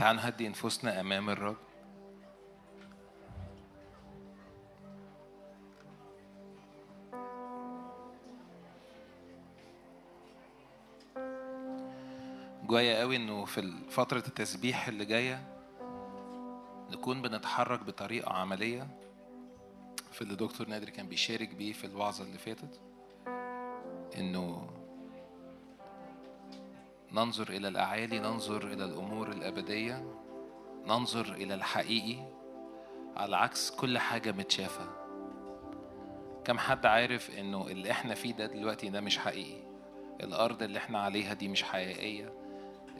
تعال نهدي نفوسنا أمام الرب. جوايا قوي إنه في فترة التسبيح اللي جاية نكون بنتحرك بطريقة عملية في اللي دكتور نادر كان بيشارك بيه في الوعظة اللي فاتت إنه ننظر إلى الأعالي ننظر إلى الأمور الأبدية ننظر إلى الحقيقي. على عكس كل حاجة متشافة. كم حد عارف إنه اللي إحنا فيه ده دلوقتي ده مش حقيقي؟ الأرض اللي إحنا عليها دي مش حقيقية.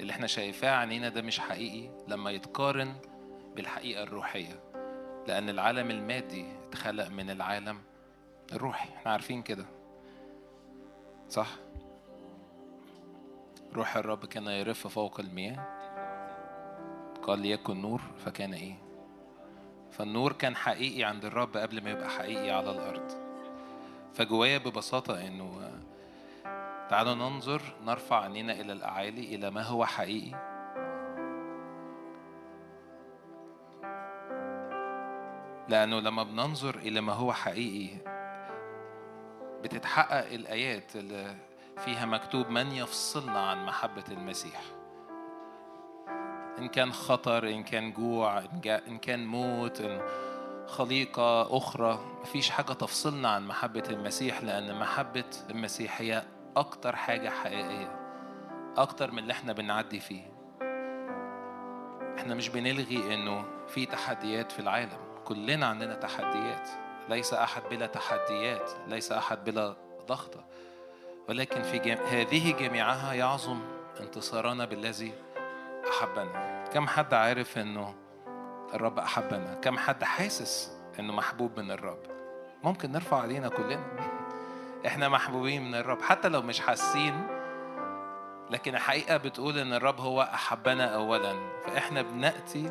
اللي إحنا شايفاه عينينا ده مش حقيقي لما يتقارن بالحقيقة الروحية. لأن العالم المادي اتخلق من العالم الروحي. إحنا عارفين كده. صح؟ روح الرب كان يرف فوق المياه. قال ليكن نور فكان إيه؟ فالنور كان حقيقي عند الرب قبل ما يبقى حقيقي على الأرض. فجوايا ببساطة إنه تعالوا ننظر نرفع عينينا إلى الأعالي إلى ما هو حقيقي. لأنه لما بننظر إلى ما هو حقيقي بتتحقق الآيات اللي فيها مكتوب من يفصلنا عن محبة المسيح. إن كان خطر إن كان جوع إن, كان موت إن خليقة أخرى مفيش حاجة تفصلنا عن محبة المسيح لأن محبة المسيح هي أكتر حاجة حقيقية أكتر من اللي إحنا بنعدي فيه. إحنا مش بنلغي إنه في تحديات في العالم. كلنا عندنا تحديات. ليس أحد بلا تحديات ليس أحد بلا ضغطة. ولكن في جم... هذه جميعها يعظم انتصارنا بالذي أحبنا. كم حد عارف أنه الرب أحبنا؟ كم حد حاسس أنه محبوب من الرب؟ ممكن نرفع علينا كلنا. إحنا محبوبين من الرب حتى لو مش حاسين لكن الحقيقة بتقول أن الرب هو أحبنا أولا. فإحنا بنأتي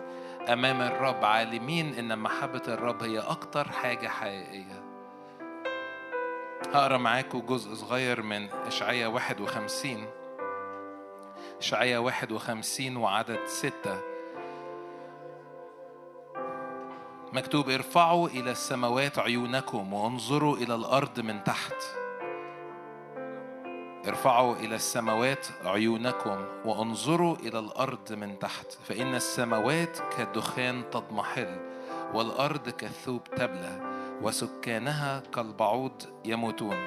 أمام الرب عالمين أن محبة الرب هي أكتر حاجة حقيقية. هقرأ معاكم جزء صغير من إشعياء 51 إشعياء 51 وعدد ستة. مكتوب ارفعوا إلى السماوات عيونكم وانظروا إلى الأرض من تحت. ارفعوا إلى السماوات عيونكم وانظروا إلى الأرض من تحت. فإن السماوات كالدخان تضمحل والأرض كالثوب تبلى. وسكانها كالبعوض يموتون.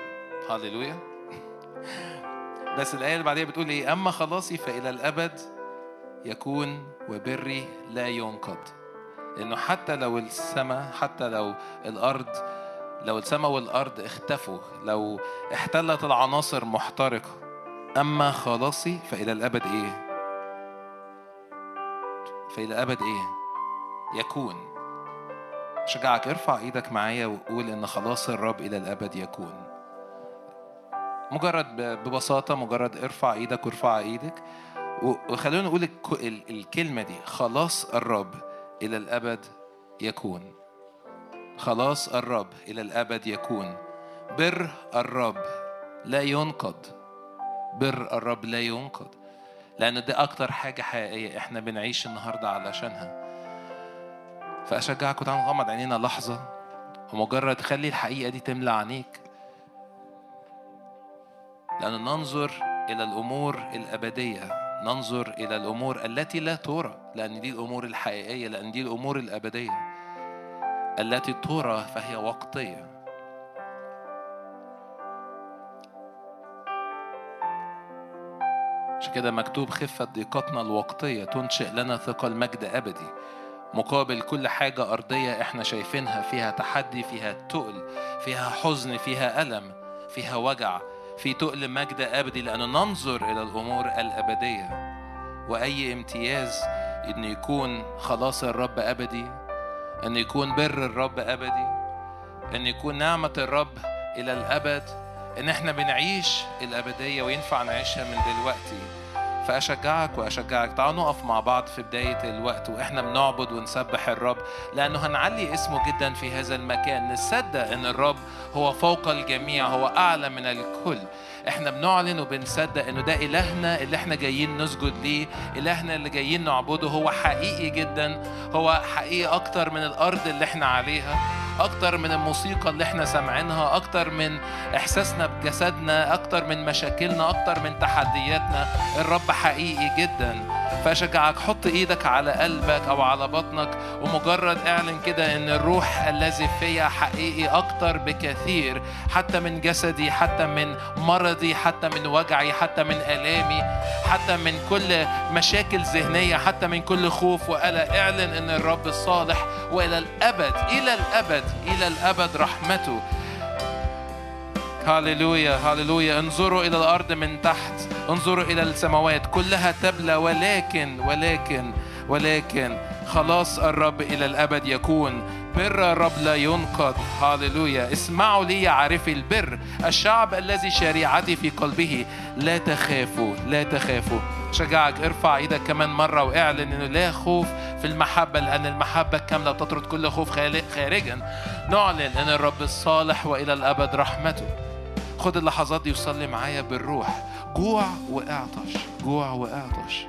هللويا. بس الآية اللي بعديها بتقول إيه؟ أما خلاصي فإلى الأبد يكون وبري لا ينقض. لأنه حتى لو السماء حتى لو الأرض لو السماء والأرض اختفوا لو احتلت العناصر محترقة. أما خلاصي فإلى الأبد إيه؟ فإلى الأبد إيه؟ يكون. شجعك ارفع إيدك معايا وقول إن خلاص الرب إلى الأبد يكون. مجرد ببساطة مجرد ارفع إيدك وارفع إيدك. وخلونا نقول الكلمة دي خلاص الرب إلى الأبد يكون. خلاص الرب إلى الأبد يكون. بر الرب لا ينقض. بر الرب لا ينقض. لأن دي أكتر حاجة حقيقية إحنا بنعيش النهاردة علشانها. فأشجعكم تعالوا نغمض عينينا لحظة ومجرد خلي الحقيقة دي تملى عينيك. لأن ننظر إلى الأمور الأبدية ننظر إلى الأمور التي لا ترى لأن دي الأمور الحقيقية لأن دي الأمور الأبدية التي ترى فهي وقتية. عشان كده مكتوب خفة ضيقتنا الوقتية تنشئ لنا ثقل مجد أبدي. مقابل كل حاجة أرضية إحنا شايفينها فيها تحدي فيها تقل فيها حزن فيها ألم فيها وجع في تقل مجد أبدي لأنه ننظر إلى الأمور الأبدية. وأي امتياز إن يكون خلاص الرب أبدي أن يكون بر الرب أبدي أن يكون نعمة الرب إلى الأبد إن إحنا بنعيش الأبدية وينفع نعيشها من دلوقتي. فأشجعك وأشجعك. تعالوا نقف مع بعض في بداية الوقت وإحنا بنعبد ونسبح الرب لأنه هنعلي اسمه جدا في هذا المكان. نصدق أن الرب هو فوق الجميع هو أعلى من الكل. إحنا بنعلن وبنصدق إنه ده إلهنا اللي إحنا جايين نسجد ليه. إلهنا اللي جايين نعبده هو حقيقي جدا هو حقيقي أكتر من الأرض اللي إحنا عليها. أكتر من الموسيقى اللي إحنا سامعينها أكتر من إحساسنا بجسدنا أكتر من مشاكلنا أكتر من تحدياتنا. الرب حقيقي جدا. فاشجعك حط إيدك على قلبك أو على بطنك ومجرد اعلن كده إن الروح الذي فيا حقيقي أكتر بكثير حتى من جسدي حتى من مرضي حتى من وجعي حتى من آلامي حتى من كل مشاكل ذهنية حتى من كل خوف وقلق. إعلن إن الرب الصالح وإلى الأبد إلى الأبد إلى الأبد رحمته. هاليلويا هاليلويا انظروا إلى الأرض من تحت. انظروا إلى السماوات كلها تبلى ولكن ولكن ولكن خلاص الرب إلى الأبد يكون. بر الرب لا ينقض. هاليلويا اسمعوا لي عارفي البر. الشعب الذي شريعتي في قلبه. لا تخافوا لا تخافوا. شجعك ارفع إيدك كمان مرة واعلن إنه لا خوف في المحبة لأن المحبة الكاملة تطرد كل خوف خارجا. نعلن إن الرب الصالح وإلى الأبد رحمته. خد اللحظات دي وصلي معايا بالروح. جوع وإعطش جوع وإعطش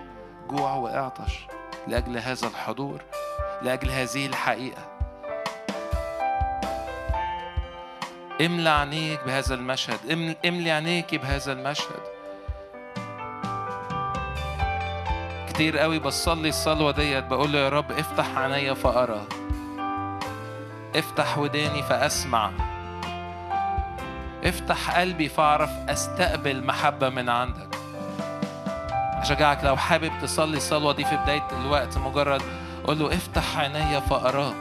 جوع وإعطش لأجل هذا الحضور لأجل هذه الحقيقة. املى عينيك بهذا المشهد املي عينيك بهذا المشهد. كتير قوي بصلي الصلوة ديت بقول له يا رب افتح عينيا فأرى. افتح وداني فأسمع. افتح قلبي فاعرف استقبل محبة من عندك. أشجعك لو حابب تصلي الصلوة دي في بداية الوقت مجرد قول له افتح عيني فأراك.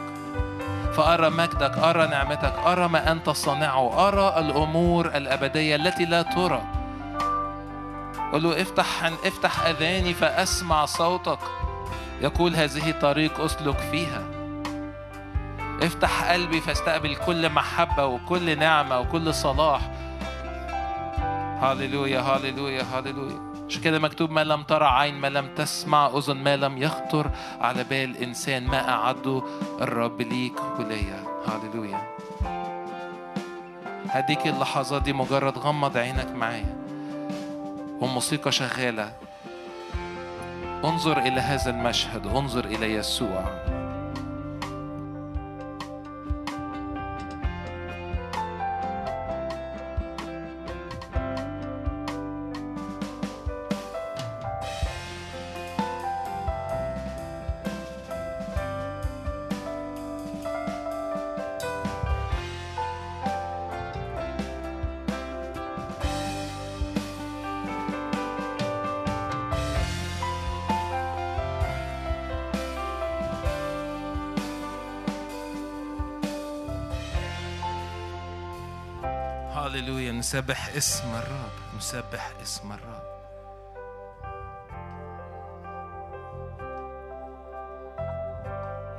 فأرى مجدك أرى نعمتك أرى ما أنت صانعه أرى الأمور الأبدية التي لا ترى. قل له افتح افتح أذاني فأسمع صوتك. يقول هذه طريق أسلك فيها. افتح قلبي فاستقبل كل محبة وكل نعمة وكل صلاح. هاليلويا هاليلويا هاليلويا. عشان كده مكتوب؟ ما لم ترى عين ما لم تسمع أذن ما لم يخطر على بال إنسان ما أعده الرب ليك وليا هاليلويا. هديك اللحظات دي مجرد غمض عينك معايا. والموسيقى شغالة. انظر إلى هذا المشهد انظر إلى يسوع. نسبح اسم الرب نسبح اسم الرب.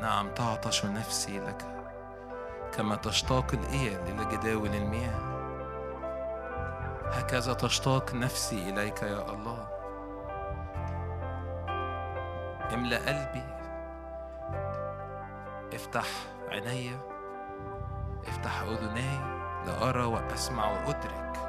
نعم تعطش نفسي لك كما تشتاق الإيل إلى جداول المياه. هكذا تشتاق نفسي إليك يا الله. املأ قلبي. افتح عيني. افتح أذني. لأرى وأسمع وأدرك.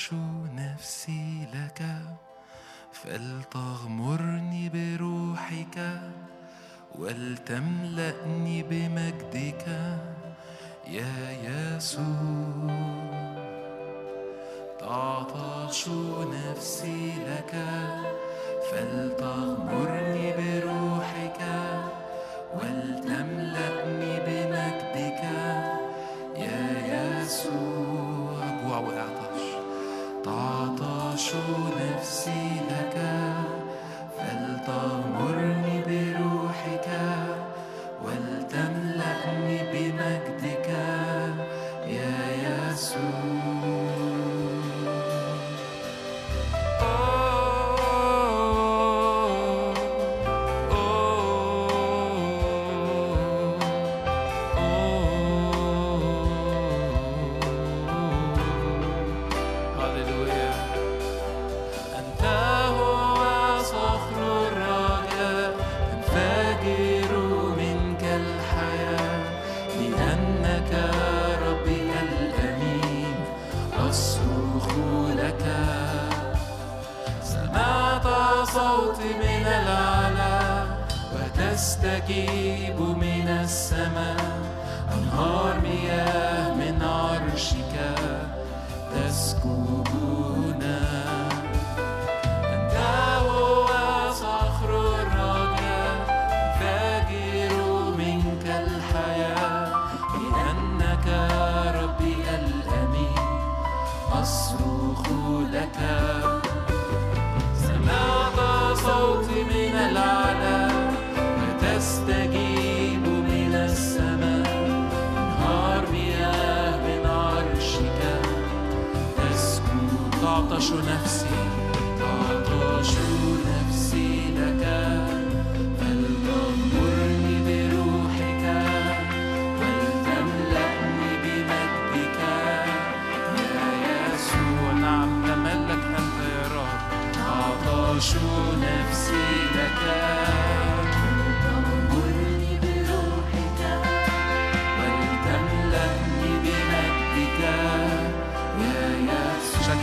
أرشو نفسي لك فلتغمرني بروحك ولتملأني بمجدك. يا يسوع تعطش نفسي لك فلتغمرني بروحك ولتملأني بمجدك. يا يسوع أجوع وأعلم تعطش نفسي لك فلترى صوتي من الأعلى وتستجيب من السماء أنهار مياه من عرشك تسكب تسكب تعطش نفسي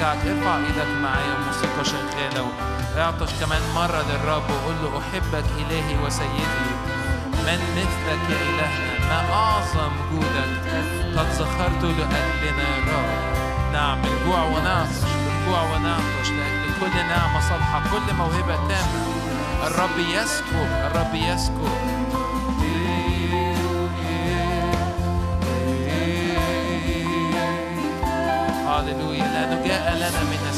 شجعك ارفع إيدك معايا الموسيقى شغالة واعطش كمان مرة للرب وقول له أحبك إلهي وسيدي. من مثلك يا إلهنا ما أعظم جودك. قد زخرت لأجلنا يا رب. نعم بالجوع ونعطش بالجوع ونعطش لأجل كل نعمة صالحة كل موهبة تامة الرب يسكب الرب يسكب لأنه جاء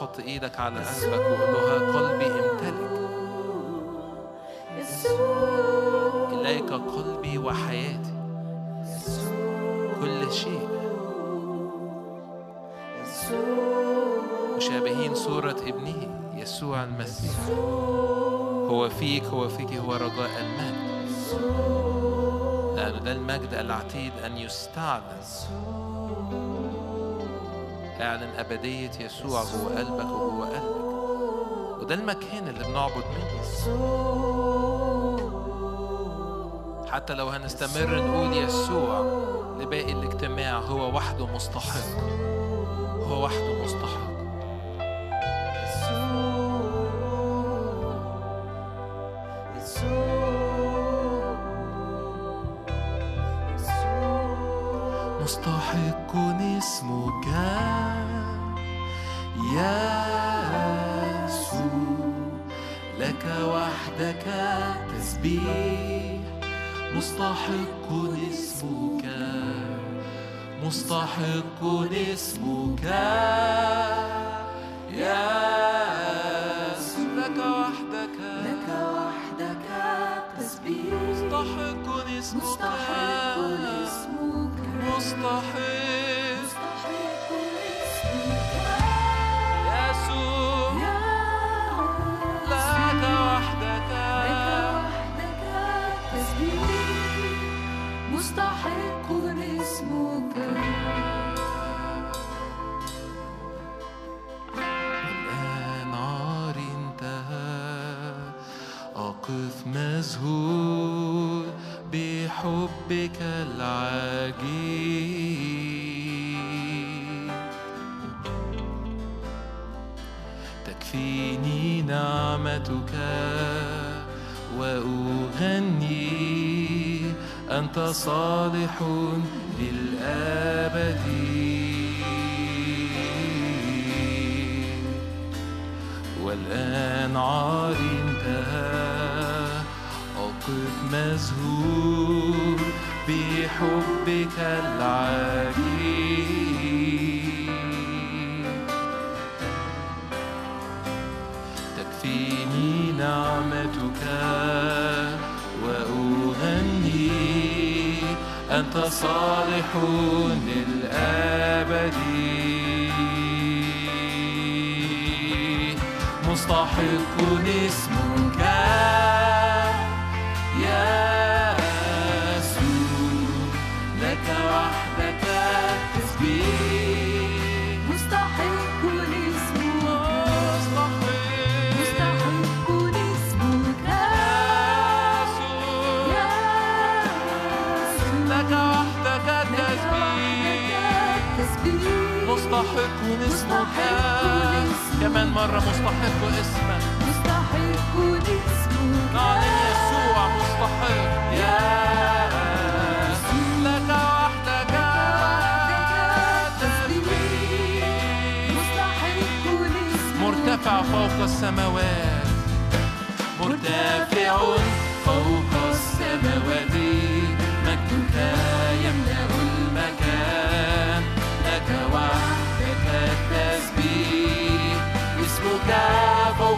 حط إيدك على قلبك وقول له قلبي امتلك. إليك قلبي وحياتي. كل شيء. مشابهين صورة ابنه يسوع المسيح. هو فيك هو فيك هو رجاء المجد. لأن ده المجد العتيد أن يستعلن. اعلن أبدية يسوع جوه قلبك وجوه قلبك. وده المكان اللي بنعبد منه. حتى لو هنستمر نقول يسوع لباقي الاجتماع هو وحده مستحق. هو وحده مستحق. للأبد. مستحق اسمك اسمك كمان مرة مستحق اسمك مستحق اسمك. نعلن يسوع مستحق. يا مرتفع فوق السماوات. مرتفع فوق السماوات. مجدك.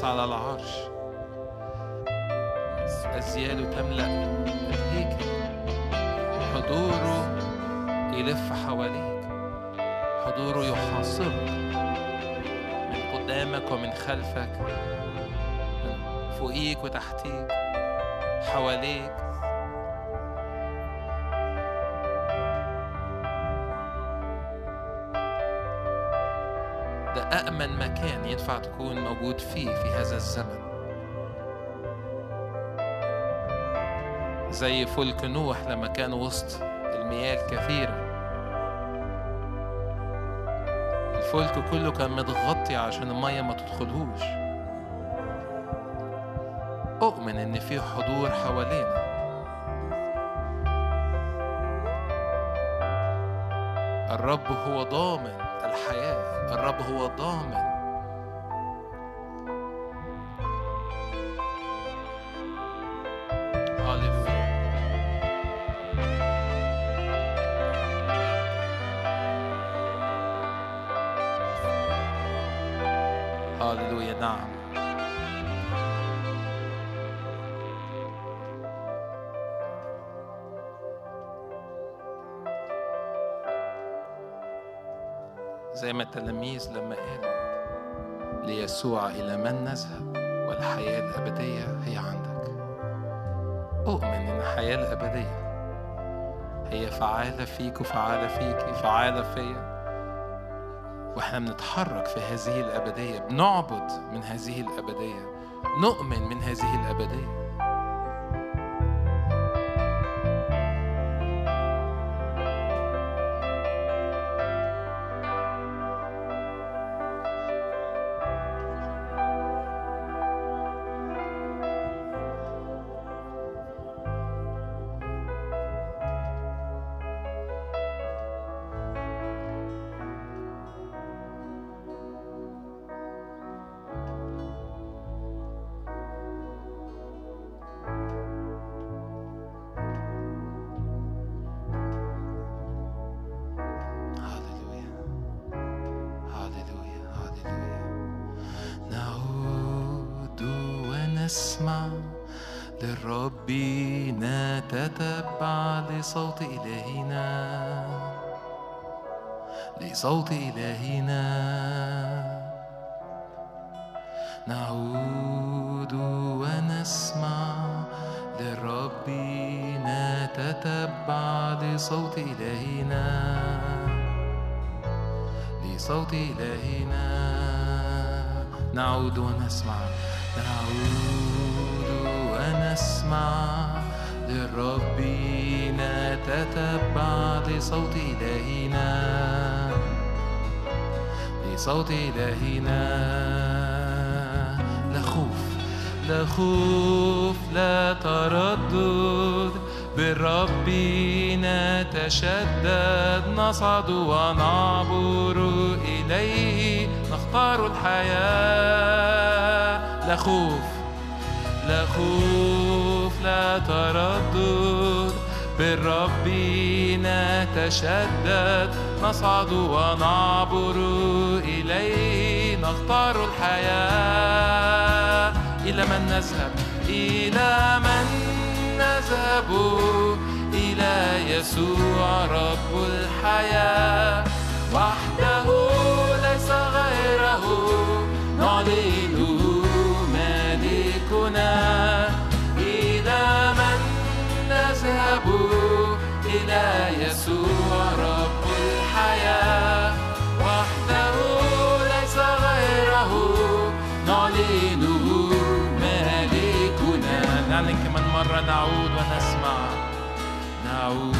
杀了吧 ينفع تكون موجود فيه في هذا الزمن. زي فلك نوح لما كان وسط المياه الكثيرة. الفلك كله كان متغطي عشان المية ما تدخلهوش. أؤمن إن في حضور حوالينا. الرب هو ضامن الحياة. الرب هو ضامن التلاميذ لما قالوا ليسوع إلى من نذهب والحياة الأبدية هي عندك. أؤمن إن الحياة الأبدية هي فعالة فيك وفعالة فيك فعالة فيا. وإحنا بنتحرك في هذه الأبدية بنعبد من هذه الأبدية نؤمن من هذه الأبدية. نصعد ونعبر إليه نختار الحياة. لا خوف لا خوف لا تردد. بالرب نتشدد. نصعد ونعبر إليه نختار الحياة. إلى من نذهب؟ إلى من نذهب؟ إلى يسوع رب الحياة. وحده ليس غيره. نعلن مالكنا إلى من نذهب إلى يسوع رب الحياة. وحده ليس غيره. نعلن مالكنا. نعلن كمان مرة نعود ونسمع. نعود.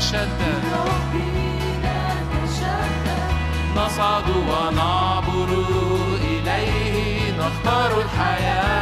نتشدد نصعد ونعبر إليه نختار الحياة.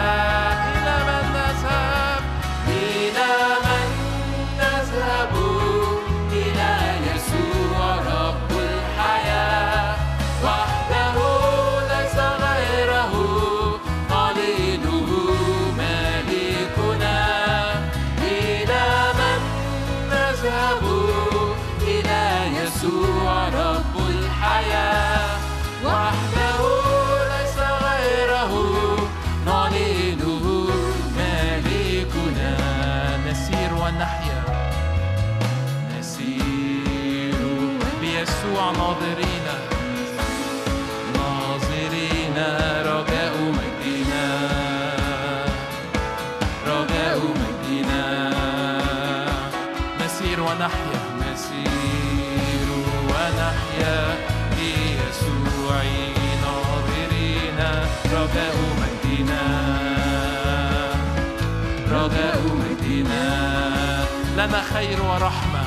خير ورحمة.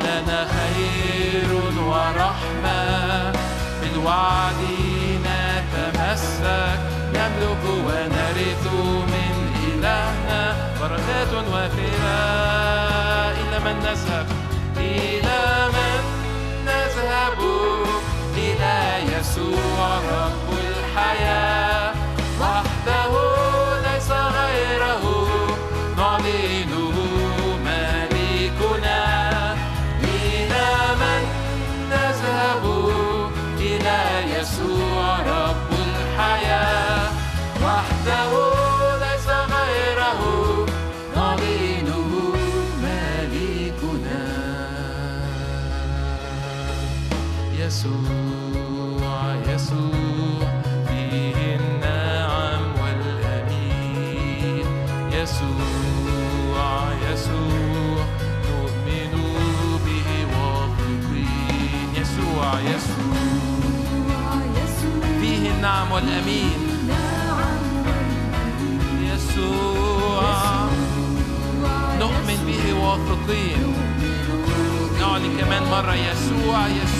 لنا خير ورحمة. من وعدنا تمسك. نملك ونرث من إلهنا. بركات وافرة إلى من نذهب إلى من نذهب. إلى يسوع رب والأمين يسوع. نؤمن به واثقين نعلن كمان مرة يسوع يسوع.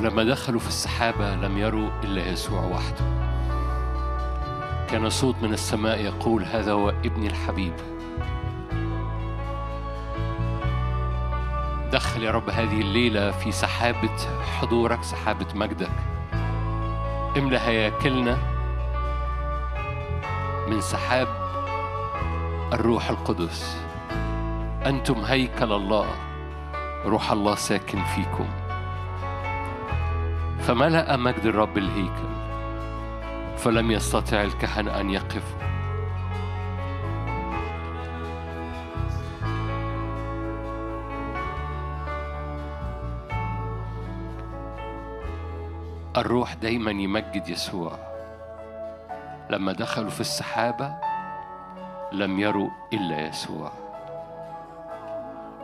ولما دخلوا في السحابة لم يروا إلا يسوع وحده. كان صوت من السماء يقول هذا هو ابني الحبيب. دخل يا رب هذه الليلة في سحابة حضورك سحابة مجدك. املى هياكلنا من سحاب الروح القدس. أنتم هيكل الله روح الله ساكن فيكم. فملأ مجد الرب الهيكل فلم يستطع الكهنة أن يقفوا الروح دايما يمجد يسوع. لما دخلوا في السحابة لم يروا إلا يسوع.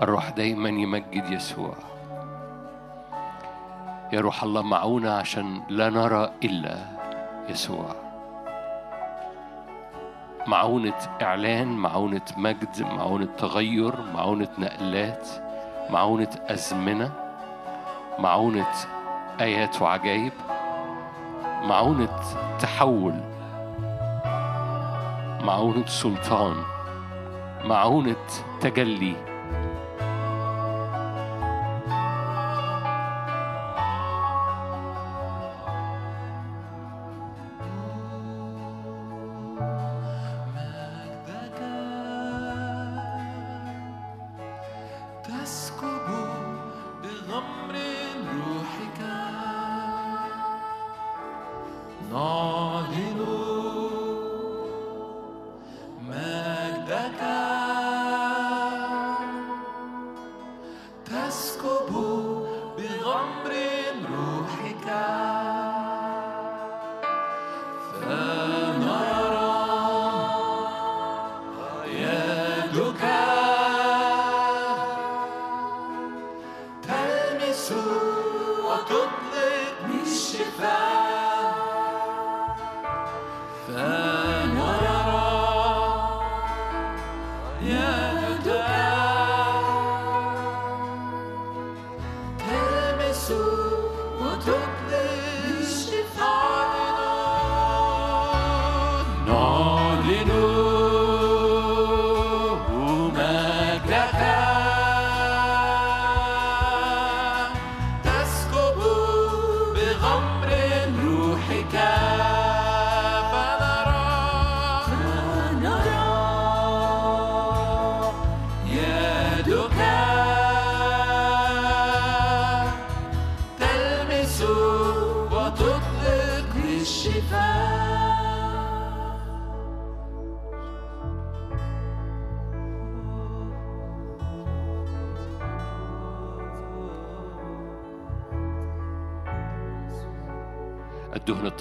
الروح دايما يمجد يسوع. يا روح الله معونا عشان لا نرى إلا يسوع. معونة إعلان معونة مجد معونة تغير معونة نقلات معونة أزمنة معونة آيات وعجائب معونة تحول معونة سلطان معونة تجلي.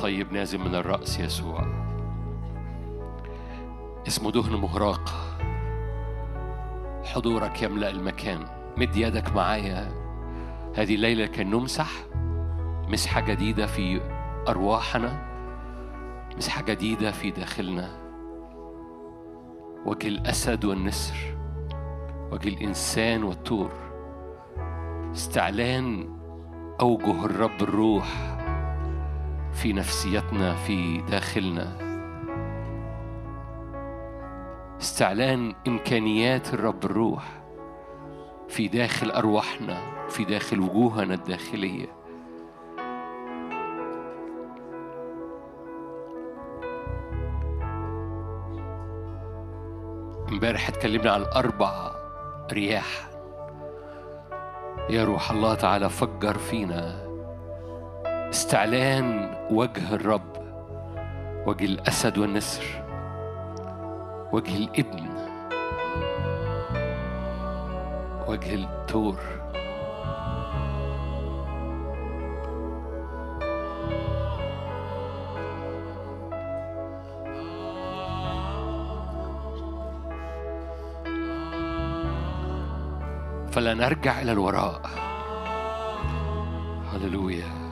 الطيب نازل من الرأس يسوع. اسمه دهن مهراق حضورك يملأ المكان. مد يدك معايا. هذه الليلة كان نمسح مسحة جديدة في أرواحنا. مسحة جديدة في داخلنا. وجه الأسد والنسر. وجه الإنسان والطور. استعلان أوجه الرب الروح. في نفسيتنا في داخلنا. استعلان إمكانيات الرب الروح في داخل أرواحنا في داخل وجوهنا الداخلية. امبارح اتكلمنا عن أربع رياح. يا روح الله تعالى فجر فينا. استعلان وجه الرب وجه الأسد والنسر وجه الابن وجه التور فلا نرجع إلى الوراء. هللويا.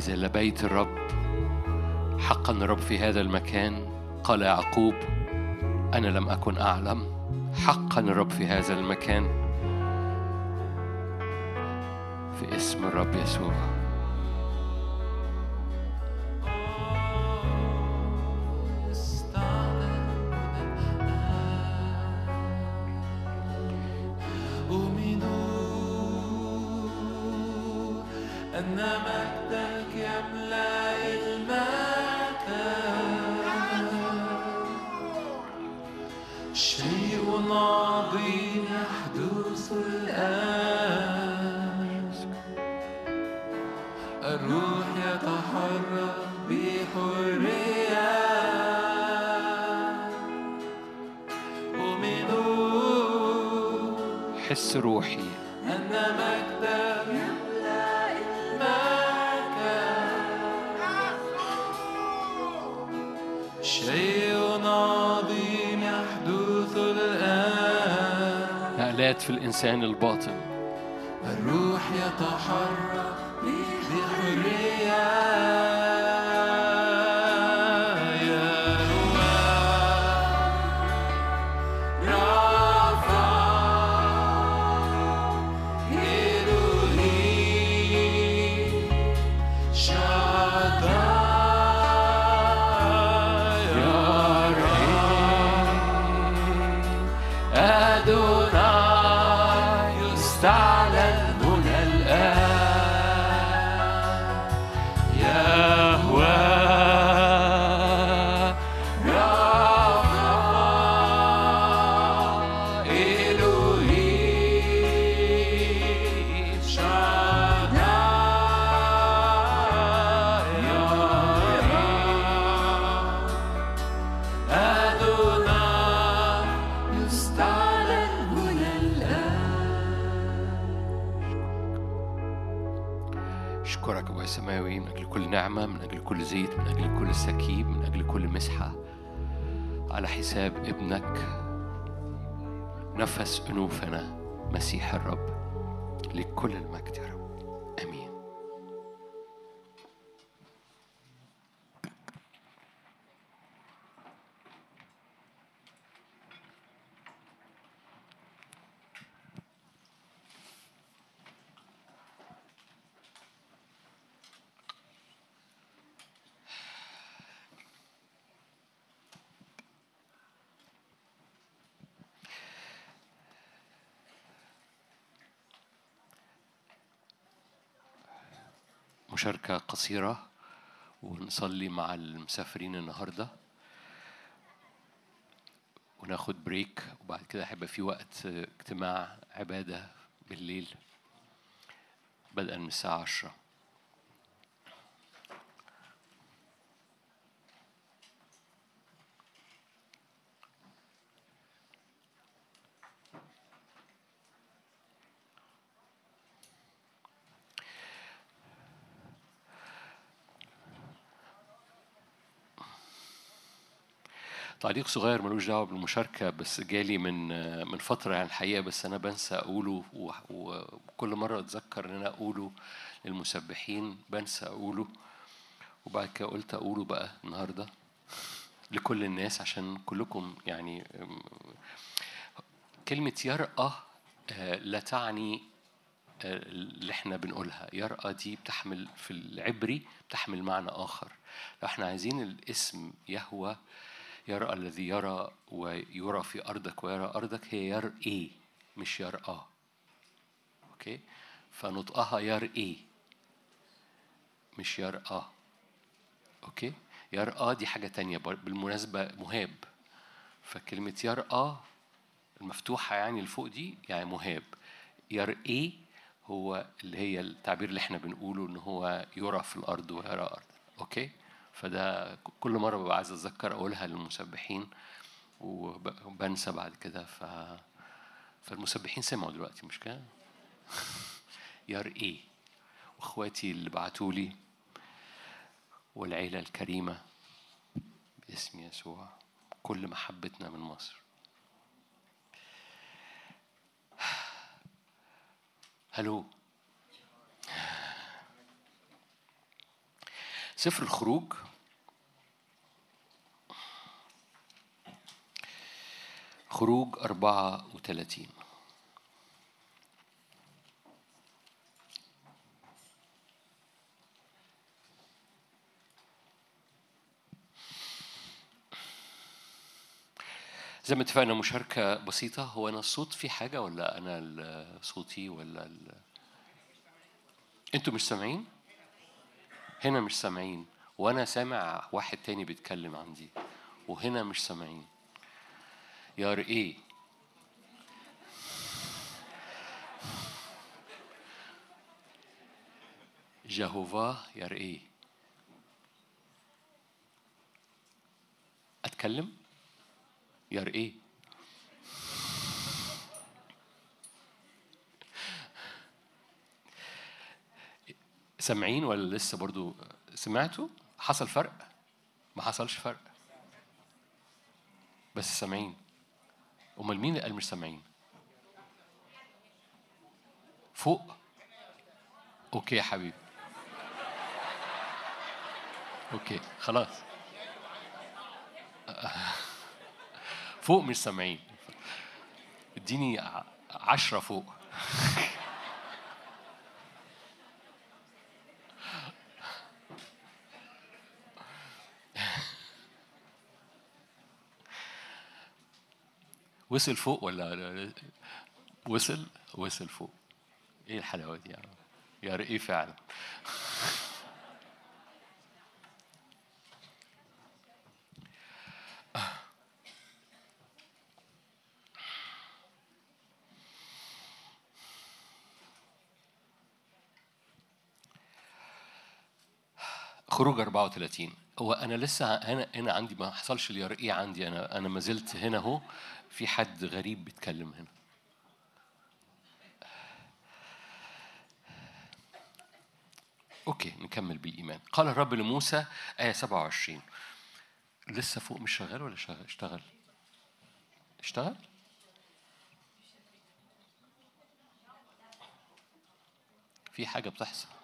هذا إلا بيت الرب. حقا الرب في هذا المكان. قال يعقوب أنا لم أكن أعلم. حقا الرب في هذا المكان. في اسم الرب يسوع. الإنسان كل زيت من أجل كل سكيب من أجل كل مسحة. على حساب ابنك نفس أنوفنا مسيح الرب لكل المجد. مشاركة قصيرة ونصلي مع المسافرين النهاردة. وناخد بريك وبعد كده هيبقى في وقت اجتماع عبادة بالليل بدءا من الساعة عشرة. تعليق صغير ملوش دعوة بالمشاركة بس جالي من من فترة يعني الحقيقة بس أنا بنسى أقوله وكل مرة أتذكر إن أنا أقوله للمسبحين بنسى أقوله. وبعد كده قلت أقوله بقى النهارده لكل الناس عشان كلكم يعني أم، كلمة يرأى آه، لا تعني آه، اللي إحنا بنقولها. يرأى دي بتحمل في العبري بتحمل معنى آخر. لو إحنا عايزين الاسم يهوه يرى الذي يرى ويرى في أرضك ويرى أرضك هي يرئي مش يرأى okay فنطقها يرئي مش يرأى okay يرأى دي حاجة تانية بالمناسبة مهاب. فكلمة يرأى المفتوحة يعني الفوق دي يعني مهاب. يرئي هو اللي هي التعبير اللي إحنا بنقوله إن هو يرى في الأرض ويرى أرض. أوكي فده كل مرة ببقى عايز أتذكر أقولها للمسبحين وب- وبنسى بعد كده ف فالمسبحين سمعوا دلوقتي مش كده؟ يرئي وإخواتي اللي بعتوا لي والعيلة الكريمة باسم يسوع كل محبتنا من مصر. هلو. سفر الخروج خروج أربعة وثلاثين زي ما اتفقنا مشاركة بسيطة هو أنا الصوت في حاجة ولا أنا صوتي ولا ال... أنتوا مش سامعين؟ هنا مش سامعين وأنا سامع واحد تاني بيتكلم عندي وهنا مش سامعين يا إيه؟ جهوفا يا إيه؟ أتكلم؟ يا إيه؟ سامعين ولا لسه برضو سمعتوا؟ حصل فرق؟ ما حصلش فرق. بس سامعين. أمال مين اللي قال مش سامعين؟ فوق. okay يا حبيبي. okay خلاص. فوق مش سامعين. اديني عشرة فوق. وصل فوق ولا وصل؟ وصل فوق. إيه الحلاوة دي يعني يا رأي فعلا؟ خروج 34 هو أنا لسه هنا هنا عندي ما حصلش اليرقية عندي. أنا أنا ما زلت هنا أهو. في حد غريب بيتكلم هنا. أوكي نكمل بالإيمان. قال الرب لموسى آية 27 لسه فوق مش شغال ولا شغال اشتغل؟ اشتغل؟ في حاجة بتحصل.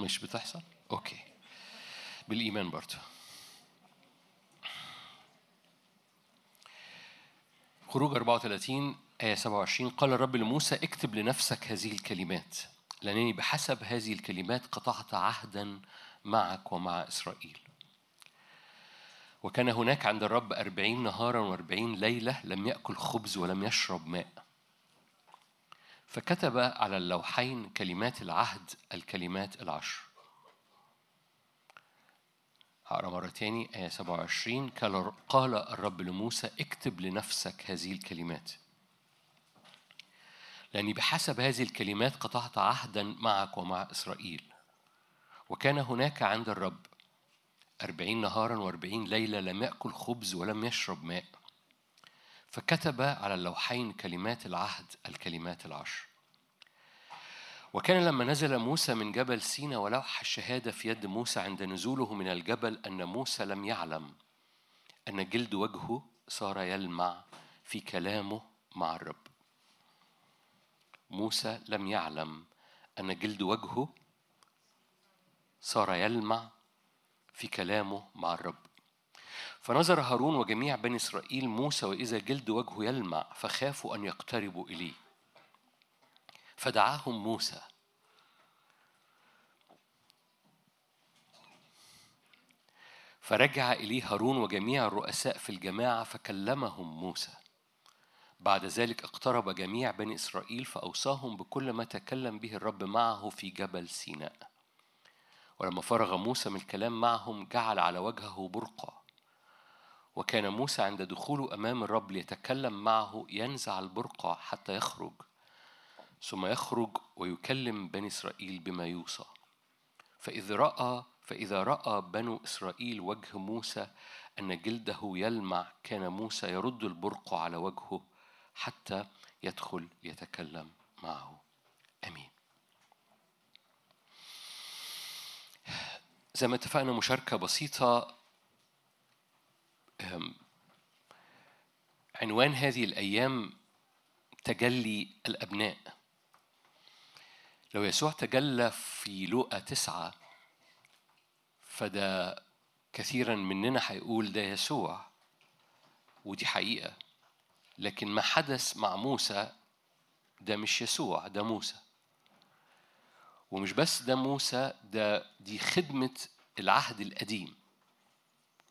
مش بتحصل؟ أوكي. بالإيمان برضه خروج 34 آية 27 قال الرب لموسى اكتب لنفسك هذه الكلمات لأنني بحسب هذه الكلمات قطعت عهدا معك ومع إسرائيل. وكان هناك عند الرب أربعين نهارا وأربعين ليلة لم يأكل خبز ولم يشرب ماء. فكتب على اللوحين كلمات العهد الكلمات العشر. هقرأ مرة تاني آية 27 قال قال الرب لموسى اكتب لنفسك هذه الكلمات. لأني بحسب هذه الكلمات قطعت عهدا معك ومع إسرائيل. وكان هناك عند الرب أربعين نهارا وأربعين ليلة لم يأكل خبز ولم يشرب ماء. فكتب على اللوحين كلمات العهد الكلمات العشر. وكان لما نزل موسى من جبل سينا ولوح الشهادة في يد موسى عند نزوله من الجبل أن موسى لم يعلم أن جلد وجهه صار يلمع في كلامه مع الرب. موسى لم يعلم أن جلد وجهه صار يلمع في كلامه مع الرب. فنظر هارون وجميع بني إسرائيل موسى وإذا جلد وجهه يلمع فخافوا أن يقتربوا إليه. فدعاهم موسى. فرجع إليه هارون وجميع الرؤساء في الجماعة فكلمهم موسى. بعد ذلك اقترب جميع بني إسرائيل فأوصاهم بكل ما تكلم به الرب معه في جبل سيناء. ولما فرغ موسى من الكلام معهم جعل على وجهه برقع وكان موسى عند دخوله أمام الرب ليتكلم معه ينزع البرقع حتى يخرج ثم يخرج ويكلم بني إسرائيل بما يوصى. فإذ رأى فإذا رأى بنو إسرائيل وجه موسى أن جلده يلمع كان موسى يرد البرقع على وجهه حتى يدخل يتكلم معه. آمين. زي ما اتفقنا مشاركة بسيطة أم، عنوان هذه الأيام تجلي الأبناء. لو يسوع تجلى في لوقا تسعة فده كثيرا مننا هيقول ده يسوع ودي حقيقة. لكن ما حدث مع موسى ده مش يسوع ده موسى. ومش بس ده موسى ده دي خدمة العهد القديم.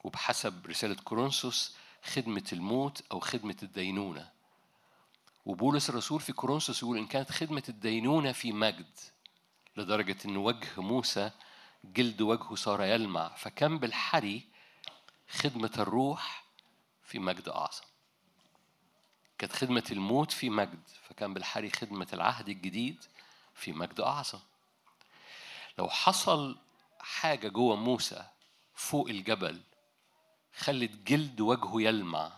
وبحسب رسالة كورنثوس خدمة الموت أو خدمة الدينونة. وبولس الرسول في كورنثوس يقول إن كانت خدمة الدينونة في مجد لدرجة إن وجه موسى جلد وجهه صار يلمع. فكان بالحري خدمة الروح في مجد أعظم. كانت خدمة الموت في مجد فكان بالحري خدمة العهد الجديد في مجد أعظم. لو حصل حاجة جوه موسى فوق الجبل خلت جلد وجهه يلمع.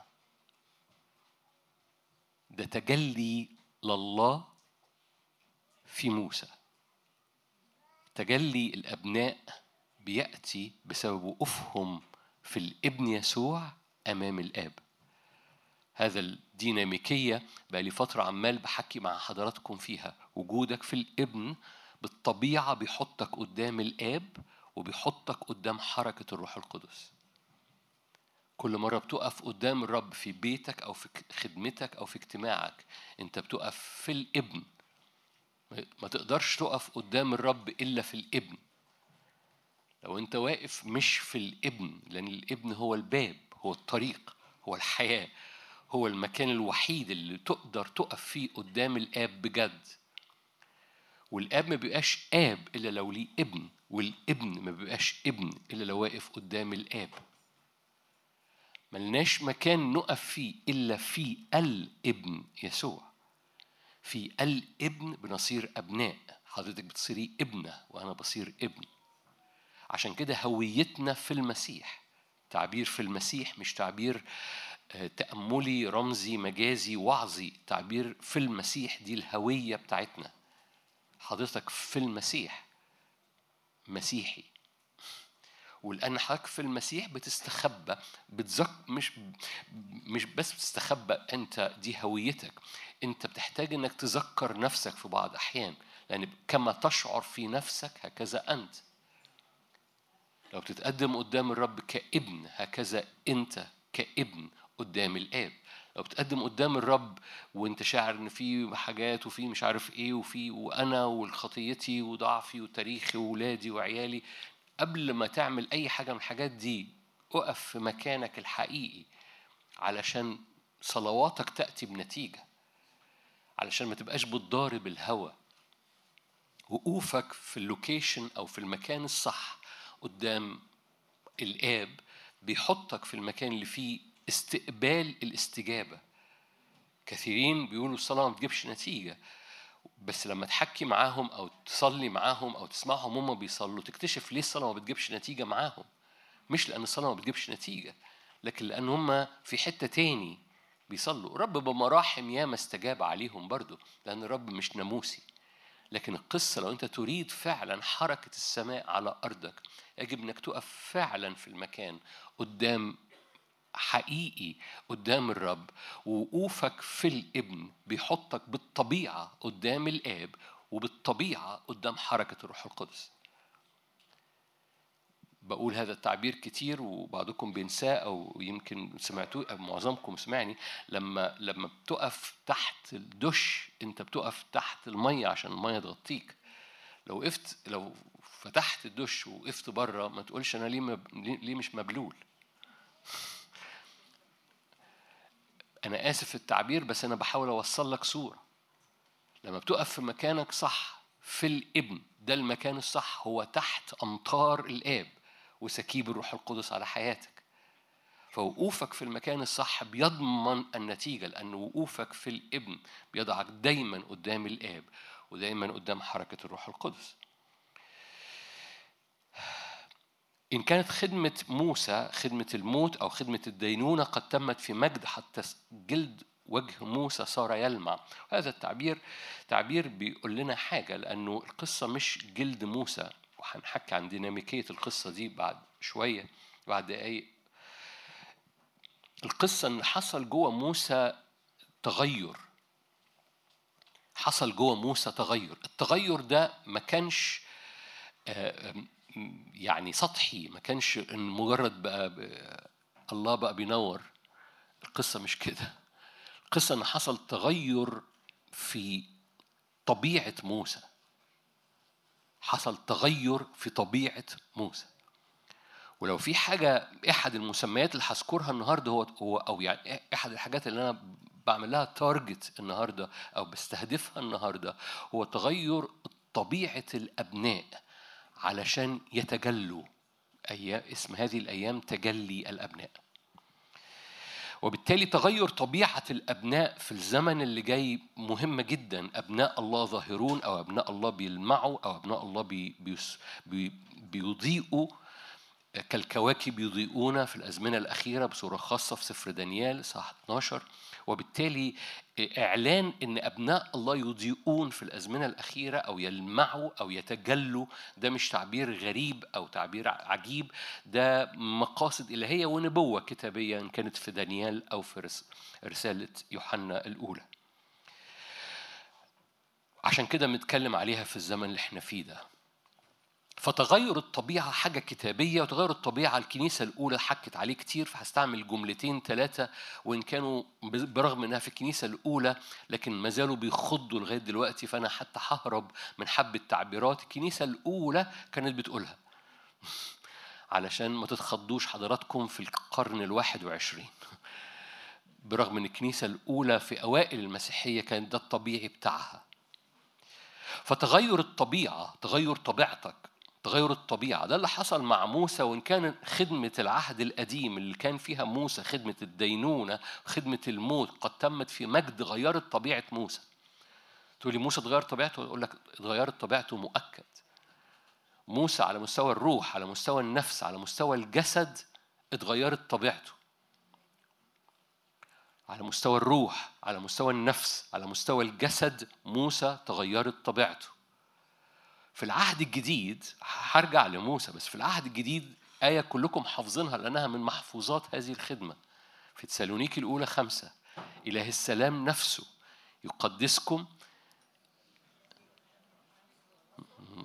ده تجلي لله في موسى. تجلي الأبناء بيأتي بسبب وقوفهم في الابن يسوع أمام الآب. هذا الديناميكية بقى لي فترة عمال بحكي مع حضراتكم فيها. وجودك في الابن بالطبيعة بيحطك قدام الآب وبيحطك قدام حركة الروح القدس. كل مرة بتقف قدام الرب في بيتك أو في خدمتك أو في اجتماعك أنت بتقف في الابن. ما تقدرش تقف قدام الرب إلا في الابن. لو أنت واقف مش في الابن لأن الابن هو الباب هو الطريق هو الحياة هو المكان الوحيد اللي تقدر تقف فيه قدام الآب بجد. والآب ما بيبقاش آب إلا لو ليه ابن والابن ما بيبقاش ابن إلا لو واقف قدام الآب. ملناش مكان نقف فيه إلا في الابن يسوع. في الابن بنصير أبناء. حضرتك بتصيري ابنة وأنا بصير ابن. عشان كده هويتنا في المسيح. تعبير في المسيح مش تعبير تأملي رمزي مجازي وعظي. تعبير في المسيح دي الهوية بتاعتنا. حضرتك في المسيح مسيحي. ولأن حضرتك في المسيح بتستخبى بتزك مش مش بس بتستخبى أنت دي هويتك. أنت بتحتاج إنك تذكر نفسك في بعض الأحيان لأن كما تشعر في نفسك هكذا أنت. لو بتتقدم قدام الرب كابن هكذا أنت كابن قدام الآب. لو بتقدم قدام الرب وأنت شاعر إن في حاجات وفي مش عارف إيه وفي وأنا والخطيتي وضعفي وتاريخي وولادي وعيالي قبل ما تعمل أي حاجة من الحاجات دي اقف في مكانك الحقيقي علشان صلواتك تأتي بنتيجة علشان ما تبقاش بتضارب الهوى وقوفك في اللوكيشن أو في المكان الصح قدام الآب بيحطك في المكان اللي فيه استقبال الاستجابة. كثيرين بيقولوا الصلاة ما بتجيبش نتيجة. بس لما تحكي معاهم أو تصلي معاهم أو تسمعهم هم بيصلوا تكتشف ليه الصلاة ما بتجيبش نتيجة معاهم. مش لأن الصلاة ما بتجيبش نتيجة لكن لأن هم في حتة تاني بيصلوا. رب بمراحم ياما استجاب عليهم برضو لأن الرب مش ناموسي. لكن القصة لو أنت تريد فعلا حركة السماء على أرضك يجب أنك تقف فعلا في المكان قدام حقيقي قدام الرب ووقوفك في الابن بيحطك بالطبيعة قدام الآب وبالطبيعة قدام حركة الروح القدس. بقول هذا التعبير كتير وبعضكم بينساه أو يمكن سمعتوه أو معظمكم سمعني. لما لما بتقف تحت الدش أنت بتقف تحت المية عشان المية تغطيك. لو وقفت لو فتحت الدش وقفت بره ما تقولش أنا ليه مب... ليه مش مبلول. أنا آسف في التعبير بس أنا بحاول أوصل لك صورة. لما بتقف في مكانك صح في الابن ده المكان الصح هو تحت أمطار الآب وسكيب الروح القدس على حياتك. فوقوفك في المكان الصح بيضمن النتيجة لأن وقوفك في الابن بيضعك دايما قدام الآب ودايما قدام حركة الروح القدس. إن كانت خدمة موسى خدمة الموت أو خدمة الدينونة قد تمت في مجد حتى جلد وجه موسى صار يلمع. هذا التعبير تعبير بيقول لنا حاجة لأنه القصة مش جلد موسى. وهنحكي عن ديناميكية القصة دي بعد شوية بعد دقايق. القصة إن حصل جوه موسى تغير. حصل جوه موسى تغير. التغير ده ما كانش يعني سطحي ما كانش إن مجرد بقى الله بقى بينور. القصة مش كده. القصة إن حصل تغير في طبيعة موسى. حصل تغير في طبيعة موسى. ولو في حاجة أحد المسميات اللي هذكرها النهاردة هو هو أو يعني أحد الحاجات اللي أنا بعمل لها تارجت النهاردة أو بستهدفها النهاردة هو تغير طبيعة الأبناء. علشان يتجلوا أيام اسم هذه الأيام تجلي الأبناء. وبالتالي تغير طبيعة الأبناء في الزمن اللي جاي مهم جدا. أبناء الله ظاهرون أو أبناء الله بيلمعوا أو أبناء الله بي بي بيضيئوا كالكواكب يضيئون في الأزمنة الأخيرة بصورة خاصة في سفر دانيال صح 12 وبالتالي إعلان إن أبناء الله يضيئون في الأزمنة الأخيرة أو يلمعوا أو يتجلوا. ده مش تعبير غريب أو تعبير عجيب ده مقاصد إلهية ونبوة كتابية إن كانت في دانيال أو في رسالة يوحنا الأولى. عشان كده بنتكلم عليها في الزمن اللي إحنا فيه ده. فتغير الطبيعة حاجة كتابية وتغير الطبيعة الكنيسة الأولى حكت عليه كتير فهستعمل جملتين ثلاثة وإن كانوا برغم إنها في الكنيسة الأولى لكن ما زالوا بيخضوا لغاية دلوقتي فأنا حتى ههرب من حبة تعبيرات الكنيسة الأولى كانت بتقولها. علشان ما تتخضوش حضراتكم في القرن الواحد وعشرين. برغم إن الكنيسة الأولى في أوائل المسيحية كان ده الطبيعي بتاعها. فتغير الطبيعة تغير طبيعتك تغير الطبيعة. ده اللي حصل مع موسى وإن كان خدمة العهد القديم اللي كان فيها موسى خدمة الدينونة خدمة الموت قد تمت في مجد غيرت طبيعة موسى. تقول لي موسى اتغير طبيعته؟ أقول لك اتغيرت طبيعته مؤكد. موسى على مستوى الروح على مستوى النفس على مستوى الجسد اتغيرت طبيعته. على مستوى الروح على مستوى النفس على مستوى الجسد موسى تغيرت طبيعته. في العهد الجديد هرجع لموسى بس في العهد الجديد آية كلكم حافظينها لأنها من محفوظات هذه الخدمة. في تسالونيكي الأولى خمسة إله السلام نفسه يقدسكم.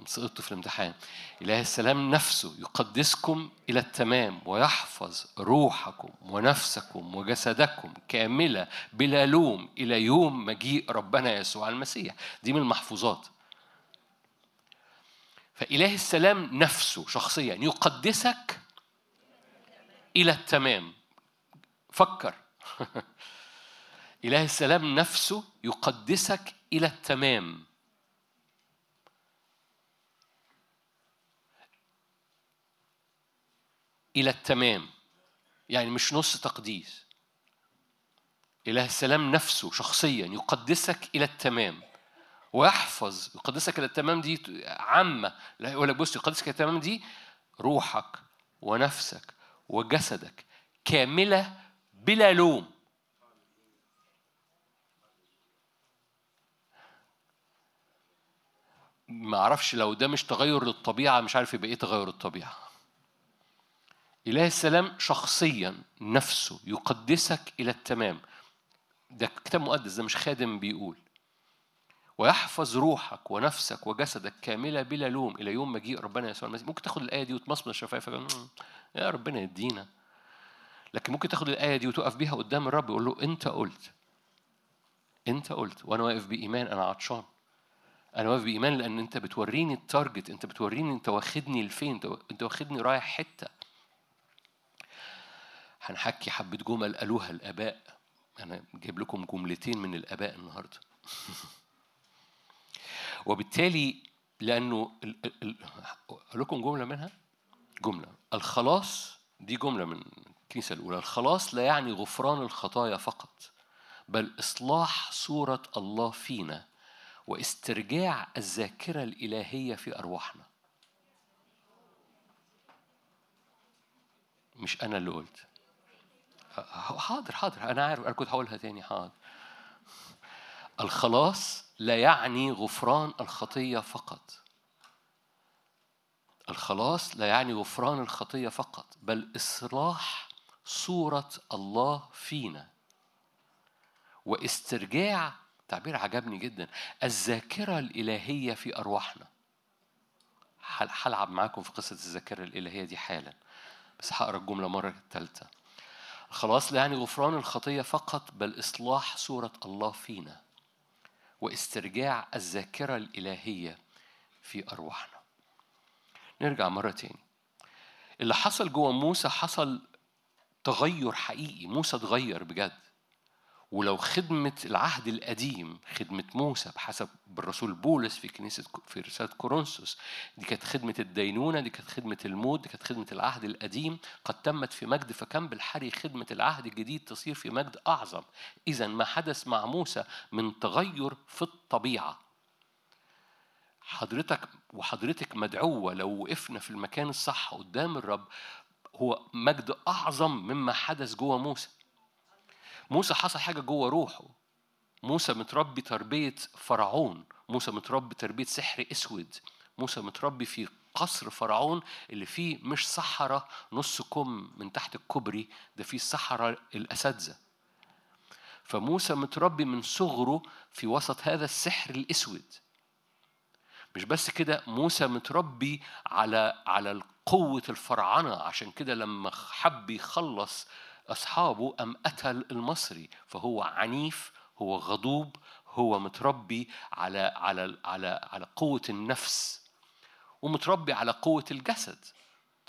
سقطت في الامتحان. إله السلام نفسه يقدسكم إلى التمام ويحفظ روحكم ونفسكم وجسدكم كاملة بلا لوم إلى يوم مجيء ربنا يسوع المسيح. دي من المحفوظات. فإله السلام نفسه شخصيا يقدسك إلى التمام. فكر. إله السلام نفسه يقدسك إلى التمام. إلى التمام. يعني مش نص تقديس. إله السلام نفسه شخصيا يقدسك إلى التمام. ويحفظ يقدسك إلى التمام دي عامة. لا يقول لك بص يقدسك إلى التمام دي روحك ونفسك وجسدك كاملة بلا لوم. ما أعرفش لو ده مش تغير للطبيعة مش عارف يبقى إيه تغير الطبيعة. اله السلام شخصيا نفسه يقدسك إلى التمام. ده كتاب مقدس ده مش خادم بيقول. ويحفظ روحك ونفسك وجسدك كاملة بلا لوم. إلى يوم مجيء ربنا يسوع المسيح. ممكن تاخد الآية دي وتمصمص شفايفك "مم، يا ربنا يدينا. لكن ممكن تاخد الآية دي وتقف بيها قدام الرب ويقول له أنت قلت أنت قلت وأنا واقف بإيمان أنا عطشان. أنا واقف بإيمان لأن أنت بتوريني التارجت أنت بتوريني أنت واخدني لفين أنت واخدني رايح حتة. هنحكي حبة جمل قالوها الآباء. أنا جايب لكم جملتين من الآباء النهارده. وبالتالي ال- أقول لكم جملة منها؟ جملة. الخلاص دي جملة من الكنيسة الأولى. الخلاص لا يعني غفران الخطايا فقط بل إصلاح صورة الله فينا واسترجاع الذاكرة الإلهية في أرواحنا. مش أنا اللي قلت. حاضر حاضر. أنا عارف أنا كنت هقولها تاني حاضر. الخلاص لا يعني غفران الخطية فقط. الخلاص لا يعني غفران الخطية فقط بل إصلاح صورة الله فينا. واسترجاع تعبير عجبني جدا الذاكرة الإلهية في أرواحنا. هل- هلعب معاكم في قصة الذاكرة الإلهية دي حالا بس هقرأ الجملة مرة ثالثه خلاص لا يعني غفران الخطية فقط بل إصلاح صورة الله فينا. واسترجاع الذاكرة الإلهية في أرواحنا. نرجع مرة تاني. اللي حصل جوه موسى حصل تغير حقيقي. موسى اتغير بجد. ولو خدمة العهد القديم خدمة موسى بحسب بالرسول بولس في كنيسة في رسالة كورنثوس دي كانت خدمة الدينونة دي كانت خدمة الموت دي كانت خدمة العهد القديم قد تمت في مجد فكم بالحري خدمة العهد الجديد تصير في مجد أعظم. إذا ما حدث مع موسى من تغير في الطبيعة. حضرتك وحضرتك مدعوة لو وقفنا في المكان الصح قدام الرب هو مجد أعظم مما حدث جوه موسى. موسى حصل حاجة جوه روحه. موسى متربي تربية فرعون. موسى متربي تربية سحر أسود. موسى متربي في قصر فرعون اللي فيه مش صحراء نص كم من تحت الكوبري ده فيه الصحراء الأساتذة. فموسى متربي من صغره في وسط هذا السحر الأسود. مش بس كده موسى متربي على على قوة الفرعنة عشان كده لما حب يخلص أصحابه أم قتل المصري فهو عنيف هو غضوب هو متربي على على على على قوة النفس ومتربي على قوة الجسد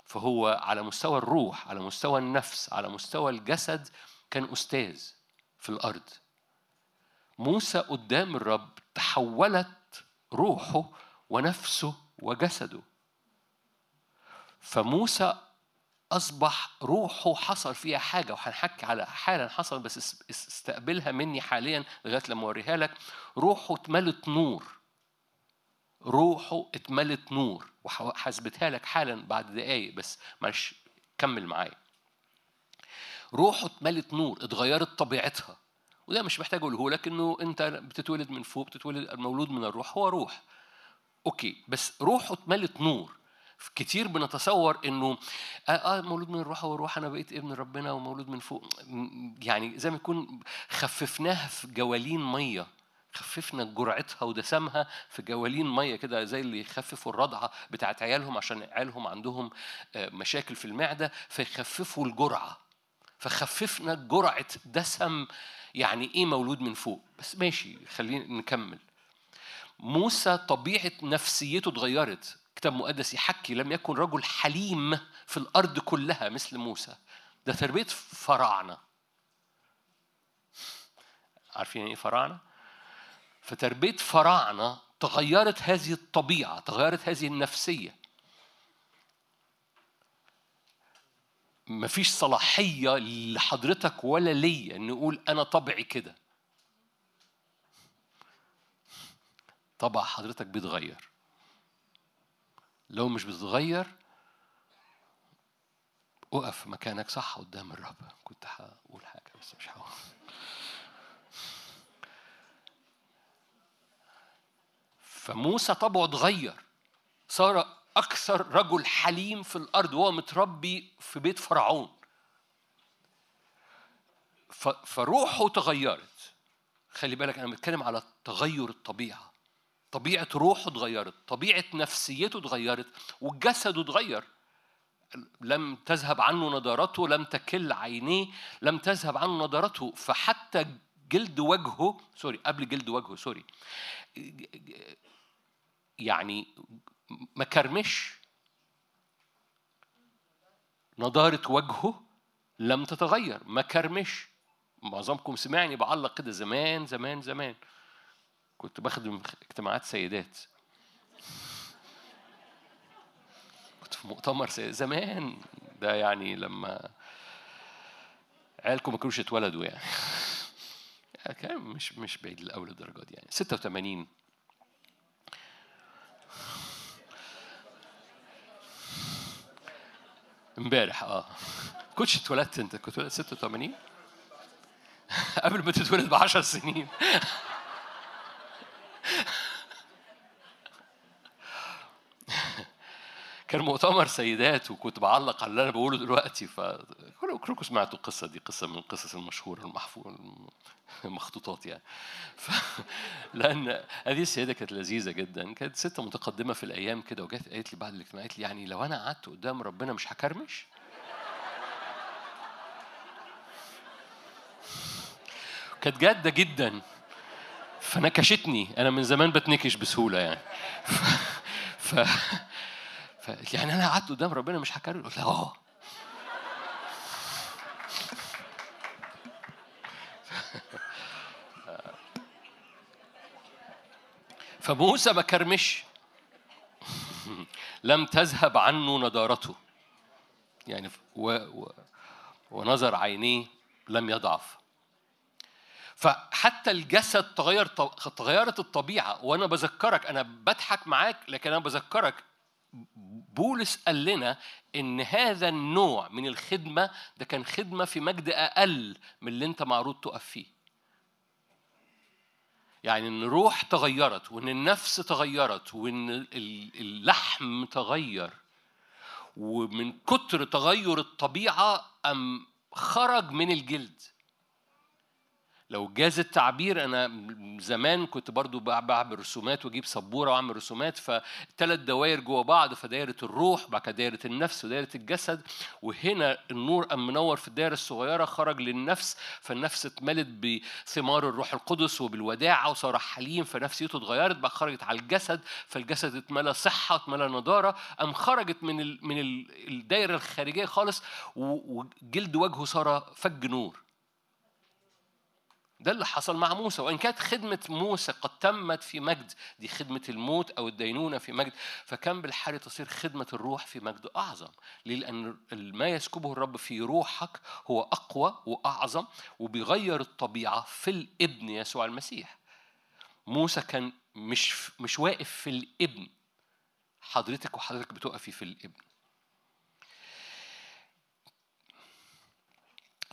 فهو على مستوى الروح على مستوى النفس على مستوى الجسد كان أستاذ في الأرض. موسى قدام الرب تحولت روحه ونفسه وجسده. فموسى أصبح روحه حصل فيها حاجة وهنحكي على حالا حصل بس اس- اس- استقبلها مني حاليا لغاية لما أوريها لك. روحه اتملت نور. روحه اتملت نور. وهثبتها لك حالا بعد دقايق بس معلش كمل معايا. روحه اتملت نور اتغيرت طبيعتها. وده مش محتاج أقوله لك إنه أنت بتتولد من فوق بتتولد المولود من الروح هو روح. أوكي بس روحه اتملت نور. كتير بنتصور إنه آه, آه مولود من الروح هو روح أنا بقيت ابن ربنا ومولود من فوق يعني زي ما يكون خففناها في جوالين مية خففنا جرعتها ودسمها في جوالين مية كده زي اللي يخففوا الرضعة بتاعت عيالهم عشان عيالهم عندهم آه، مشاكل في المعدة فيخففوا الجرعة. فخففنا جرعة دسم يعني إيه مولود من فوق. بس ماشي خلينا نكمل. موسى طبيعة نفسيته اتغيرت. كتاب مقدس يحكي لم يكن رجل حليم في الأرض كلها مثل موسى. ده تربية فراعنة. عارفين يعني إيه فراعنة؟ فتربية فراعنة تغيرت هذه الطبيعة تغيرت هذه النفسية. مفيش صلاحية لحضرتك ولا ليا إن نقول أنا طبعي كده. طبع حضرتك بيتغير. لو مش بتتغير اقف مكانك صح قدام الرب. كنت هقول حاجة بس مش هقول. فموسى طبعه اتغير. صار أكثر رجل حليم في الأرض وهو متربي في بيت فرعون. فروحه تغيرت. خلي بالك أنا بتكلم على تغير الطبيعة. طبيعة روحه اتغيرت طبيعة نفسيته اتغيرت وجسده اتغير. لم تذهب عنه نضارته لم تكل عينيه لم تذهب عنه نضارته. فحتى جلد وجهه sorry قبل جلد وجهه sorry يعني ما كرمش. نضارة وجهه لم تتغير ما كرمش. معظمكم سمعني بعلق كده زمان زمان زمان. كنت بخدم اجتماعات سيدات. كنت في مؤتمر سيد زمان. ده يعني لما عيالكم ما كانوش اتولدوا يعني. كان مش مش بعيد الأول الدرجات دي يعني. 86 امبارح آه. كنتش اتولدت انت كنت اتولدت 86 قبل ما تتولد ب 10 سنين. كان مؤتمر سيدات وكنت بعلق على اللي أنا بقوله دلوقتي ف كلكم سمعتوا القصة دي قصة من القصص المشهورة المحفوظ المخطوطات يعني. ف... لأن هذه السيدة كانت لذيذة جدا كانت ست متقدمة في الأيام كده وجت قالت لي بعد الاجتماع قالت لي يعني لو أنا قعدت قدام ربنا مش هكرمش؟ كانت جادة جدا. فنكشتني أنا من زمان بتنكش بسهولة يعني. ف... ف... لي يعني أنا قعدت قدام ربنا مش هكرر؟ قلت لها آه. فموسى ما كرمش. لم تذهب عنه نضارته. يعني و... و... ونظر عينيه لم يضعف. فحتى الجسد تغير تغيرت الطبيعة وأنا بذكرك أنا بضحك معاك لكن أنا بذكرك بولس قال لنا إن هذا النوع من الخدمة ده كان خدمة في مجد أقل من اللي أنت معروض تقف فيه. يعني إن الروح تغيرت وإن النفس تغيرت وإن اللحم تغير ومن كتر تغير الطبيعة أم خرج من الجلد. لو جاز التعبير أنا زمان كنت برضو بعمل رسومات وأجيب سبورة وأعمل رسومات فثلاث دوائر جوه بعض فدايره الروح بعد كده دايره النفس ودايره الجسد وهنا النور قام منور في الدايره الصغيرة خرج للنفس فالنفس اتملت بثمار الروح القدس وبالوداعة وصار حليم فنفسيته اتغيرت بقى خرجت على الجسد فالجسد اتملى صحة اتملى نضارة قام خرجت من من ال الدايره الخارجية خالص وجلد وجهه صار فج نور. ده اللي حصل مع موسى وإن كانت خدمة موسى قد تمت في مجد دي خدمة الموت أو الدينونة في مجد فكان بالحال تصير خدمة الروح في مجد أعظم. ليه؟ لأن ما يسكبه الرب في روحك هو أقوى وأعظم وبيغير الطبيعة في الإبن يسوع المسيح. موسى كان مش مش واقف في الإبن. حضرتك وحضرتك بتقفي في الإبن.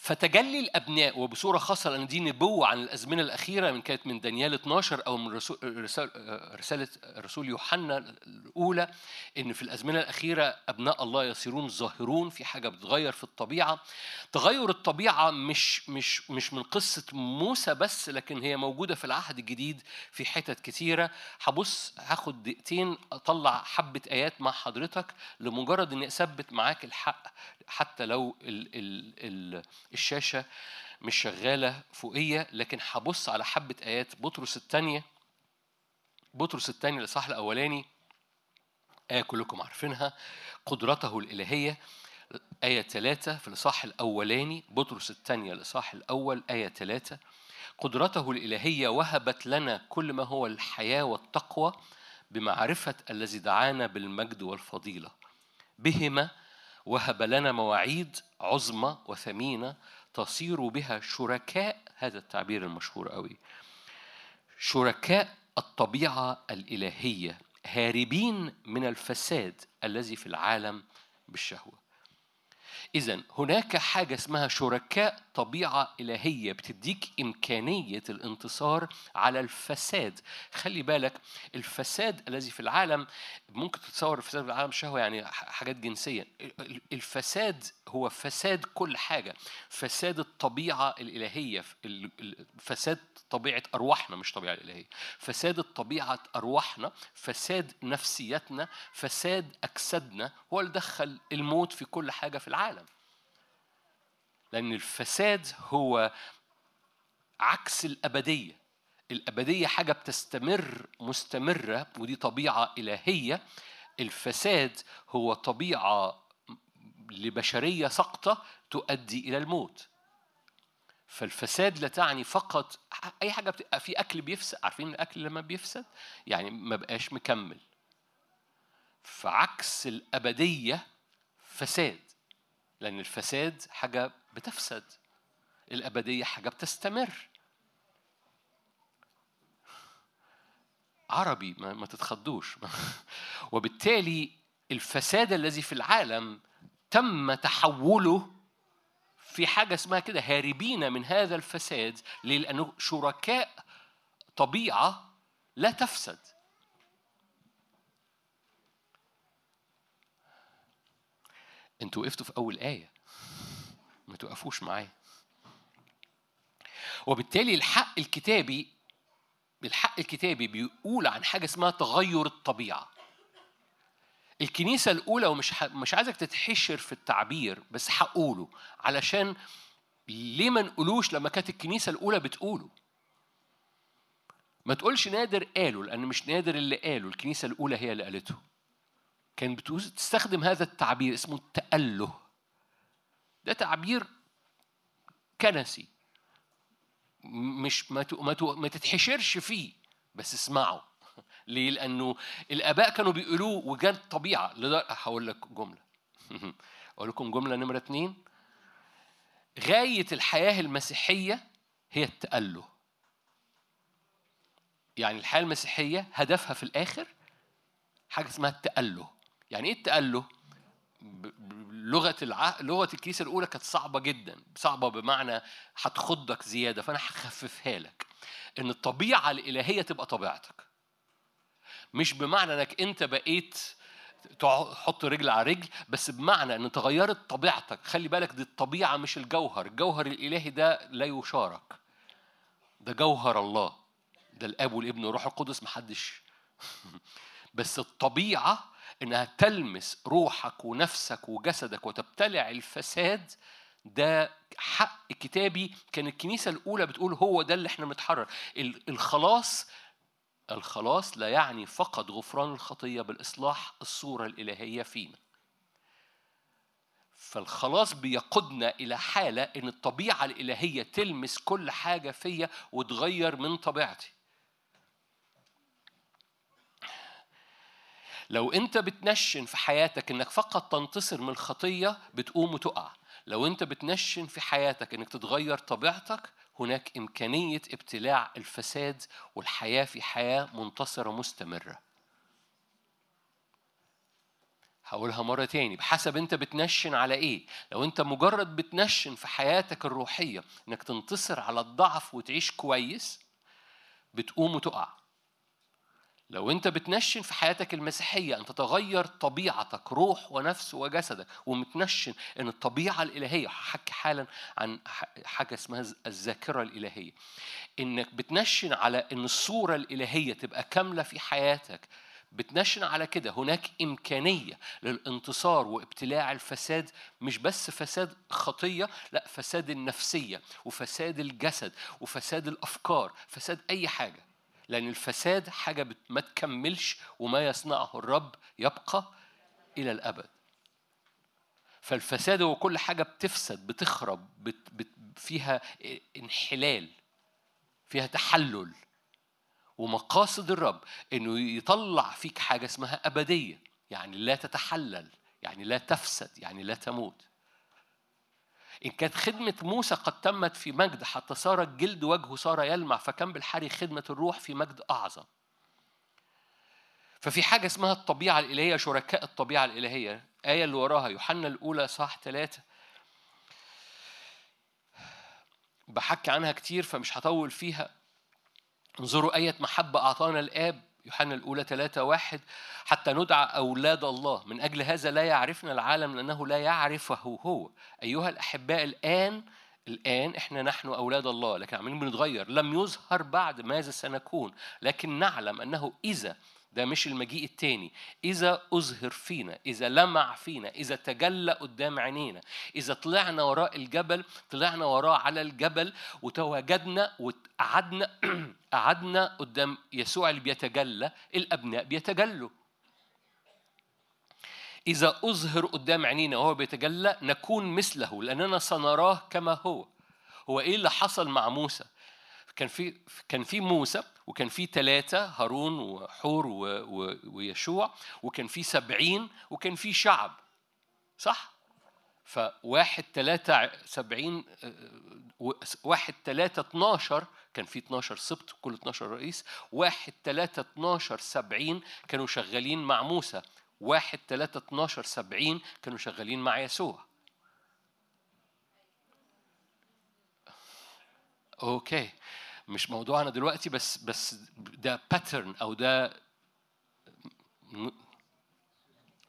فتجلي الأبناء وبصورة خاصة لأن دي نبوة عن الأزمنة الأخيرة من كانت من دانيال 12 أو من رسالة رسول يوحنا الأولى إن في الأزمنة الأخيرة أبناء الله يصيرون ظاهرون في حاجة بتتغير في الطبيعة. تغير الطبيعة مش مش مش من قصة موسى بس لكن هي موجودة في العهد الجديد في حتت كتيرة. هبص هاخد دقيقتين أطلع حبة آيات مع حضرتك لمجرد إني أثبت معاك الحق حتى لو ال ال ال الشاشة مش شغالة فوقية لكن هبص على حبة آيات. بطرس الثانية بطرس الثانية الإصحاح الأولاني آية كلكم عارفينها. قدرته الإلهية. آية ثلاثة في الإصحاح الأولاني. بطرس الثانية الإصحاح الأول. آية ثلاثة قدرته الإلهية وهبت لنا كل ما هو الحياة والتقوى بمعرفة الذي دعانا بالمجد والفضيلة. بهما وهب لنا مواعيد عظمى وثمينة تصير بها شركاء هذا التعبير المشهور قوي. شركاء الطبيعة الإلهية هاربين من الفساد الذي في العالم بالشهوة. إذا هناك حاجة اسمها شركاء طبيعة إلهية بتديك إمكانية الانتصار على الفساد. خلي بالك الفساد الذي في العالم ممكن تتصور الفساد في العالم الشهوة يعني حاجات جنسية. ال- الفساد هو فساد كل حاجة. فساد الطبيعة الإلهية ال- ال- فساد طبيعة أرواحنا مش طبيعة الإلهية. فساد الطبيعة أرواحنا فساد نفسيتنا فساد أجسادنا هو اللي دخل الموت في كل حاجة في العالم. لأن الفساد هو عكس الأبدية. الأبدية حاجة بتستمر مستمرة ودي طبيعة إلهية. الفساد هو طبيعة لبشرية سقطة تؤدي إلى الموت. فالفساد لا تعني فقط أي حاجة بتبقى في أكل بيفسد. عارفين الأكل لما بيفسد؟ يعني ما بقاش مكمل. فعكس الأبدية فساد. لأن الفساد حاجة بتفسد. الأبدية حاجة بتستمر. عربي ما, ما تتخضوش. وبالتالي الفساد الذي في العالم تم تحوله في حاجة اسمها كده هاربين من هذا الفساد؟ لأنه شركاء طبيعة لا تفسد. أنتوا وقفتوا في أول آية. ما توقفوش معايا. وبالتالي الحق الكتابي الحق الكتابي بيقول عن حاجة اسمها تغير الطبيعة. الكنيسة الأولى ومش ح... مش عايزك تتحشر في التعبير بس هقوله. علشان ليه ما نقولوش لما كانت الكنيسة الأولى بتقوله؟ ما تقولش نادر قاله لأن مش نادر اللي قاله الكنيسة الأولى هي اللي قالته. كان بتقول تستخدم هذا التعبير اسمه التأله. ده تعبير كنسي. مش ما ما تتحشرش فيه بس اسمعه. ليه؟ لأنه الآباء كانوا بيقولوه وجد طبيعة. هقول لك جملة. أقول لكم جملة نمرة اتنين. غاية الحياة المسيحية هي التأله. يعني الحياة المسيحية هدفها في الآخر حاجة اسمها التأله. يعني إيه التأله؟ ب- ب- لغة الع... لغة الكنيسة الأولى كانت صعبة جدا صعبة بمعنى هتخضك زيادة فأنا هخففها لك. إن الطبيعة الإلهية تبقى طبيعتك. مش بمعنى إنك أنت بقيت تحط رجل على رجل بس بمعنى إن تغيرت طبيعتك. خلي بالك دي الطبيعة مش الجوهر. الجوهر الإلهي ده لا يشارك. ده جوهر الله. ده الأب والابن والروح القدس محدش. بس الطبيعة إنها تلمس روحك ونفسك وجسدك وتبتلع الفساد ده حق كتابي. كان الكنيسة الأولى بتقول هو ده اللي إحنا بنتحرر. ال- الخلاص الخلاص لا يعني فقط غفران الخطية بالإصلاح الصورة الإلهية فينا. فالخلاص بيقودنا إلى حالة إن الطبيعة الإلهية تلمس كل حاجة فيا وتغير من طبيعتي. لو انت بتنشن في حياتك انك فقط تنتصر من الخطيه بتقوم وتقع. لو انت بتنشن في حياتك انك تتغير طبيعتك هناك إمكانية ابتلاع الفساد والحياة في حياة منتصرة مستمرة. هقولها مرة تاني بحسب انت بتنشن على إيه. لو انت مجرد بتنشن في حياتك الروحية انك تنتصر على الضعف وتعيش كويس بتقوم وتقع. لو انت بتنشن في حياتك المسيحية ان تتغير طبيعتك روح ونفس وجسدك ومتنشن ان الطبيعة الإلهية هحكي حالا عن حاجة اسمها الذاكرة الإلهية. انك بتنشن على ان الصورة الإلهية تبقى كاملة في حياتك بتنشن على كده. هناك إمكانية للانتصار وابتلاع الفساد مش بس فساد خطية لا فساد النفسية وفساد الجسد وفساد الأفكار فساد أي حاجة. لأن الفساد حاجة ما تكملش وما يصنعه الرب يبقى إلى الأبد. فالفساد هو كل حاجة بتفسد بتخرب بت بت فيها انحلال فيها تحلل. ومقاصد الرب إنه يطلع فيك حاجة اسمها أبدية يعني لا تتحلل يعني لا تفسد يعني لا تموت. إن كانت خدمة موسى قد تمت في مجد حتى صار الجلد وجهه صار يلمع فكان بالحري خدمة الروح في مجد أعظم. ففي حاجة اسمها الطبيعة الإلهية شركاء الطبيعة الإلهية. آية اللي وراها يوحنا الأولى صح ثلاثة بحكي عنها كتير فمش هطول فيها. انظروا آية محبة أعطانا الآب يوحنا الأولى ثلاثة واحد حتى ندعى أولاد الله. من أجل هذا لا يعرفنا العالم لأنه لا يعرفه هو. أيها الأحباء الآن الآن إحنا نحن أولاد الله لكن عمالين بنتغير. لم يظهر بعد ماذا سنكون لكن نعلم أنه إذا ده مش المجيء التاني. إذا أظهر فينا إذا لمع فينا إذا تجلى قدام عينينا إذا طلعنا وراء الجبل طلعنا وراه على الجبل وتواجدنا وقعدنا قعدنا قدام يسوع اللي بيتجلى الأبناء بيتجلوا. إذا أظهر قدام عينينا وهو بيتجلى نكون مثله لأننا سنراه كما هو. هو إيه اللي حصل مع موسى؟ كان في كان في موسى وكان في ثلاثة هارون وحور ويشوع وكان في سبعين وكان في شعب. صح؟ فواحد ثلاثة سبعين آه، واحد ثلاثة اتناشر كان في 12 سبط كل 12 رئيس. واحد ثلاثة اتناشر سبعين كانوا شغالين مع موسى. واحد ثلاثة اتناشر سبعين كانوا شغالين مع يسوع. okay. مش موضوعنا دلوقتي بس بس ده pattern أو ده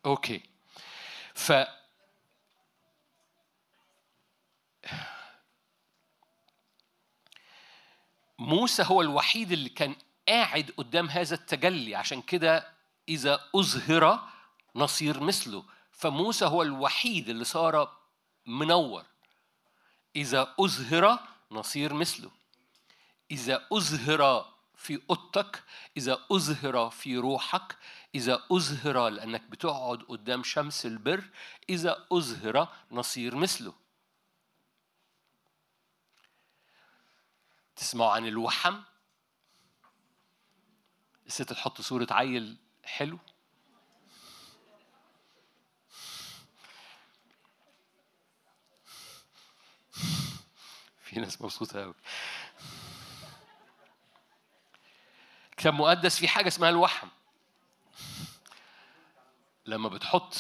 okay ف موسى هو الوحيد اللي كان قاعد قدام هذا التجلي. عشان كده إذا أظهر نصير مثله. فموسى هو الوحيد اللي صار منور. إذا أظهر نصير مثله. إذا أظهر في أوضتك إذا أظهر في روحك إذا أظهر لأنك بتقعد قدام شمس البر إذا أظهر نصير مثله. تسمعوا عن الوحم؟ الست تحط صورة عيل حلو. في ناس مبسوطة أوي. كتاب مقدس في حاجة اسمها الوحم. لما بتحط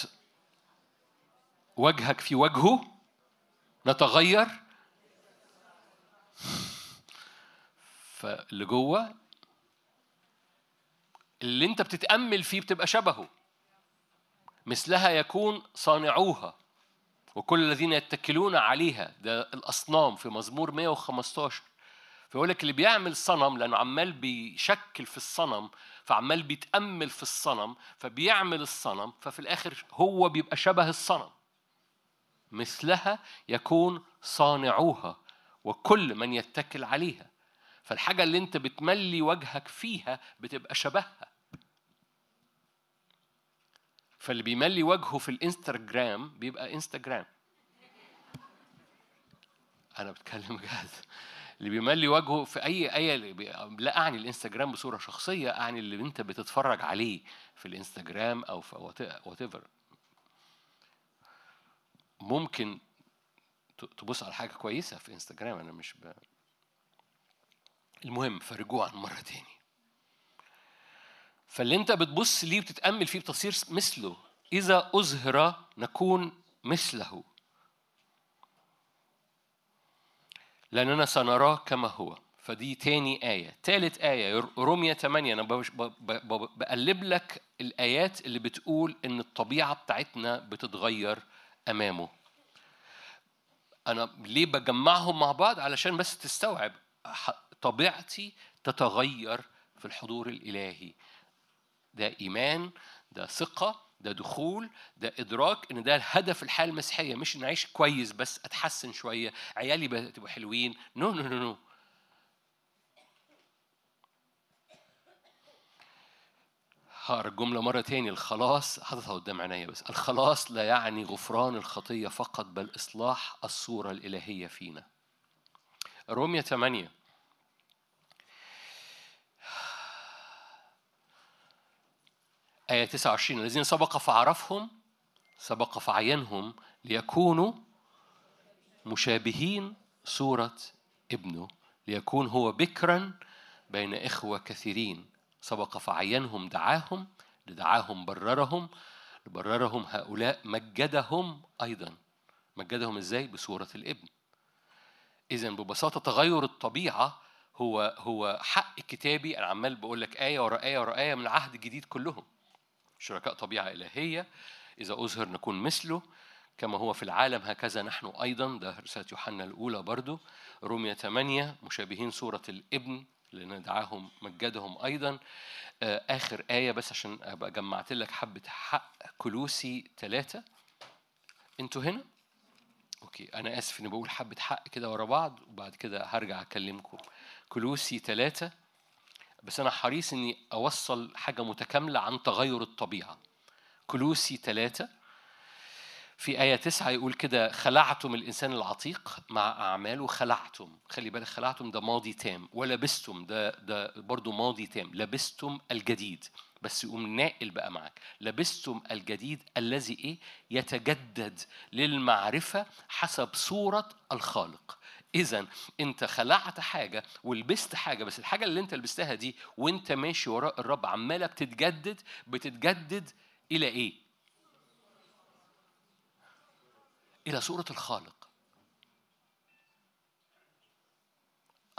وجهك في وجهه نتغير. فاللي جوه اللي انت بتتأمل فيه بتبقى شبهه. مثلها يكون صانعوها وكل الذين يتكلون عليها. ده الأصنام في مزمور 115 فيقول لك اللي بيعمل صنم لأنه عمال بيشكل في الصنم فعمال بيتأمل في الصنم فبيعمل الصنم ففي الآخر هو بيبقى شبه الصنم. مثلها يكون صانعوها وكل من يتكل عليها. فالحاجة اللي أنت بتملي وجهك فيها بتبقى شبهها. فاللي بيملي وجهه في الانستغرام بيبقى انستغرام أنا بتكلم بجد. اللي بيملي وجهه في أي اللي بي- لا أعني الإنستجرام بصورة شخصية أعني اللي أنت بتتفرج عليه في الإنستجرام أو في whatever ممكن تبص على حاجة كويسة في إنستجرام أنا مش ب... المهم فرجوعا مرة تاني. فاللي أنت بتبص ليه وتتامل فيه بتصير مثله. إذا اظهر نكون مثله. لأننا سنراه كما هو. فدي تاني آية. تالت آية رومية 8 أنا بقلب لك الآيات اللي بتقول إن الطبيعة بتاعتنا بتتغير أمامه. أنا ليه بجمعهم مع بعض؟ علشان بس تستوعب. طبيعتي تتغير في الحضور الإلهي. ده إيمان ده ثقة ده دخول ده إدراك إن ده الهدف الحياة المسيحية مش إن أعيش كويس بس أتحسن شوية عيالي تبقوا حلوين. no no no no هقرأ الجملة مرة تاني الخلاص حاططها قدام عينيا بس. الخلاص لا يعني غفران الخطية فقط بل إصلاح الصورة الإلهية فينا. رومية 8 آية 29 الذين سبق فعرفهم سبق فعينهم ليكونوا مشابهين صورة ابنه ليكون هو بكرا بين إخوة كثيرين. سبق فعينهم دعاهم لدعاهم بررهم لبررهم هؤلاء مجدهم أيضا. مجدهم إزاي؟ بصورة الابن. إذا ببساطة تغير الطبيعة هو هو حق كتابي. أنا عمال بقول لك آية ورا آية ورا آية من العهد الجديد كلهم. شركاء طبيعة إلهية إذا أظهر نكون مثله كما هو في العالم هكذا نحن أيضا ده رسالة يوحنا الأولى برضو رومية 8 مشابهين صورة الإبن لأن دعاهم مجدهم أيضا. آه، آخر آية بس عشان أبقى جمعت لك حبة حق كلوسي ثلاثة أنتوا هنا؟ أوكي أنا آسف إني بقول حبة حق كده ورا بعض وبعد كده هرجع أكلمكم. كلوسي ثلاثة بس أنا حريص إني أوصل حاجة متكاملة عن تغير الطبيعة. كلوسي ثلاثة في آية تسعة يقول كده خلعتم الإنسان العتيق مع أعماله خلعتم. خلي بالك خلعتم ده ماضي تام ولبستم ده ده برضو ماضي تام. لبستم الجديد. بس يقوم ناقل بقى معاك. لبستم الجديد الذي إيه؟ يتجدد للمعرفة حسب صورة الخالق. إذا أنت خلعت حاجة ولبست حاجة بس الحاجة اللي أنت لبستها دي وأنت ماشي وراء الرب عمالة بتتجدد بتتجدد إلى إيه؟ إلى صورة الخالق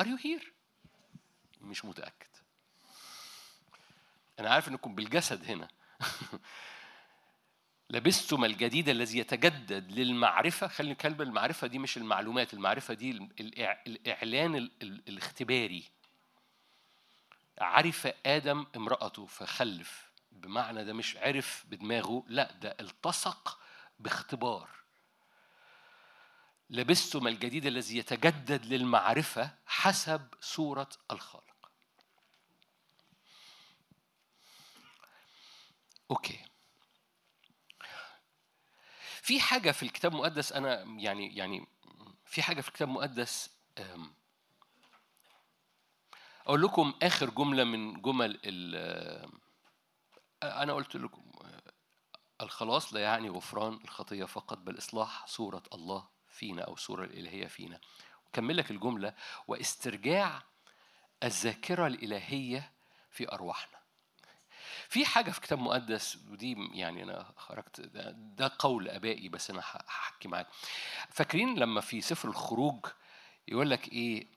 Are you here؟ مش متأكد أنا عارف إنكم بالجسد هنا لبستم الجديد الذي يتجدد للمعرفة. خلي كلمة المعرفة دي مش المعلومات المعرفة دي الإع- الإعلان ال- ال- الاختباري. عرف آدم امرأته فخلف. بمعنى ده مش عرف بدماغه لا ده التصق باختبار. لبستم الجديد الذي يتجدد للمعرفة حسب صورة الخالق. أوكي. في حاجة في الكتاب المقدس أنا يعني يعني في حاجة في الكتاب المقدس أم، أقول لكم آخر جملة من جمل ال أنا قلت لكم الخلاص لا يعني غفران الخطية فقط بل إصلاح صورة الله فينا أو الصورة الإلهية فينا. كمل لك الجملة وإسترجاع الذاكرة الإلهية في أرواحنا. في حاجة في كتاب مقدس ودي يعني أنا خرجت ده, ده قول آبائي بس أنا ه- هحكي معاك. فاكرين لما في سفر الخروج يقول لك إيه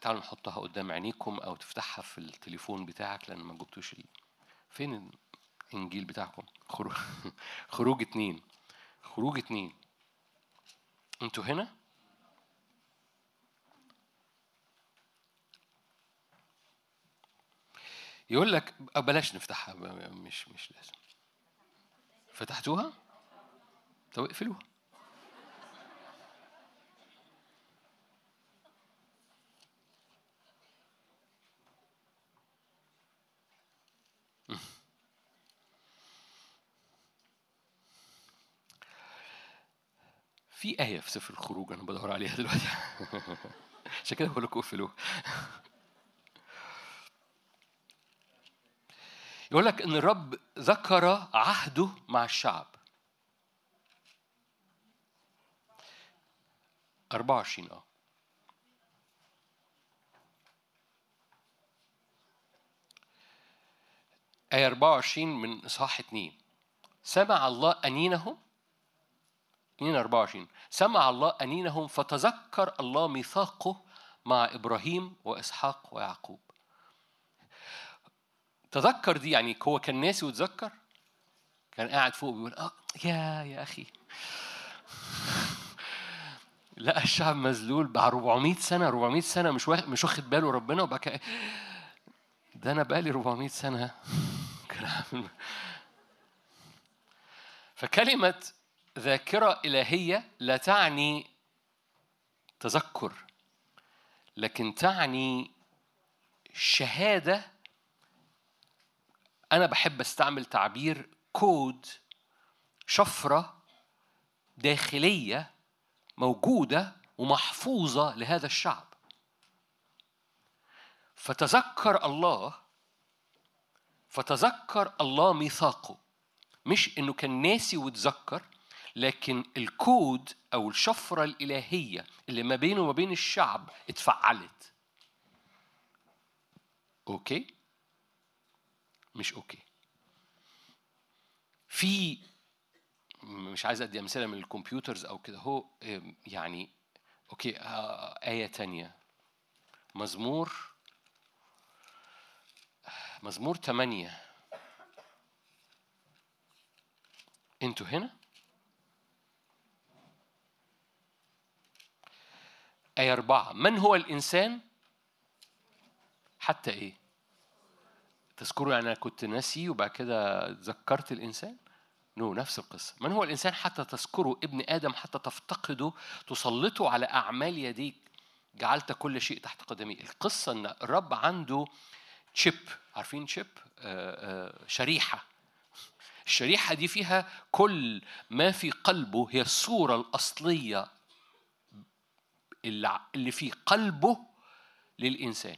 تعالوا نحطها قدام عينيكم أو تفتحها في التليفون بتاعك لأن ما جبتوش. فين الإنجيل بتاعكم؟ خروج خروج اتنين خروج اتنين. أنتوا هنا؟ يقول لك بلاش نفتحها مش مش لازم. فتحتوها؟ طب اقفلوها. في آية في سفر الخروج أنا بدور عليها دلوقتي. عشان كده بقول لكم اقفلوها. يقول لك إن الرب ذكر عهده مع الشعب. 24 آه. آية 24 من إصحاح 2 سمع الله أنينهم؟ 2 24 سمع أنينهم أنينهم فتذكر الله ميثاقه مع إبراهيم وإسحاق ويعقوب. تذكر دي؟ يعني هو كان ناسي وتذكر؟ كان قاعد فوق بيقول آه يا يا أخي. لقى الشعب مذلول بعد 400 سنة 400 سنة مش واخد مش واخد باله ربنا وبقى ده أنا بقالي 400 سنة. فكلمة ذاكرة إلهية لا تعني تذكر لكن تعني شهادة أنا بحب أستعمل تعبير كود شفرة داخلية موجودة ومحفوظة لهذا الشعب. فتذكر الله فتذكر الله ميثاقه. مش إنه كان ناسي وتذكر لكن الكود أو الشفرة الإلهية اللي ما بينه وما بين الشعب اتفعلت. okay؟ مش okay. في مش عايز أدي أمثلة من ال computers أو كده هو يعني أوكي آه، آية تانية. مزمور مزمور ثمانية أنتوا هنا؟ آية أربعة. من هو الإنسان؟ حتى إيه؟ تذكروا يعني أنا كنت ناسي وبعد كده ذكرت الإنسان؟ نو نفس القصة. من هو الإنسان حتى تذكره ابن آدم حتى تفتقده تسلطه على أعمال يديك؟ جعلت كل شيء تحت قدمي القصة أن الرب عنده تشيب عارفين تشيب آه آه شريحة. الشريحة دي فيها كل ما في قلبه هي الصورة الأصلية اللي في قلبه للإنسان.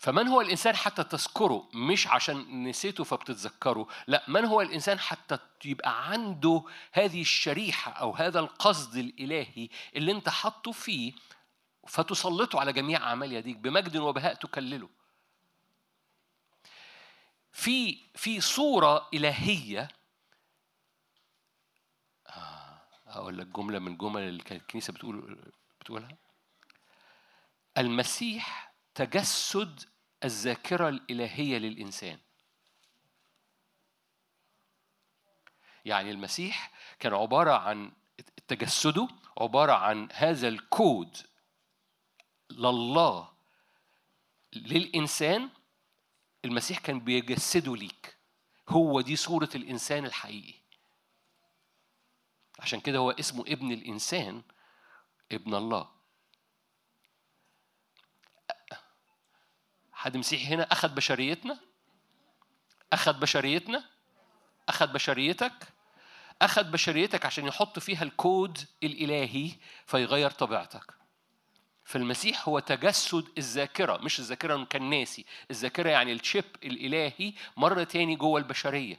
فمن هو الإنسان حتى تذكره؟ مش عشان نسيته فبتتذكره لا من هو الإنسان حتى يبقى عنده هذه الشريحة أو هذا القصد الإلهي اللي أنت حاطه فيه فتسلطه على جميع أعمال يديك بمجد وبهاء تكلله. في في صورة إلهية آه، أقول لك جملة من جمل اللي كانت الكنيسة بتقول بتقولها. المسيح تجسد الذاكرة الإلهية للإنسان. يعني المسيح كان عبارة عن تجسده عبارة عن هذا الكود لله للإنسان المسيح كان بيجسده ليك. هو دي صورة الإنسان الحقيقي. عشان كده هو اسمه ابن الإنسان ابن الله. حد مسيحي هنا أخذ بشريتنا؟ أخذ بشريتنا؟ أخذ بشريتك؟ أخذ بشريتك عشان يحط فيها الكود الإلهي فيغير طبيعتك. فالمسيح هو تجسد الذاكرة مش الذاكرة كان ناسي الذاكرة يعني الشيب الإلهي مرة تاني جوه البشرية.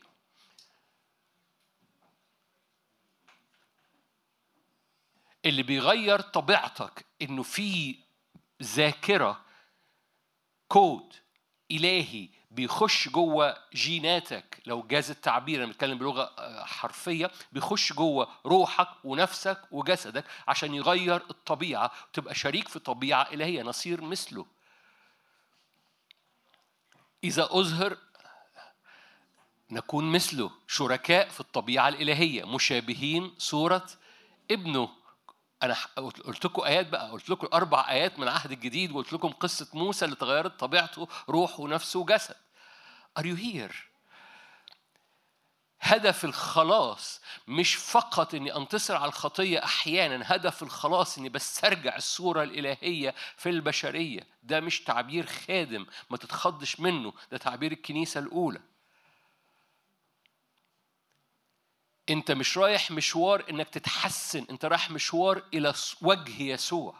اللي بيغير طبيعتك إنه في ذاكرة كود إلهي بيخش جوه جيناتك. لو جاز التعبير أنا بتكلم بلغة آه، حرفية بيخش جوه روحك ونفسك وجسدك عشان يغير الطبيعة وتبقى شريك في طبيعة إلهية. نصير مثله. إذا أظهر نكون مثله. شركاء في الطبيعة الإلهية. مشابهين صورة ابنه. أنا قلت لكم آيات بقى قلت لكم أربع آيات من العهد الجديد وقلت لكم قصة موسى اللي تغيرت طبيعته روح ونفس وجسد Are you here؟ هدف الخلاص مش فقط إني أنتصر على الخطية أحيانا هدف الخلاص إني بسترجع الصورة الإلهية في البشرية. ده مش تعبير خادم ما تتخضش منه ده تعبير الكنيسة الأولى. انت مش رايح مشوار انك تتحسن انت رايح مشوار إلى وجه يسوع.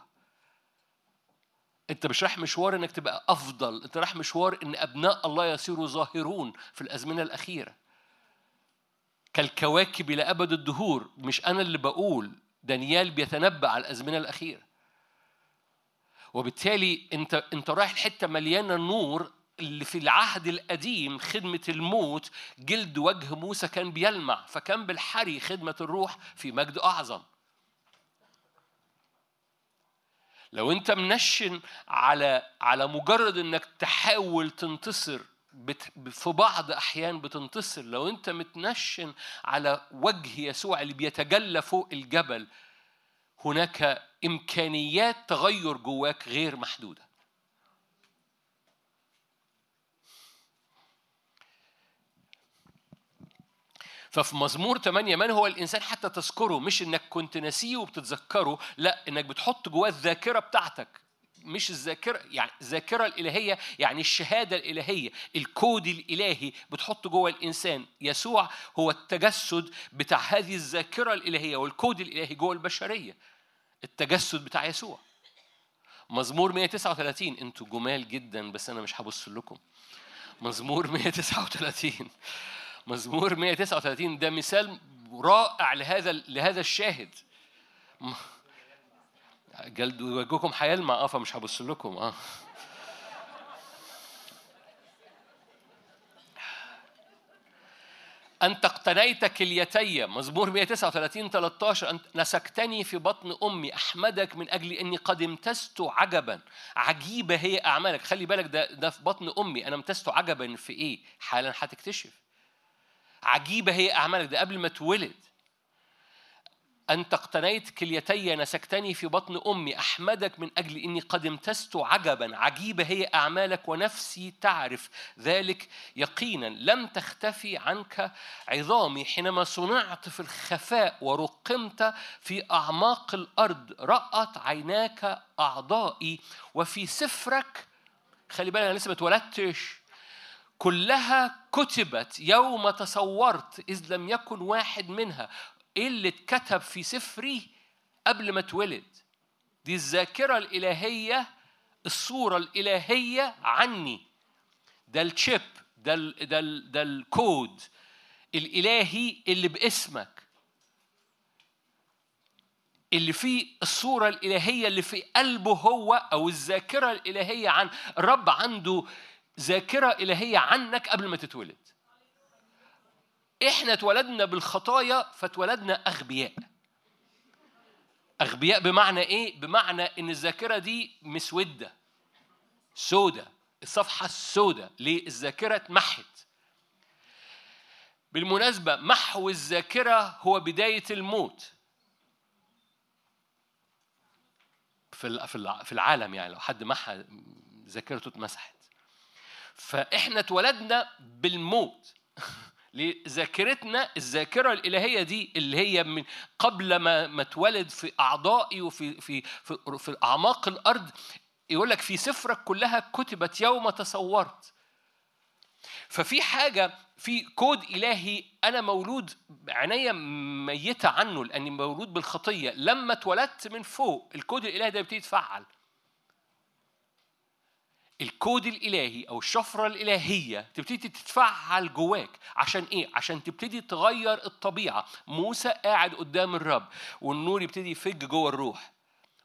انت مش رايح مشوار انك تبقى أفضل انت رايح مشوار ان أبناء الله يصيروا ظاهرون في الأزمنة الأخيرة. كالكواكب إلى أبد الدهور مش أنا اللي بقول دانيال بيتنبأ على الأزمنة الأخيرة. وبالتالي انت انت رايح الحته مليانة نور اللي في العهد القديم خدمة الموت جلد وجه موسى كان بيلمع فكان بالحري خدمة الروح في مجد أعظم. لو أنت منشن على على مجرد إنك تحاول تنتصر بت في بعض أحيان بتنتصر لو أنت متنشن على وجه يسوع اللي بيتجلى فوق الجبل هناك إمكانيات تغير جواك غير محدودة. ففي مزمور 8 من هو الإنسان حتى تذكره؟ مش إنك كنت ناسيه وبتتذكره لا إنك بتحط جواه الذاكرة بتاعتك. مش الذاكرة يعني الذاكرة الإلهية يعني الشهادة الإلهية الكود الإلهي بتحط جوه الإنسان. يسوع هو التجسد بتاع هذه الذاكرة الإلهية والكود الإلهي جوه البشرية. التجسد بتاع يسوع. مزمور 139 أنتوا جمال جدا بس أنا مش هبص لكم. مزمور 139 مزمور 139 ده مثال رائع لهذا لهذا الشاهد. جلد وجهكم هيلمع آه فمش هبص لكم. آه. أنت اقتنيت كليتي. مزمور 139 13 أنت نسكتني في بطن أمي. أحمدك من أجل أني قد امتزت عجبا. عجيبة هي أعمالك. خلي بالك ده ده في بطن أمي. أنا امتزت عجبا في إيه؟ حالا هتكتشف. عجيبة هي أعمالك ده قبل ما اتولد أنت اقتنيت كليتي نسكتني في بطن أمي أحمدك من أجل إني قد امتزت عجبا. عجيبة هي أعمالك ونفسي تعرف ذلك يقينا. لم تختفي عنك عظامي حينما صنعت في الخفاء ورقمت في أعماق الأرض. رأت عيناك أعضائي وفي سفرك خلي بالك أنا لسه ما اتولدتش. كلها كتبت يوم تصورت إذ لم يكن واحد منها إيه اللي اتكتب في سفري قبل ما اتولد. دي الذاكرة الإلهية الصورة الإلهية عني. ده الشيب ده ال ده ال ده الكود الإلهي اللي باسمك. اللي فيه الصورة الإلهية اللي في قلبه هو أو الذاكرة الإلهية عن الرب عنده ذاكرة إلهية عنك قبل ما تتولد. إحنا اتولدنا بالخطايا فاتولدنا أغبياء. أغبياء بمعنى إيه؟ بمعنى إن الذاكرة دي مسودة سودة الصفحة السوداء ليه؟ الذاكرة اتمحت. بالمناسبة محو الذاكرة هو بداية الموت. في في العالم يعني لو حد محى ذاكرته اتمسحت. فإحنا اتولدنا بالموت. لذاكرتنا الذاكرة الإلهية دي اللي هي من قبل ما ما اتولد في أعضائي وفي في في, في أعماق الأرض يقول لك في سفرك كلها كتبت يوم تصورت. ففي حاجة في كود إلهي أنا مولود عينيا ميتة عنه لأني مولود بالخطية. لما اتولدت من فوق الكود الإلهي ده بيبتدي يتفعل. الكود الإلهي أو الشفرة الإلهية تبتدي تتفعل جواك. عشان إيه؟ عشان تبتدي تغير الطبيعة. موسى قاعد قدام الرب والنور يبتدي يفج جوه الروح.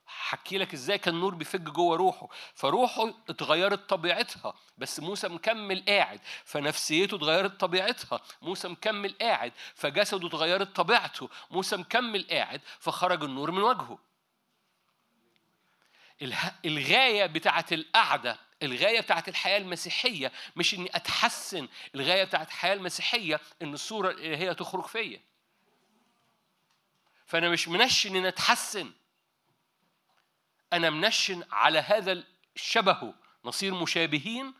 حكي لك إزاي كان النور بيفج جوه روحه. فروحه اتغيرت طبيعتها بس موسى مكمل قاعد. فنفسيته اتغيرت طبيعتها. موسى مكمل قاعد. فجسده اتغيرت طبيعته. موسى مكمل قاعد. فخرج النور من وجهه. اله- الغاية بتاعت الغاية بتاعت الحياة المسيحية مش إني أتحسن الغاية بتاعت الحياة المسيحية إن الصورة الالهيه تخرج فيا. فأنا مش منشن ان أتحسن. أنا منشن على هذا الشبه نصير مشابهين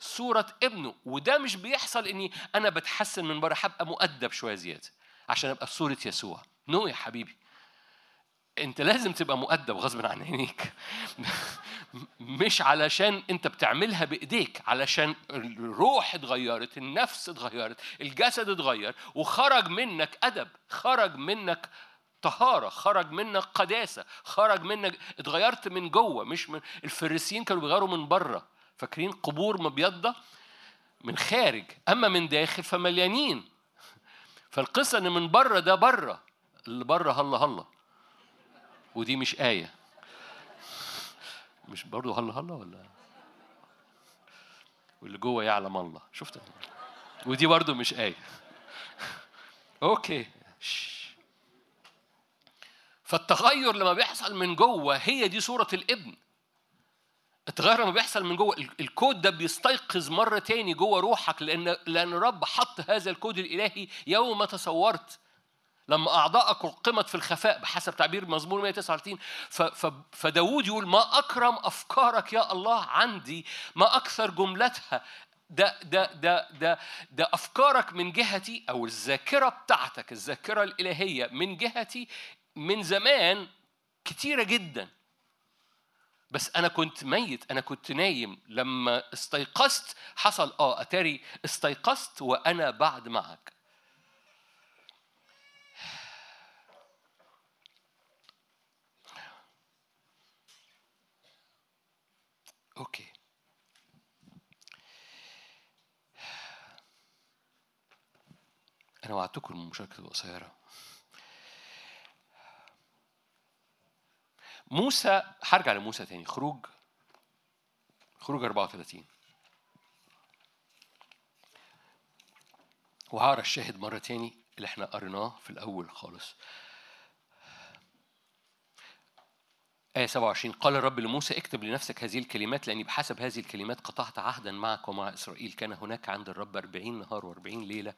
صورة ابنه. وده مش بيحصل إني أنا بتحسن من بره هبقى مؤدب شوية زيادة عشان أبقى في صورة يسوع. no يا حبيبي. انت لازم تبقى مؤدب غصب عن عينيك. مش علشان انت بتعملها بإيديك علشان الروح اتغيرت النفس اتغيرت الجسد اتغير وخرج منك أدب خرج منك طهارة خرج منك قداسة خرج منك اتغيرت من جوه مش من الفريسيين كانوا بيغيروا من بره. فاكرين قبور مبيضة؟ من خارج. أما من داخل فمليانين. فالقصة إن من بره ده بره. اللي بره هلا هلا. ودي مش آية. مش برضه هلا هلا ولا؟ واللي جوه يعلم الله. شفت؟ ودي برضه مش آية. okay. فالتغير لما بيحصل من جوه هي دي صورة الابن. التغير لما بيحصل من جوه ال- الكود ده بيستيقظ مرة تاني جوه روحك لأن لأن الرب حط هذا الكود الإلهي يوم تصورت. لما أعضائك رقمت في الخفاء بحسب تعبير مزمور 139 ف- ف- فداود يقول ما أكرم أفكارك يا الله عندي ما أكثر جملتها ده ده ده ده ده أفكارك من جهتي أو الذاكرة بتاعتك الذاكرة الإلهية من جهتي من زمان كتيرة جدا. بس أنا كنت ميت أنا كنت نايم لما استيقظت حصل آه أتاري استيقظت وأنا بعد معك. أوكي أنا وعدتكم المشاركه تبقى قصيره موسى هرجع لموسى تاني خروج خروج 34 وهقرا الشاهد مرة تاني اللي إحنا قريناه في الأول خالص آية 27 قال الرب لموسى اكتب لنفسك هذه الكلمات لأني بحسب هذه الكلمات قطعت عهدا معك ومع إسرائيل. كان هناك عند الرب أربعين نهار وأربعين ليلة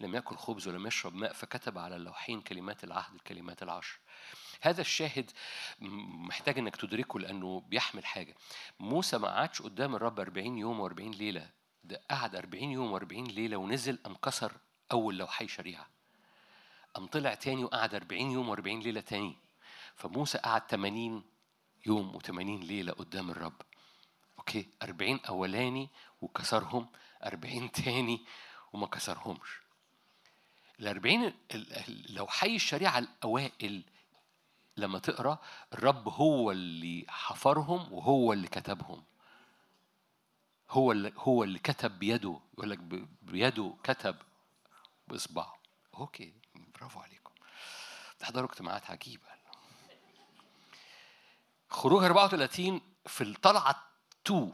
لم يأكل خبز ولم يشرب ماء فكتب على اللوحين كلمات العهد الكلمات العشر. هذا الشاهد محتاج إنك تدركه لأنه بيحمل حاجة. موسى ما قعدش قدام الرب 40 يوم و40 ليلة. ده قعد 40 يوم و40 ليلة ونزل قام كسر أول لوحي شريعة. قام طلع تاني وقعد 40 يوم و40 ليلة تاني. فموسى قعد 80 يوم و80 ليلة قدام الرب. أوكي 40 أولاني وكسرهم 40 تاني وما كسرهمش. ال 40 ال- ال- لوحي الشريعة الأوائل لما تقرأ الرب هو اللي حفرهم وهو اللي كتبهم. هو اللي هو اللي كتب بيده يقول لك بيده كتب باصبعه أوكي برافو عليكم. تحضروا اجتماعات عجيبة. خروج 34 في الطلعة 2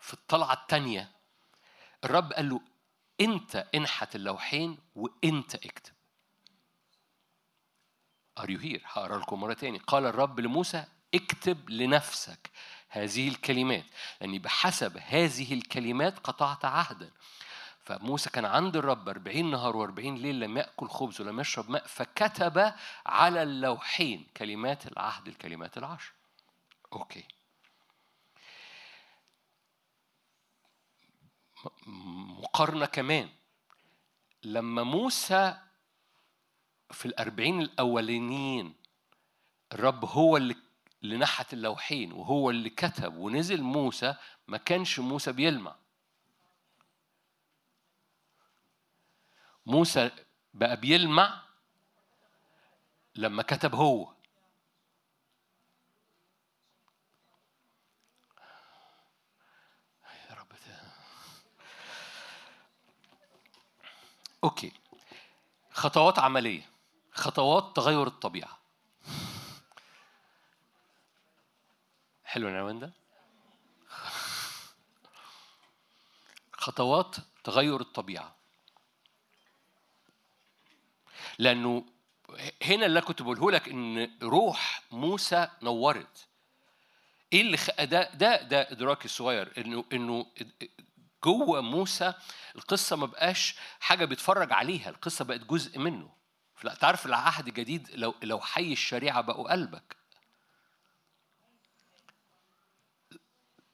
في الطلعة الثانية الرب قال له أنت انحت اللوحين وأنت اكتب. Are you here؟ هقرأ لكم مرة تاني. قال الرب لموسى اكتب لنفسك هذه الكلمات. لأني بحسب هذه الكلمات قطعت عهدا. فموسى كان عند الرب أربعين نهار وأربعين ليل لم يأكل خبز ولم يشرب ماء فكتب على اللوحين كلمات العهد الكلمات العشر. أوكي. م- مقارنة كمان لما موسى في الأربعين الأولانيين الرب هو اللي اللي نحت اللوحين وهو اللي كتب ونزل موسى ما كانش موسى بيلمع موسى بقى بيلمع لما كتب هو. يا رب. أوكي. خطوات عملية. خطوات تغير الطبيعة. حلو العنوان ده. خطوات تغير الطبيعة. لأنه هنا اللي كنت بقوله لك إن روح موسى نورت. إيه اللي. ده ده ده إدراكي الصغير إنه إنه جوه موسى القصة ما بقاش حاجة بيتفرج عليها القصة بقت جزء منه. لا تعرف العهد الجديد لو لو حي الشريعة بقوا قلبك.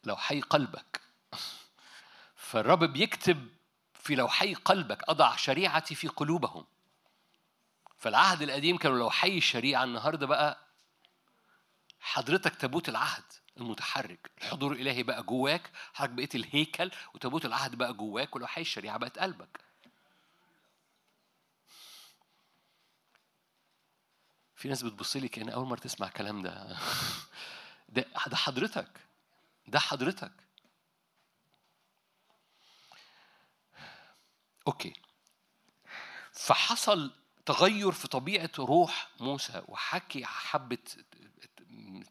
لو حي قلبك. فالرب بيكتب في لوحي قلبك أضع شريعتي في قلوبهم. فالعهد القديم كانوا لو حي الشريعة النهاردة بقى حضرتك تابوت العهد المتحرك. الحضور الإلهي بقى جواك حضرتك بقيت الهيكل وتابوت العهد بقى جواك ولو حي الشريعة بقت قلبك. في ناس بتبص لي كأن أول مرة تسمع الكلام ده. ده ده حضرتك. ده حضرتك. أوكي. فحصل تغير في طبيعة روح موسى وحكي حبة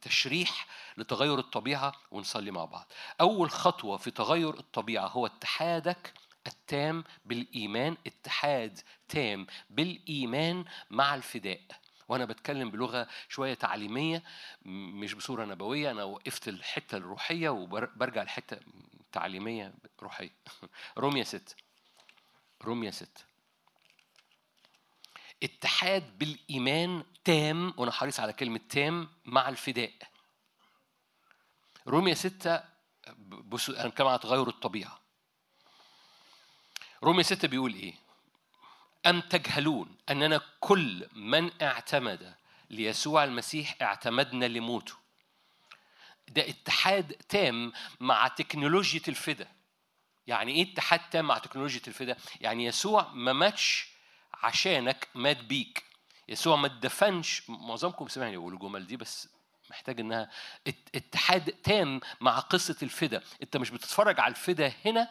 تشريح لتغير الطبيعة ونصلي مع بعض. أول خطوة في تغير الطبيعة هو اتحادك التام بالإيمان اتحاد تام بالإيمان مع الفداء. وأنا بتكلم بلغة شوية تعليمية مش بصورة نبوية أنا وقفت الحتة الروحية وبرجع الحته تعليمية روحية. روميا 6 روميا 6 اتحاد بالإيمان تام وأنا حريص على كلمة تام مع الفداء. 6 بصوا أنا بتكلم على تغير الطبيعة. روميا 6 بيقول إيه؟ أم تجهلون أننا كل من اعتمد ليسوع المسيح اعتمدنا لموته؟ ده اتحاد تام مع تكنولوجيا الفدا يعني إيه اتحاد تام مع تكنولوجيا الفدا يعني يسوع ما ماتش عشانك مات بيك. يسوع ما اتدفنش معظمكم سمعني يقولوا الجمل دي بس محتاج إنها ات- اتحاد تام مع قصة الفدا. أنت مش بتتفرج على الفدا هنا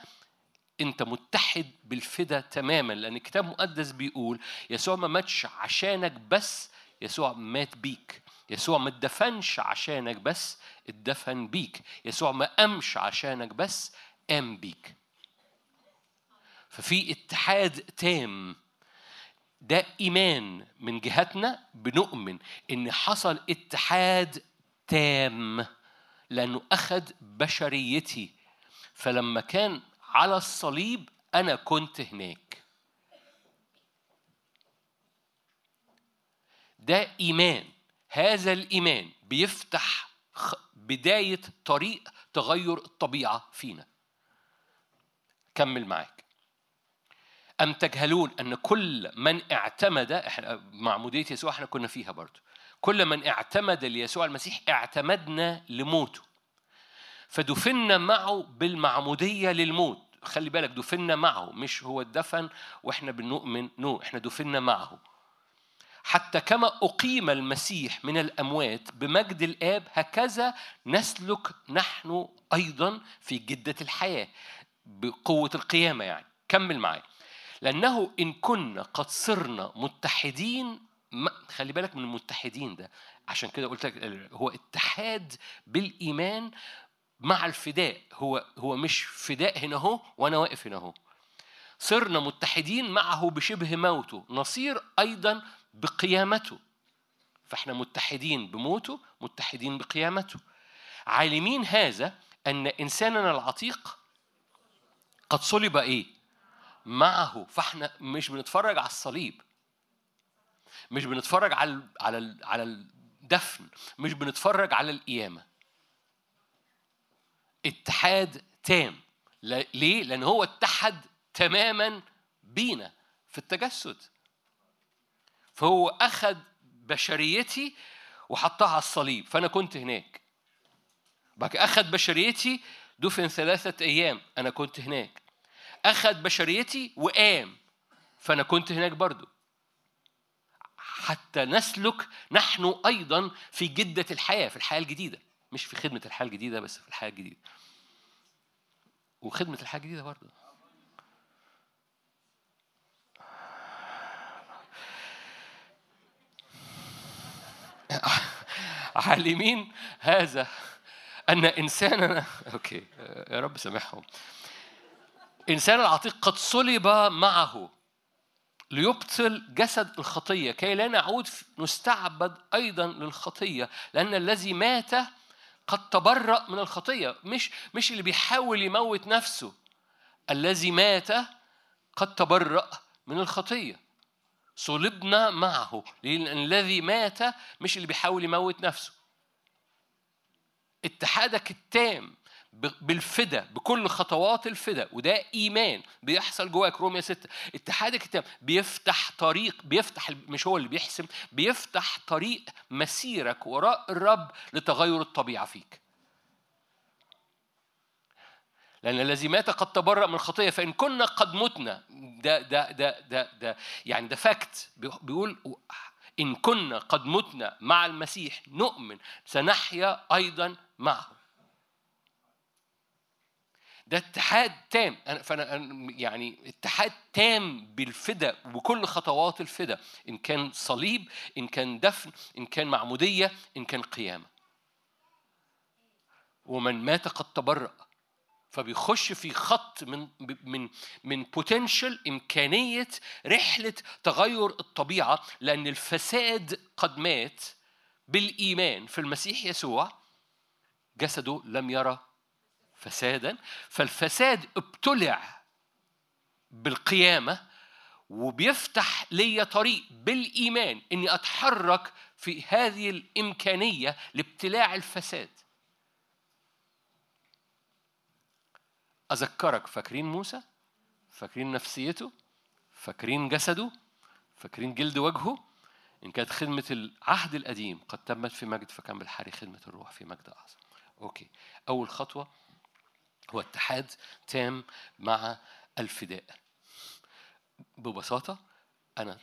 أنت متحد بالفدا تماما لأن الكتاب المقدس بيقول يسوع ما ماتش عشانك بس يسوع مات بيك. يسوع ما اتدفنش عشانك بس اتدفن بيك. يسوع ما قامش عشانك بس قام بيك. ففي اتحاد تام ده إيمان من جهتنا بنؤمن إن حصل اتحاد تام لأنه اخذ بشريتي. فلما كان على الصليب أنا كنت هناك. ده إيمان. هذا الإيمان بيفتح بداية طريق تغير الطبيعة فينا. كمل معاك. أم تجهلون أن كل من اعتمد إحنا معمودية يسوع إحنا كنا فيها برضو. كل من اعتمد ليسوع المسيح اعتمدنا لموته. فدفنا معه بالمعمودية للموت. خلي بالك دفنا معه مش هو الدفن وإحنا بنؤمن نو إحنا دفنا معه. حتى كما أقيم المسيح من الأموات بمجد الآب هكذا نسلك نحن أيضا في جدة الحياة بقوة القيامة يعني. كمل معايا. لأنه إن كنا قد صرنا متحدين ما خلي بالك من المتحدين ده. عشان كده قلت لك هو اتحاد بالإيمان مع الفداء. هو هو مش فداء هنا أهو وأنا واقف هنا أهو. صرنا متحدين معه بشبه موته. نصير أيضا بقيامته. فإحنا متحدين بموته متحدين بقيامته. عالمين هذا أن إنساننا العتيق قد صلب إيه؟ معه فاحنا مش بنتفرج على الصليب. مش بنتفرج على على على الدفن. مش بنتفرج على القيامة. اتحاد تام. ليه؟ لأن هو اتحد تماما بينا في التجسد. فهو أخذ بشريتي وحطها على الصليب. فأنا كنت هناك. كده أخذ بشريتي دفن ثلاثة أيام. أنا كنت هناك. أخذ بشريتي وقام. فأنا كنت هناك برضو. حتى نسلك نحن أيضا في جدة الحياة في الحياة الجديدة. مش في خدمة الحياة الجديدة بس في الحياة الجديدة. وخدمة الحياة الجديدة برضو. عالمين هذا أن إنساننا أوكي يا رب سامحهم. إنسان العتيق قد صلب معه ليبطل جسد الخطية كي لا نعود نستعبد أيضا للخطية لأن الذي مات قد تبرأ من الخطية مش مش اللي بيحاول يموت نفسه الذي مات قد تبرأ من الخطية. صلبنا معه لأن الذي مات مش اللي بيحاول يموت نفسه. اتحادك التام بالفدا بكل خطوات الفدا وده إيمان بيحصل جواك. روميا 6 اتحادك التام بيفتح طريق بيفتح مش هو اللي بيحسم بيفتح طريق مسيرك وراء الرب لتغير الطبيعة فيك. لأن الذي مات قد تبرأ من الخطية فإن كنا قد متنا ده ده ده ده ده يعني ده فاكت بيقول إن كنا قد متنا مع المسيح نؤمن سنحيا أيضا معه. ده اتحاد تام. أنا فانا يعني اتحاد تام بالفدا وبكل خطوات الفدا. إن كان صليب إن كان دفن إن كان معمودية إن كان قيامة. ومن مات قد تبرأ. فبيخش في خط من من من بوتنشال إمكانية رحلة تغير الطبيعة. لأن الفساد قد مات بالإيمان في المسيح يسوع. جسده لم يرى فسادا فالفساد ابتلع بالقيامة وبيفتح لي طريق بالإيمان إني أتحرك في هذه الإمكانية لابتلاع الفساد أذكرك فاكرين موسى؟ فاكرين نفسيته؟ فاكرين جسده؟ فاكرين جلد وجهه؟ إن كانت خدمة العهد القديم قد تمت في مجد فكان بالحري خدمة الروح في مجد أعظم. أوكي. أول خطوة هو اتحاد تام مع الفداء. ببساطة أنا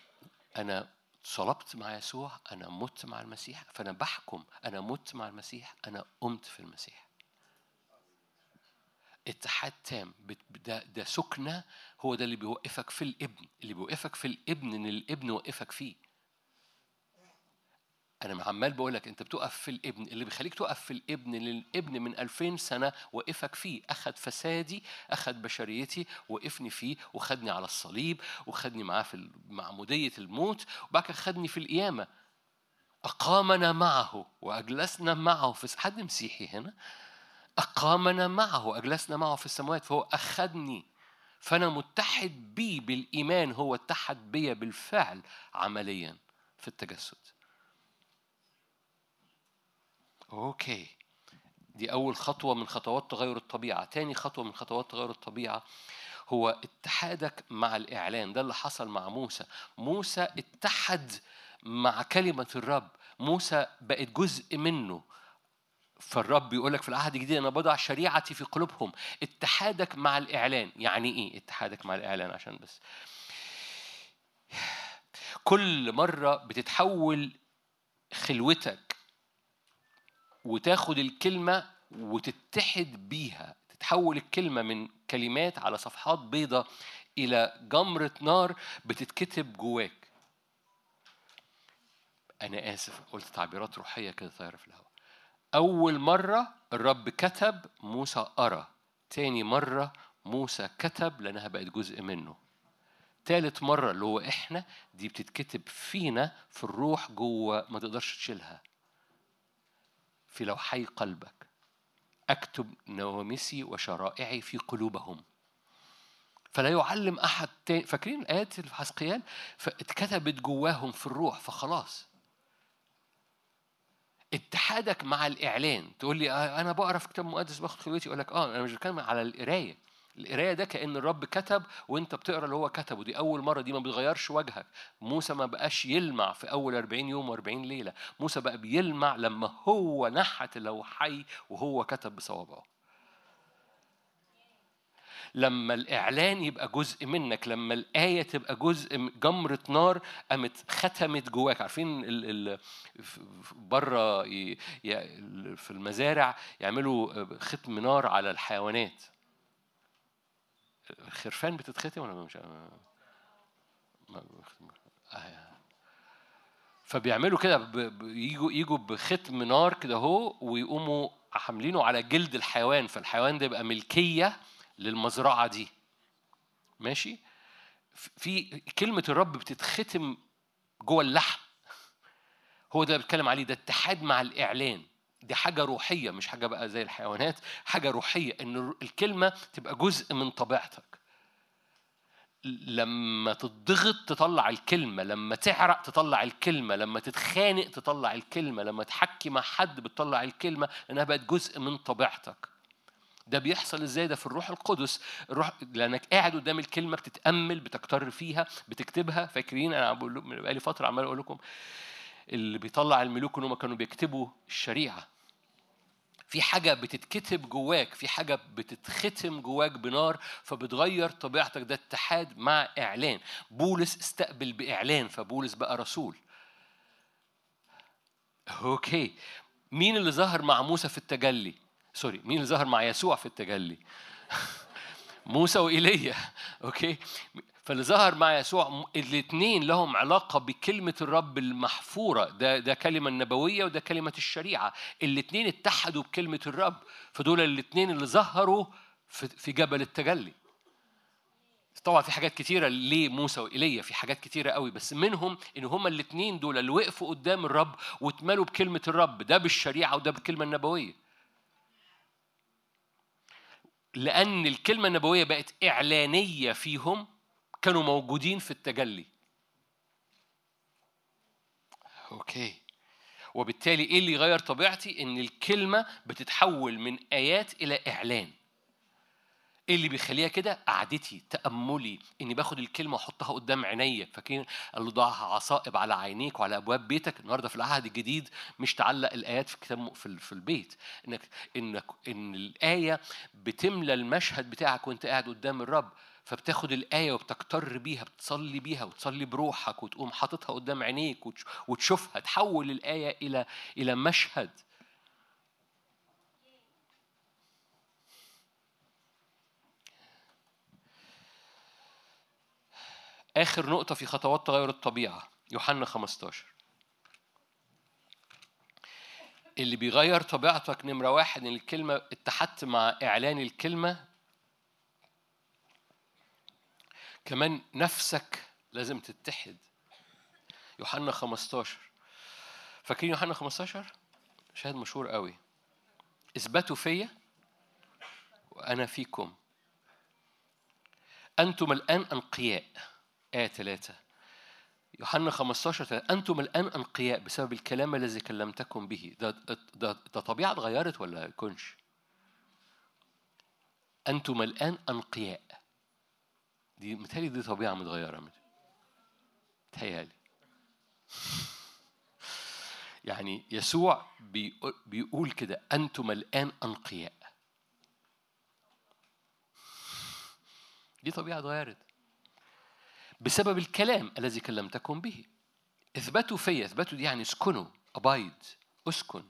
أنا صلبت مع يسوع أنا مت مع المسيح فأنا بحكم أنا مت مع المسيح أنا قمت في المسيح اتحاد تام ده ده سكنة هو ده اللي بيوقفك في الابن اللي بيوقفك في الابن ان الابن وقفك فيه أنا عمال بقول لك أنت بتقف في الابن اللي بيخليك تقف في الابن اللي الابن من 2000 سنة وقفك فيه. اخذ فسادي اخذ بشريتي وقفني فيه وخدني على الصليب وخدني معاه في معموديه الموت وبعد كده خدني في القيامة. أقامنا معه وأجلسنا معه في حد مسيحي هنا؟ أقامنا معه وأجلسنا معه في السماوات فهو أخذني فأنا متحد بيه بالإيمان هو اتحد بيا بالفعل عمليا في التجسد. أوكي. دي أول خطوة من خطوات تغير الطبيعة. تاني خطوة من خطوات تغير الطبيعة هو اتحادك مع الإعلان. ده اللي حصل مع موسى. موسى اتحد مع كلمة الرب. موسى بقت جزء منه. فالرب بيقول لك في العهد الجديد أنا بضع شريعتي في قلوبهم. اتحادك مع الإعلان. يعني إيه اتحادك مع الإعلان؟ عشان بس. كل مرة بتتحول خلوتك وتاخد الكلمة وتتحد بيها تتحول الكلمة من كلمات على صفحات بيضة إلى جمرة نار بتتكتب جواك. أنا آسف قلت تعبيرات روحية كده طايرة في الهواء. أول مرة الرب كتب موسى أرى تاني مرة موسى كتب لأنها بقت جزء منه. تالت مرة اللي هو إحنا دي بتتكتب فينا في الروح جوه ما تقدرش تشيلها. في لوحي قلبك. أكتب نواميسي وشرائعي في قلوبهم. فلا يعلم أحد تاني. فاكرين الآيات في حسقيال فاتكتبت جواهم في الروح فخلاص. اتحادك مع الإعلان. تقول لي آه، أنا بقرأ في كتاب مقدس باخد خلوتي. أقول لك آه أنا مش بتكلم على القراية. القراية ده كأن الرب كتب وأنت بتقرأ اللي هو كتبه. دي أول مرة دي ما بتغيرش وجهك. موسى ما بقاش يلمع في أول 40 يوم و40 ليلة. موسى بقى بيلمع لما هو نحت اللوحي وهو كتب بصوابعه. لما الإعلان يبقى جزء منك لما الآية تبقى جزء جمرة نار قامت ختمت جواك. عارفين ال ال بره في المزارع يعملوا ختم نار على الحيوانات. الخرفان بتتختم ولا مش ما- آه. فبيعملوا كده يجوا يجوا بختم نار كده اهو ويقوموا حاملينه على جلد الحيوان فالحيوان ده يبقى ملكية للمزرعة دي. ماشي؟ في كلمة الرب بتتختم جوه اللحم. هو ده اللي بتكلم عليه ده اتحاد مع الإعلان. دي حاجة روحية مش حاجة بقى زي الحيوانات حاجة روحية إن الكلمة تبقى جزء من طبيعتك. لما تضغط تطلع الكلمة لما تعرق تطلع الكلمة لما تتخانق تطلع الكلمة لما تحكي مع حد بتطلع الكلمة لأنها بقت جزء من طبيعتك. ده بيحصل إزاي؟ ده في الروح القدس. الروح لأنك قاعد قدام الكلمة بتتأمل بتكتر فيها بتكتبها. فاكرين؟ أنا بقول لكم بقالي فترة عمال أقول لكم اللي بيطلع الملوك إن هم كانوا بيكتبوا الشريعة. في حاجة بتتكتب جواك في حاجة بتتختم جواك بنار فبتغير طبيعتك. ده اتحاد مع إعلان. بولس استقبل بإعلان فبولس بقى رسول. okay. مين اللي ظهر مع موسى في التجلي؟ sorry مين اللي ظهر مع يسوع في التجلي؟ موسى وإيليا. okay. فاللي ظهر مع يسوع الاثنين لهم علاقة بكلمة الرب المحفورة. ده ده كلمة النبوية وده كلمة الشريعة. الاثنين اتحدوا بكلمة الرب فدول الاثنين اللي ظهروا في جبل التجلي. طبعا في حاجات كتيرة ليه موسى وإيليا في حاجات كتيرة قوي بس منهم إن هما الاثنين دول اللي وقفوا قدام الرب واتملوا بكلمة الرب. ده بالشريعة وده بالكلمة النبوية. لأن الكلمة النبوية بقت إعلانية فيهم كانوا موجودين في التجلي. أوكي. وبالتالي إيه اللي يغير طبيعتي؟ إن الكلمة بتتحول من آيات إلى إعلان. إيه اللي بيخليها كده؟ قعدتي تأملي. إني باخد الكلمة وأحطها قدام عينيا. فاكرين قال له ضعها عصائب على عينيك وعلى أبواب بيتك؟ النهارده في العهد الجديد مش تعلق الآيات في كتاب في, في البيت. إنك إنك إن الآية بتملى المشهد بتاعك وأنت قاعد قدام الرب. فبتاخد الآية وبتكتر بيها بتصلي بيها وتصلي بروحك وتقوم حاططها قدام عينيك وتش- وتشوفها تحول الآية إلى إلى مشهد. آخر نقطة في خطوات تغير الطبيعة يوحنا 15 اللي بيغير طبيعتك نمرة واحد إن الكلمة اتحدت مع إعلان الكلمة كمان نفسك لازم تتحد. يوحنا 15 فاكرين يوحنا 15 شاهد مشهور قوي. إثبتوا فيا وأنا فيكم. أنتم الآن أنقياء. آية ثلاثة يوحنا 15 ثلاثة. أنتم الآن أنقياء بسبب الكلام الذي كلمتكم به. ده, ده, ده, ده طبيعة اتغيرت ولا يكونش أنتم الآن أنقياء. دي متهيألي دي طبيعة متغيرة متهيألي. يعني يسوع بيقول- كده أنتم الآن أنقياء. دي طبيعة اتغيرت. بسبب الكلام الذي كلمتكم به. إثبتوا فيا إثبتوا دي يعني اسكنوا أبايد أسكن.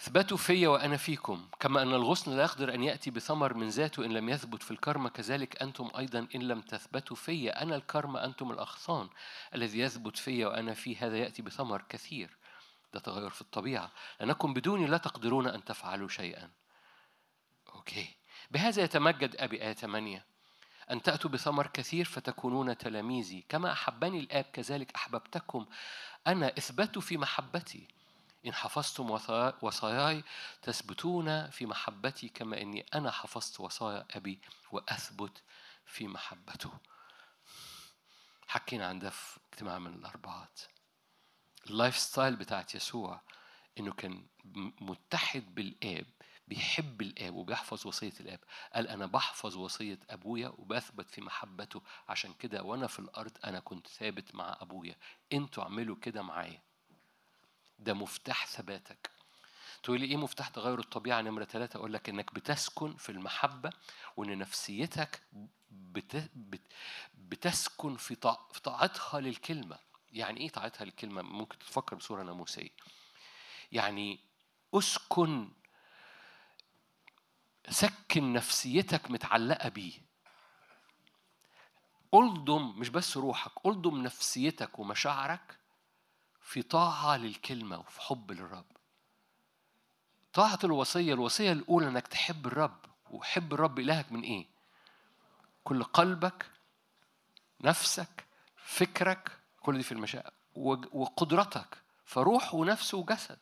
اثبتوا فيا وأنا فيكم كما أن الغصن لا يقدر أن يأتي بثمر من ذاته إن لم يثبت في الكرمة كذلك أنتم أيضا إن لم تثبتوا فيا. أنا الكرمة أنتم الأغصان. الذي يثبت فيا وأنا فيه هذا يأتي بثمر كثير. ده تغير في الطبيعة. لأنكم بدوني لا تقدرون أن تفعلوا شيئا. okay. بهذا يتمجد أبي آية 8 أن تأتوا بثمر كثير فتكونون تلاميذي. كما أحبني الآب كذلك أحببتكم. أنا إثبتوا في محبتي. إن حفظتم وصايا- وصاياي تثبتون في محبتي كما إني أنا حفظت وصايا أبي وأثبت في محبته. حكينا عن ده في اجتماع من الأربعات. ال lifestyle بتاعت يسوع إنه كان متحد بالآب بيحب الآب وبيحفظ وصية الآب. قال أنا بحفظ وصية أبويا وبثبت في محبته. عشان كده وأنا في الأرض أنا كنت ثابت مع أبويا. أنتوا اعملوا كده معايا. ده مفتاح ثباتك. تقول لي إيه مفتاح تغير الطبيعة؟ نمره ثلاثة أقول لك إنك بتسكن في المحبة وإن نفسيتك بت... بت... بتسكن في, طاع... في طاعتها للكلمة. يعني إيه طاعتها للكلمة؟ ممكن تفكر بصورة ناموسية. يعني أسكن سكن نفسيتك متعلقة بيه. ألضم مش بس روحك ألضم نفسيتك ومشاعرك في طاعة للكلمة وفي حب للرب. طاعة الوصية الوصية الأولى إنك تحب الرب. وحب الرب إلهك من إيه؟ كل قلبك نفسك فكرك كل دي في المشاعر وج- وقدرتك. فروح ونفس وجسد.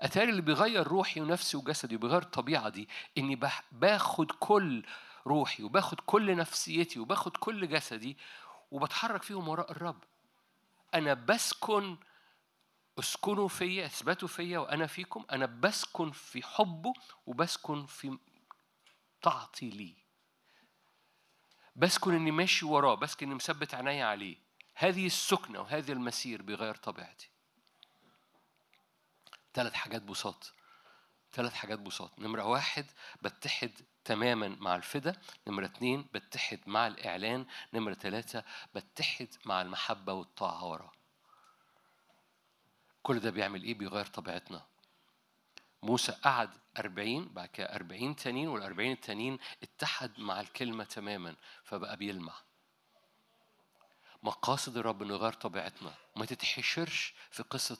أتاري اللي بيغير روحي ونفسي وجسدي وبيغير الطبيعة دي إني باخد كل روحي وباخد كل نفسيتي وباخد كل جسدي وبتحرك فيهم وراء الرب. أنا بسكن اسكنوا فيا اثبتوا فيا وأنا فيكم. أنا بسكن في حبه وبسكن في طاعتي ليه بسكن إني ماشي وراه بسكن إني مثبت عيني عليه. هذه السكنة وهذا المسير بيغير طبيعتي. ثلاث حاجات بساط. ثلاث حاجات بساط. نمرة واحد بتحد تماما مع الفدا. نمرة اتنين بتحد مع الإعلان. نمرة ثلاثة بتحد مع المحبة والطاعة وراه. كل ده بيعمل إيه؟ بيغير طبيعتنا. موسى قعد أربعين بعد كده أربعين تانيين والأربعين التانيين اتحد مع الكلمة تماما فبقى بيلمع. مقاصد الرب إنه يغير طبيعتنا. ما تتحشرش في قصة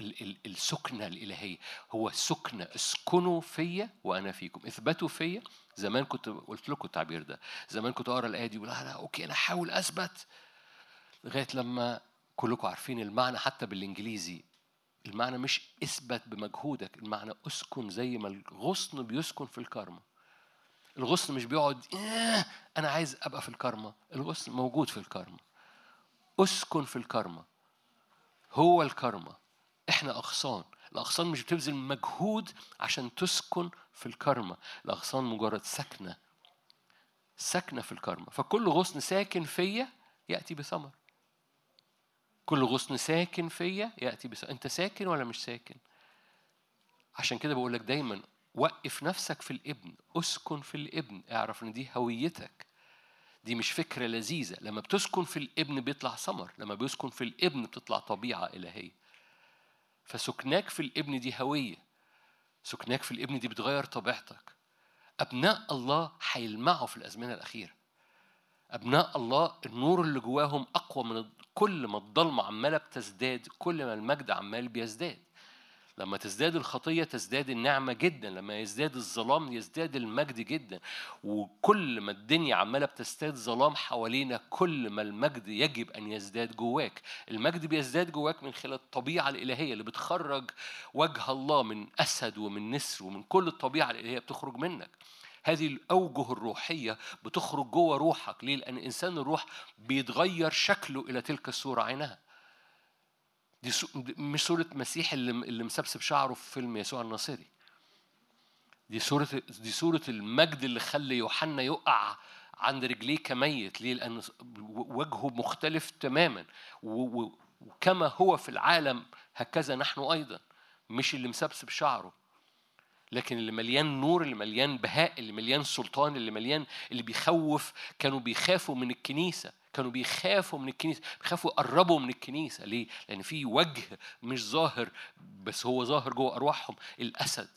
ال- ال- السكنة الإلهية. هو سكنة. اسكنوا فيا وأنا فيكم. اثبتوا فيا. زمان كنت قلت لكم التعبير ده. زمان كنت أقرأ الآية دي لا أوكي أنا أحاول أثبت. لغاية لما كلكم عارفين المعنى حتى بالإنجليزي. المعنى مش اثبت بمجهودك المعنى أسكن زي ما الغصن بيسكن في الكرمة الغصن مش بيقعد "آه، أنا عايز أبقى في الكرمة الغصن موجود في الكرمة أسكن في الكرمة هو الكرمة إحنا أغصان. الأغصان مش بتبذل مجهود عشان تسكن في الكرمة الأغصان مجرد سكنة. سكنة في الكرمة فكل غصن ساكن فيا يأتي بثمر. كل غصن ساكن فيا يأتي بثمر أنت ساكن ولا مش ساكن؟ عشان كده بقول لك دايما وقف نفسك في الابن اسكن في الابن اعرف إن دي هويتك. دي مش فكرة لذيذة. لما بتسكن في الابن بيطلع ثمر لما بيسكن في الابن بتطلع طبيعة إلهية. فسكناك في الابن دي هوية. سكناك في الابن دي بتغير طبيعتك. أبناء الله هيلمعوا في الأزمنة الأخيرة. أبناء الله النور اللي جواهم أقوى من كل ما الضلمة عمالة بتزداد كل ما المجد عمال بيزداد. لما تزداد الخطية تزداد النعمة جدا لما يزداد الظلام يزداد المجد جدا. وكل ما الدنيا عمالة بتزداد ظلام حوالينا كل ما المجد يجب أن يزداد جواك. المجد بيزداد جواك من خلال الطبيعة الإلهية اللي بتخرج وجه الله من أسد ومن نسر ومن كل الطبيعة الإلهية بتخرج منك. هذه الأوجه الروحية بتخرج جوه روحك ليه؟ لأن إنسان الروح بيتغير شكله إلى تلك الصورة عينها دي. مش صورة مسيح اللي اللي مسبسب شعره في فيلم يسوع الناصري دي صورة دي صورة المجد اللي خلى يوحنا يقع عند رجليه كميت ليه؟ لأن وجهه مختلف تماما. وكما هو في العالم هكذا نحن أيضا مش اللي مسبسب شعره لكن اللي مليان نور اللي مليان بهاء اللي مليان سلطان اللي مليان اللي بيخوف كانوا بيخافوا من الكنيسة كانوا بيخافوا من الكنيسة بيخافوا يقربوا من الكنيسة. ليه؟ لأن في وجه مش ظاهر بس هو ظاهر جوه أرواحهم الأسد.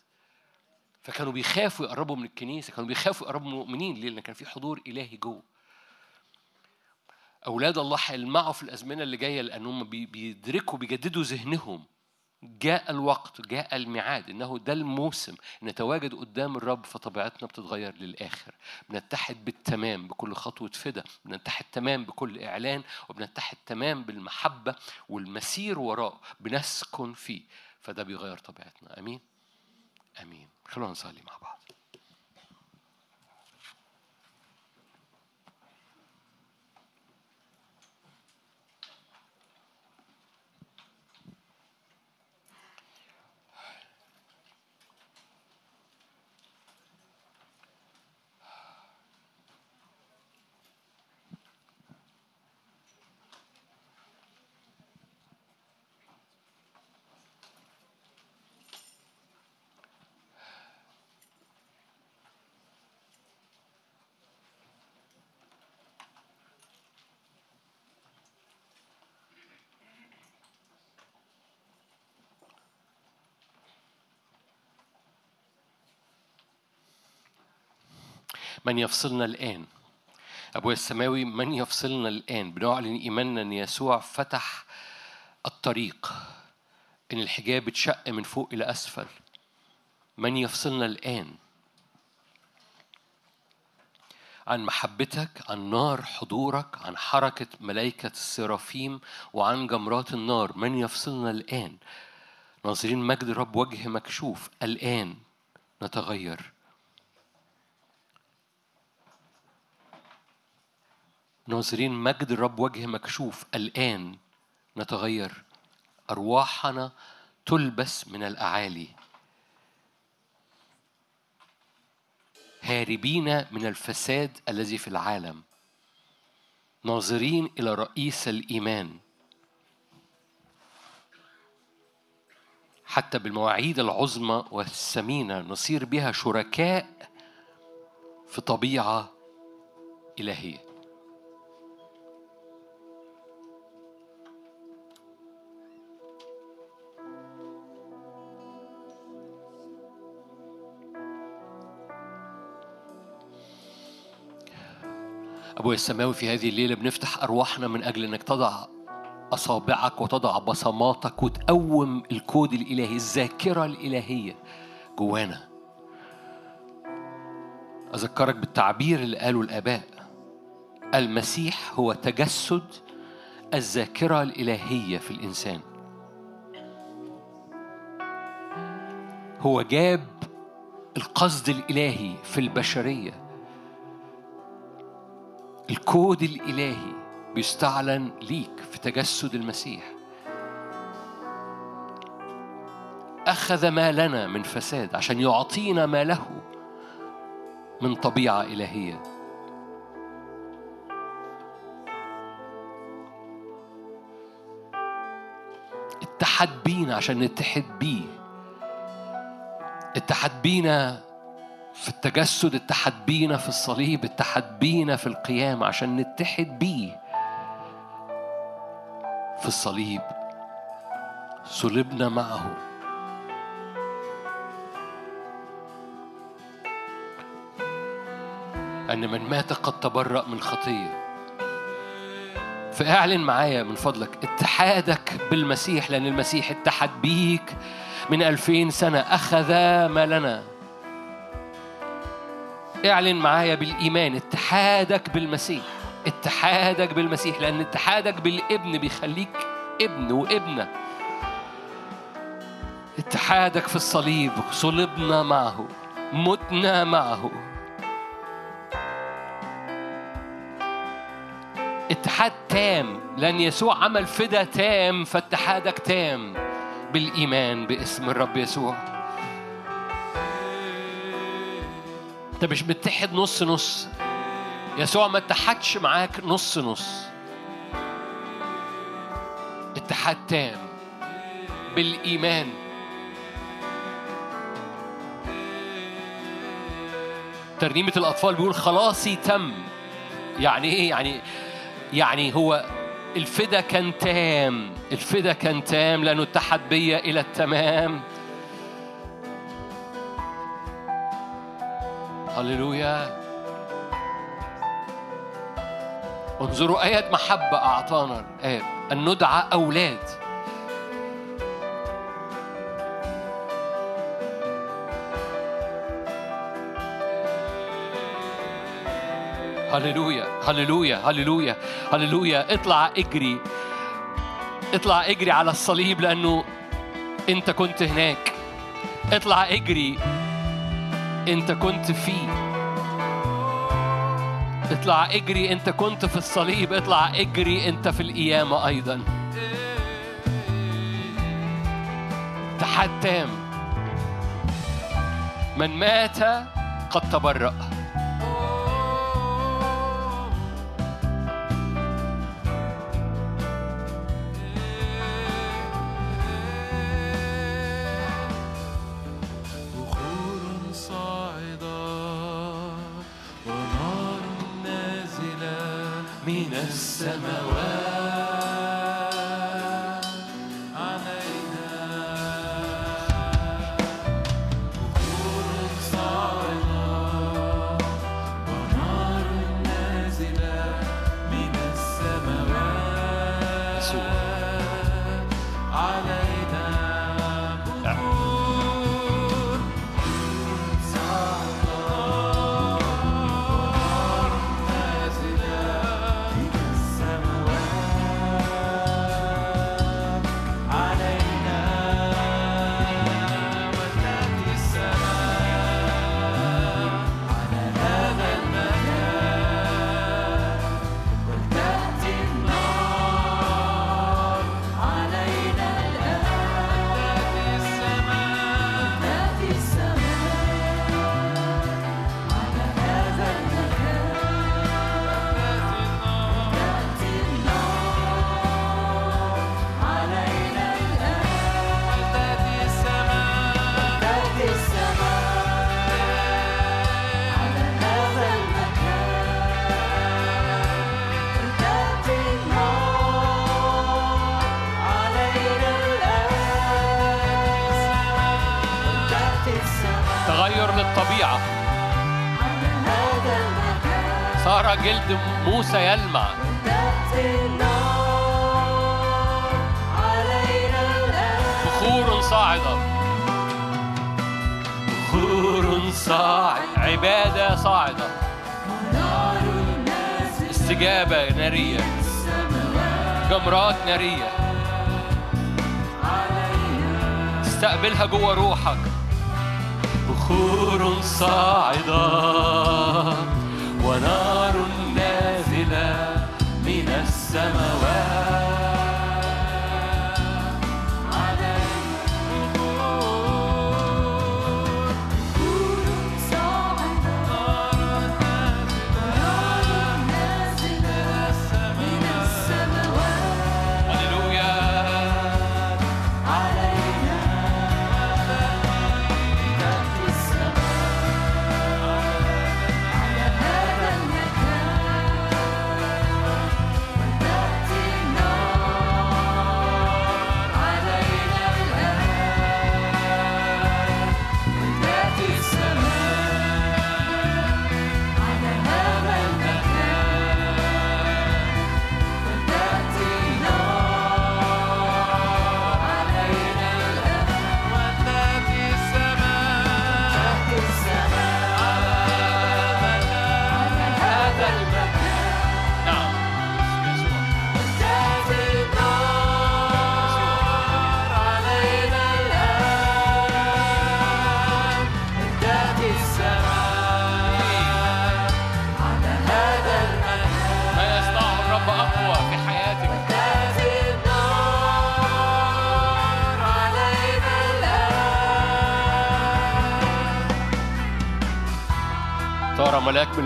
فكانوا بيخافوا يقربوا من الكنيسة كانوا بيخافوا يقربوا من المؤمنين. ليه؟ لأن كان في حضور إلهي جوه. أولاد الله هيلمعوا في الأزمنة اللي جاية لأنهم بيدركوا بيجددوا ذهنهم. جاء الوقت جاء الميعاد إنه ده الموسم نتواجد قدام الرب فطبيعتنا بتتغير للآخر. بنتحد بالتمام بكل خطوة فدا بنتحد تمام بكل إعلان وبنتحد تمام بالمحبة والمسير وراء بنسكن فيه. فده بيغير طبيعتنا. آمين؟ آمين. خلونا نصلي مع بعض. من يفصلنا الآن. أبويا السماوي من يفصلنا الآن؟ بنعلن إيماننا أن يسوع فتح الطريق إن الحجاب اتشق من فوق إلى أسفل. من يفصلنا الآن؟ عن محبتك عن نار حضورك عن حركة ملائكة السرافيم وعن جمرات النار. من يفصلنا الآن؟ ناظرين مجد الرب وجه مكشوف. الآن نتغير. ناظرين مجد الرب وجه مكشوف. الآن نتغير. أرواحنا تلبس من الأعالي. هاربين من الفساد الذي في العالم. ناظرين إلى رئيس الإيمان. حتى بالمواعيد العظمى والثمينة نصير بها شركاء في طبيعة إلهية. أبويا السماوي في هذه الليلة بنفتح أرواحنا من أجل أنك تضع أصابعك وتضع بصماتك وتقوم الكود الإلهي الذاكرة الإلهية جوانا. أذكرك بالتعبير اللي قاله الآباء المسيح هو تجسد الذاكرة الإلهية في الإنسان. هو جاب القصد الإلهي في البشرية. الكود الإلهي بيستعلن ليك في تجسد المسيح. أخذ ما لنا من فساد عشان يعطينا ما له من طبيعة إلهية. اتحد بينا عشان نتحد بيه. اتحد بينا في التجسد اتحد بينا في الصليب اتحد بينا في القيام عشان نتحد بيه في الصليب. صلبنا معه. أن من مات قد تبرأ من خطية. فاعلن معايا من فضلك اتحادك بالمسيح لأن المسيح اتحد بيك من ألفين سنة. أخذ ما لنا. اعلن معايا بالإيمان اتحادك بالمسيح اتحادك بالمسيح لأن اتحادك بالابن بيخليك ابن وابنة. اتحادك في الصليب صلبنا معه متنا معه. اتحاد تام لأن يسوع عمل فدا تام فاتحادك تام. بالإيمان باسم الرب يسوع. انت مش متحد نص نص. يسوع ما اتحدش معاك نص نص. اتحاد تام بالإيمان. ترنيمة الأطفال بيقول خلاصي تم. يعني إيه؟ يعني يعني هو الفدا كان تام. الفدا كان تام لأنه اتحد بيا إلى التمام. هللويا. انظروا آية محبة أعطانا الآب. أن ندعى أولاد. هللويا هللويا هللويا هللويا. اطلع اجري. اطلع اجري على الصليب لأنه أنت كنت هناك. اطلع اجري. أنت كنت فيه. اطلع اجري أنت كنت في الصليب اطلع اجري أنت في القيامة أيضا. اتحاد تام من مات قد تبرأ. السماوات جلد موسى يلمع. بخور صاعدة بخور صاعد. عبادة صاعدة. استجابة نارية. جمرات نارية. استقبلها جوه روحك. بخور صاعدة. ونار السماوات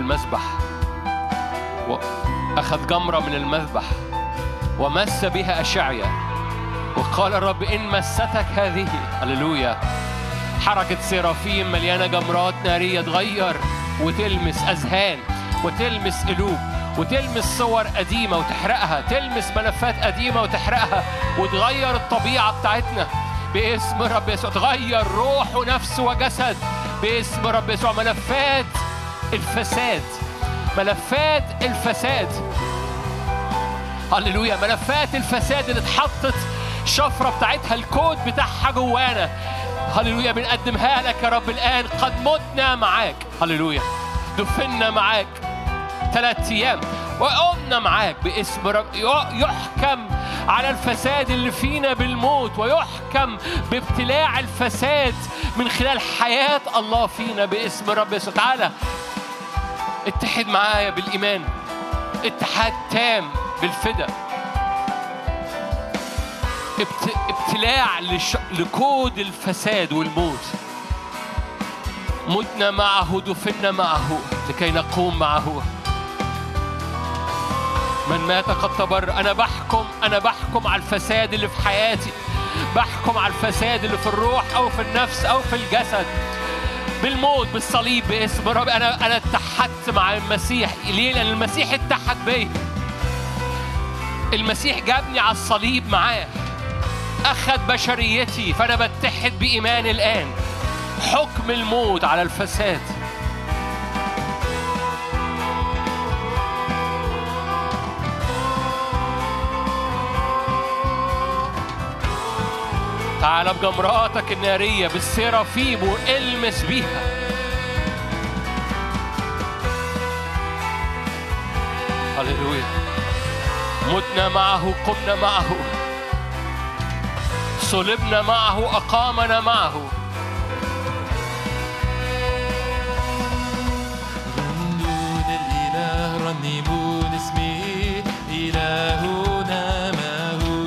المذبح وأخذ جمرة من المذبح ومس بها أشعيا وقال الرب إن مستك هذه هللويا حركة سيرافيم مليانة جمرات نارية تغير وتلمس أذهان وتلمس قلوب وتلمس صور قديمة وتحرقها تلمس ملفات قديمة وتحرقها وتغير الطبيعة بتاعتنا. باسم رب يسوع تغير روح ونفس وجسد. باسم رب يسوع ملفات الفساد. ملفات الفساد. هللويا. ملفات الفساد اللي اتحطت الشفرة بتاعتها الكود بتاعها جوانا. هللويا. بنقدمها لك يا رب الآن قد متنا معاك. هللويا. دفنا معاك. ثلاث أيام. وقمنا معاك باسم رب يحكم على الفساد اللي فينا بالموت ويحكم بابتلاع الفساد من خلال حياة الله فينا باسم رب يسوع تعالى اتحد معايا بالإيمان. اتحاد تام بالفدا. ابت... ابتلاع لش... لكود الفساد والموت. متنا معه دفنا معه لكي نقوم معه. من مات قد تبر أنا بحكم أنا بحكم على الفساد اللي في حياتي. بحكم على الفساد اللي في الروح أو في النفس أو في الجسد. بالموت بالصليب باسم رب أنا أنا اتحدت مع المسيح. ليه؟ لأن المسيح اتحد بيا. المسيح جابني على الصليب معاه. أخذ بشريتي. فأنا بتحد بإيمان الآن. حكم الموت على الفساد. تعال بجمراتك النارية بالسيرافيم والمس بيها. هللويا. متنا معه قمنا معه. صلبنا معه أقامنا معه. رنوا للإله رنموا لاسمه إلهنا ما هو.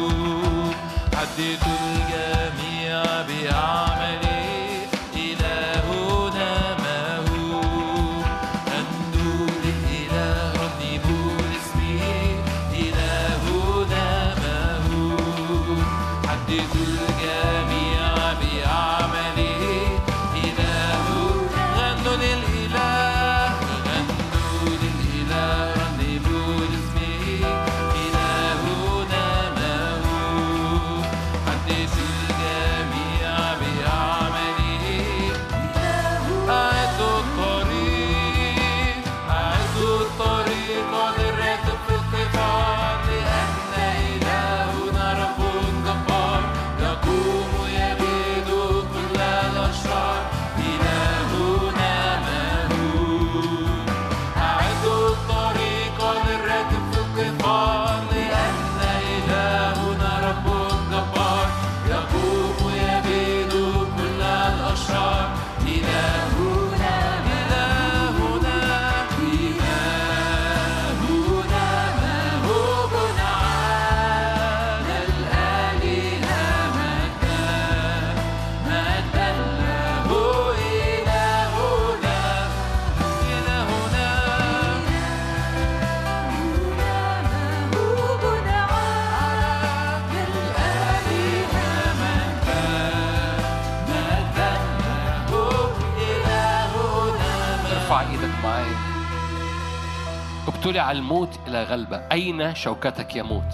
ابتلع الموت إلى غلبة. أين شوكتك يا موت؟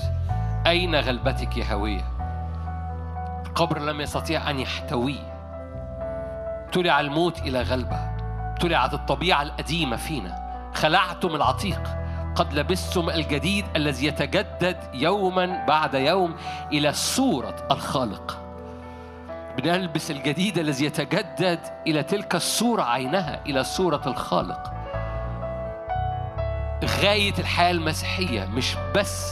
أين غلبتك يا هوية؟ القبر لم يستطيع أن يحتويه ابتلع الموت إلى غلبة. ابتلعت الطبيعة القديمة فينا. خلعتم العتيق. قد لبستم الجديد الذي يتجدد يوما بعد يوم إلى صورة الخالق. بنلبس الجديد الذي يتجدد إلى تلك الصورة عينها إلى صورة الخالق. غاية الحياة المسيحية مش بس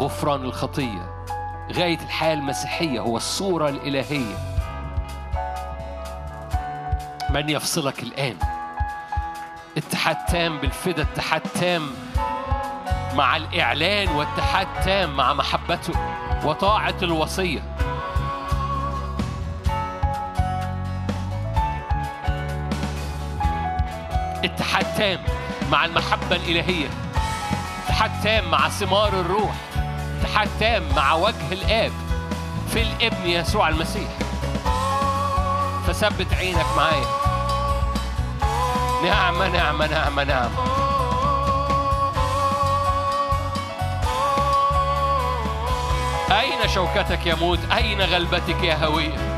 غفران الخطية. غاية الحياة المسيحية هو الصورة الإلهية. من يفصلك الآن؟ اتحاد تام بالفدا اتحاد تام مع الإعلان واتحاد تام مع محبته وطاعة الوصية. اتحاد تام مع المحبة الإلهية اتحاد تام مع ثمار الروح اتحاد تام مع وجه الآب في الابن يسوع المسيح. فثبت عينك معايا. نعمة نعمة نعمة نعمة أين شوكتك يا موت؟ أين غلبتك يا هوية؟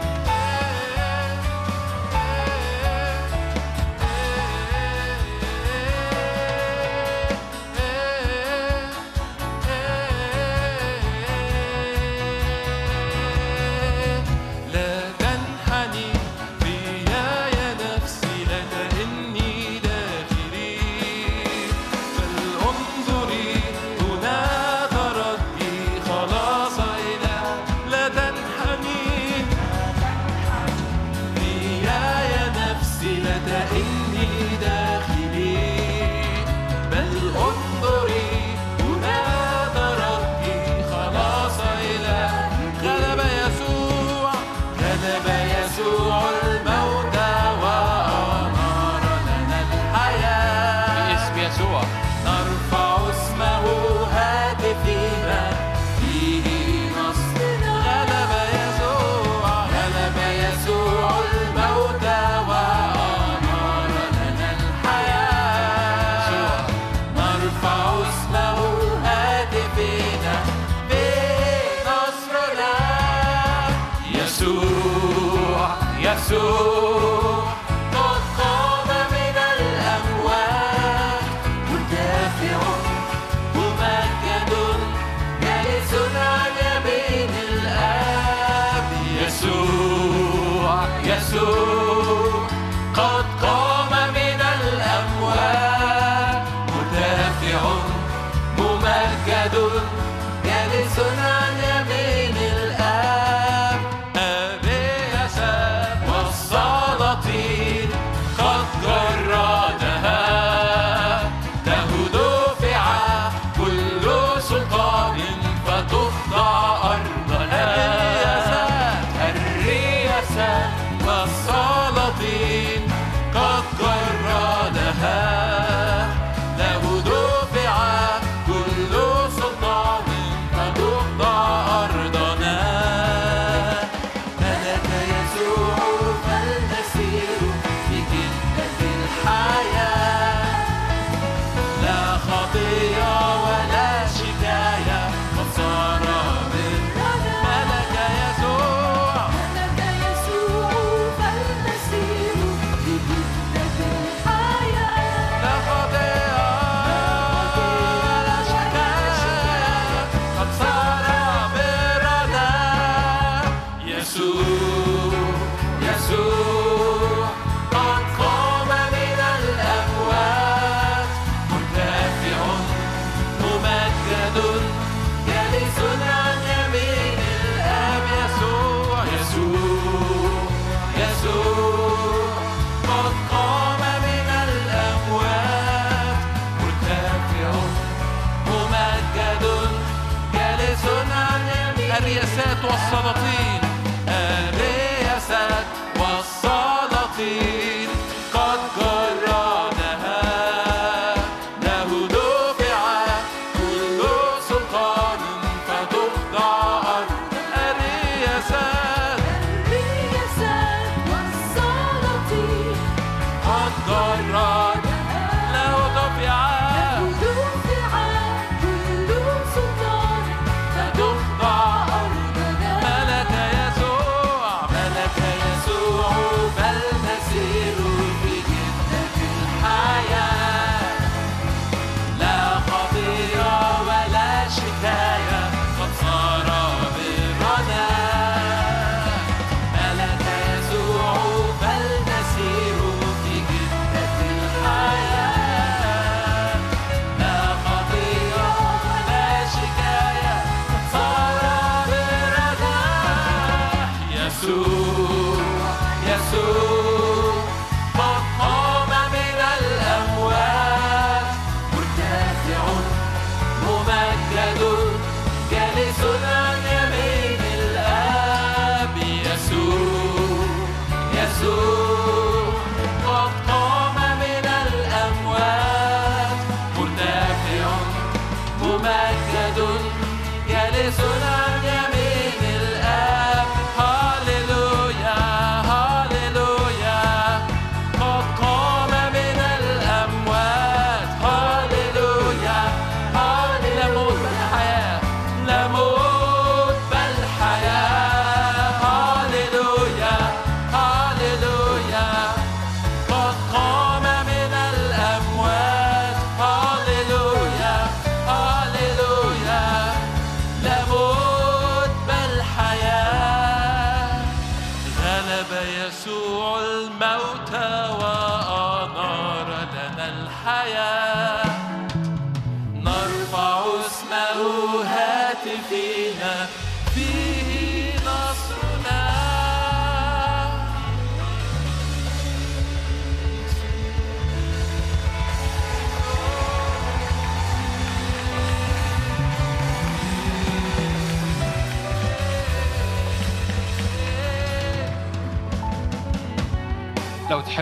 be.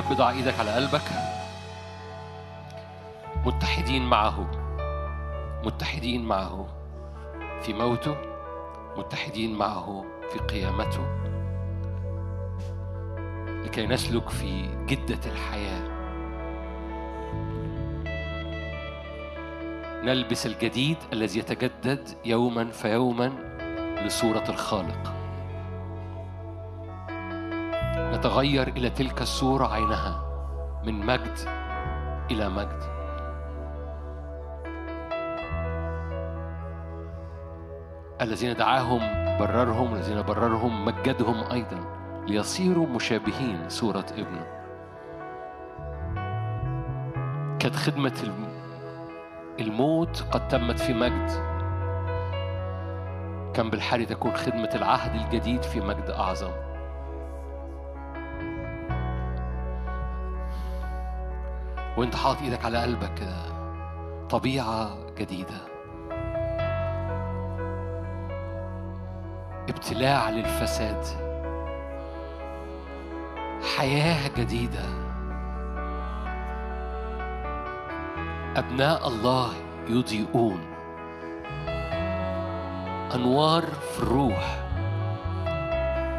تحب ضع إيدك على قلبك. متحدين معه. متحدين معه في موته. متحدين معه في قيامته. لكي نسلك في جدة الحياة. نلبس الجديد الذي يتجدد يوما فيوما لصورة الخالق. نتغير إلى تلك الصورة عينها من مجد إلى مجد. الذين دعاهم بررهم والذين بررهم مجدهم أيضا ليصيروا مشابهين صورة ابنه كانت خدمة الم- الموت قد تمت في مجد. كان بالحري تكون خدمة العهد الجديد في مجد أعظم. وانت حاطط إيدك على قلبك كده طبيعة جديدة. ابتلاع للفساد. حياة جديدة. أبناء الله يضيئون. أنوار في الروح.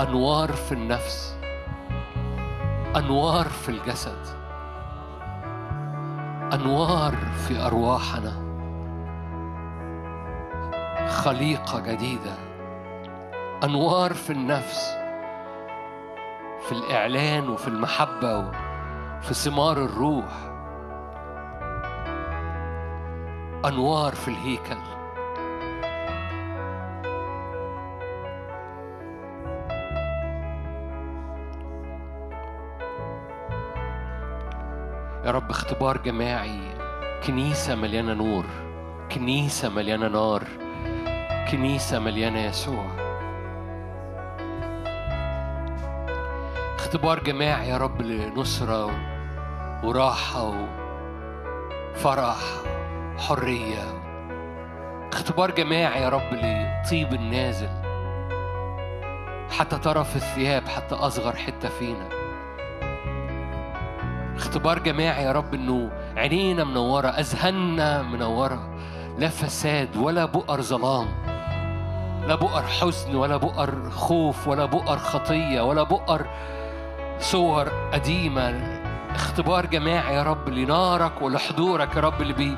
أنوار في النفس. أنوار في الجسد. أنوار في أرواحنا. خليقة جديدة. أنوار في النفس في الإعلان وفي المحبة وفي ثمار الروح. أنوار في الهيكل. يا رب اختبار جماعي. كنيسة مليانة نور. كنيسة مليانة نار. كنيسة مليانة يسوع. اختبار جماعي يا رب لنصرة وراحة وفرح حرية. اختبار جماعي يا رب لطيب النازل. حتى طرف الثياب حتى أصغر حتة فينا. اختبار جماعي يا رب إنه عينينا منورة أذهاننا منورة. لا فساد ولا بؤر ظلام لا بؤر حزن ولا بؤر خوف ولا بؤر خطية ولا بؤر صور قديمة. اختبار جماعي يا رب لنارك ولحضورك يا رب اللي بي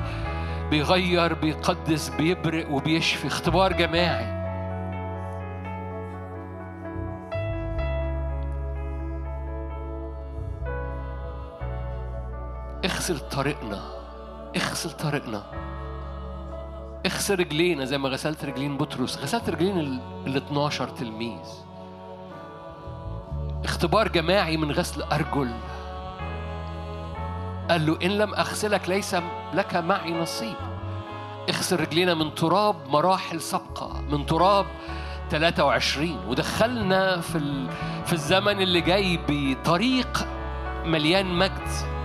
بيغير بيقدس بيبرق وبيشفي. اختبار جماعي. اغسل طريقنا. اغسل طريقنا. اغسل رجلينا زي ما غسلت رجلين بطرس. غسلت رجلين ال ال 12 تلميذ. اختبار جماعي من غسل أرجل. قال له إن لم أغسلك ليس لك معي نصيب. اغسل رجلينا من تراب مراحل سابقة من تراب 23 ودخلنا في. في الزمن اللي جاي بطريق مليان مجد.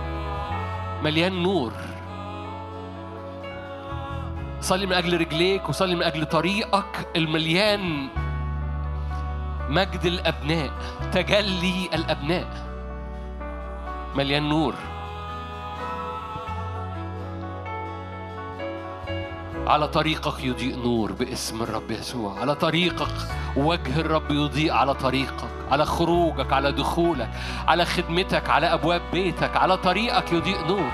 مليان نور. صلي من أجل رجليك وصلي من أجل طريقك المليان مجد الأبناء تجلي الأبناء. مليان نور. على طريقك يضيء نور باسم الرب يسوع. على طريقك وجه الرب يضيء على طريقك على خروجك على دخولك على خدمتك على أبواب بيتك على طريقك يضيء نور.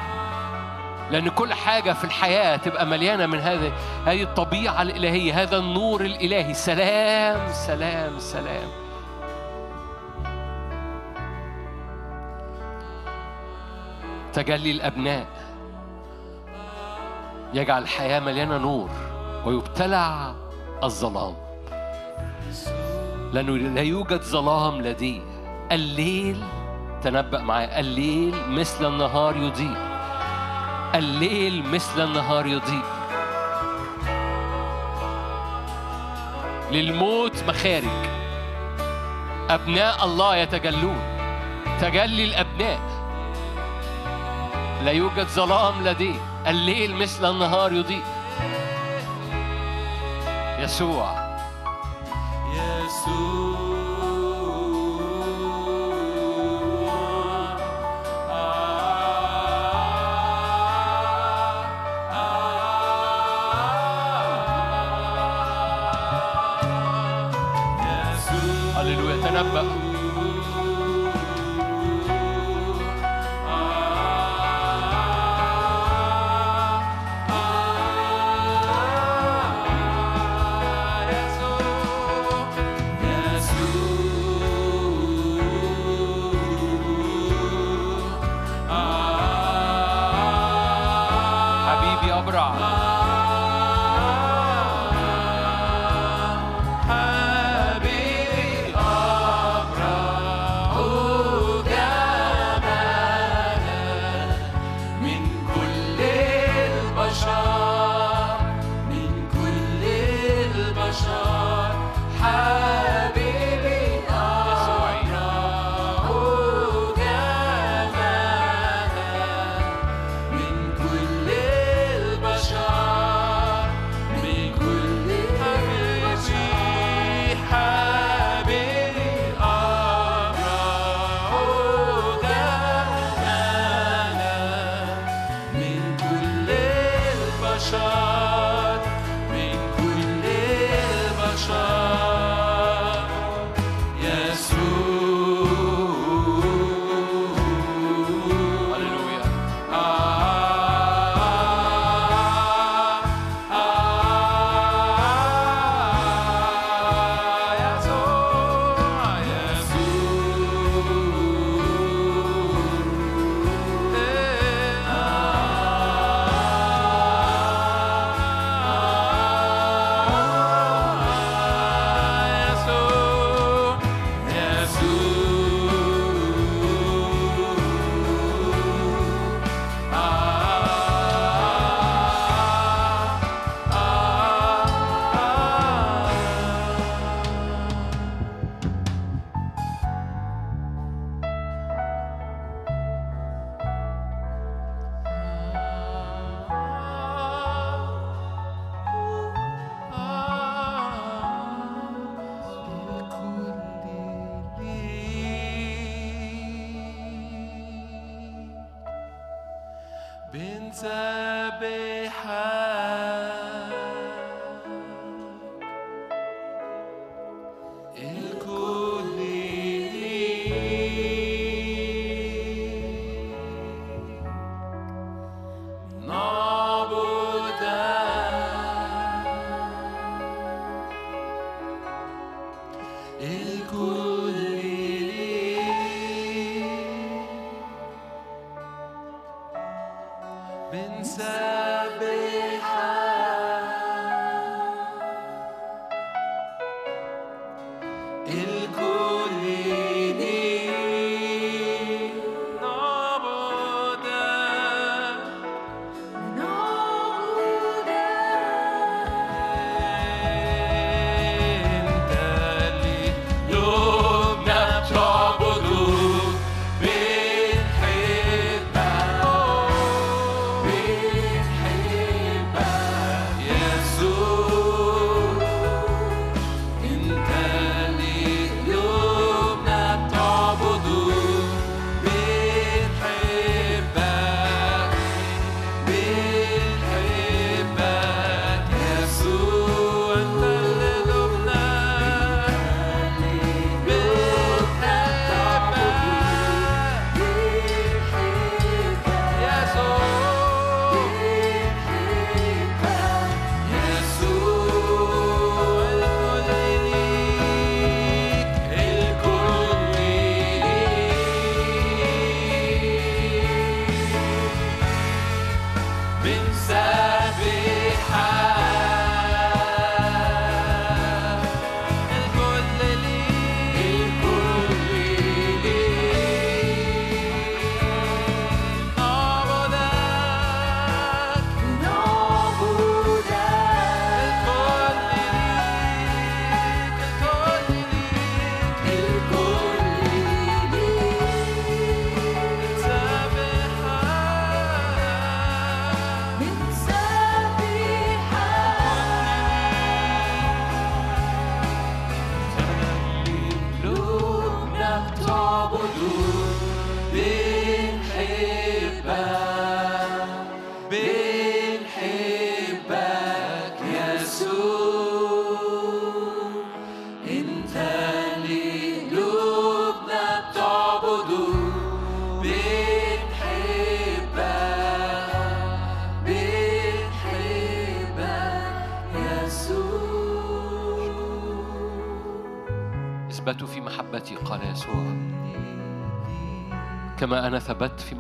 لأن كل حاجة في الحياة تبقى مليانة من هذه هذه الطبيعة الإلهية هذا النور الإلهي. سلام سلام سلام. تجلي الأبناء. يجعل الحياة مليانة نور ويبتلع الظلام. لأنه لا يوجد ظلام لديه الليل تنبأ معايا. الليل مثل النهار يضيء. الليل مثل النهار يضيء. للموت مخارج. أبناء الله يتجلون. تجلي الأبناء. لا يوجد ظلام لديه الليل مثل النهار يضيء. يسوع. هللويا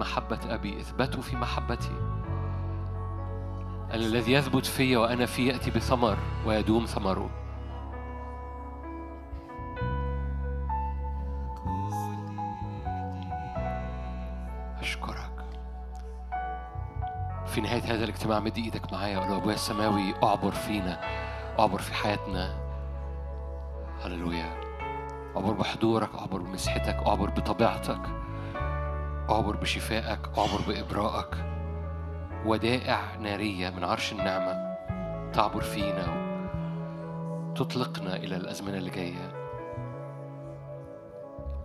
محبة أبي اثبتوا في محبتي. أن الذي يثبت في وأنا فيه يأتي بثمر ويدوم ثمره. أشكرك. في نهاية هذا الاجتماع مد إيدك معايا وقول أبويا السماوي أعبر فينا أعبر في حياتنا. هللويا. أعبر بحضورك أعبر بمسحتك أعبر بطبيعتك. أعبر بشفائك أعبر بإبرائك ودائع نارية من عرش النعمة تعبر فينا تطلقنا إلى الأزمنة اللي جاية.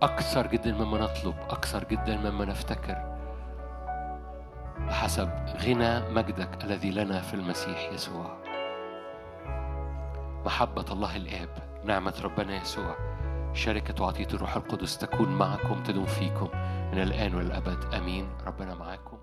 أكثر جدا مما نطلب أكثر جدا مما نفتكر بحسب غنى مجدك الذي لنا في المسيح يسوع. محبة الله الآب نعمة ربنا يسوع. شركة وعطية الروح القدس تكون معكم تدوم فيكم. من الآن والأبد آمين. ربنا معاكم.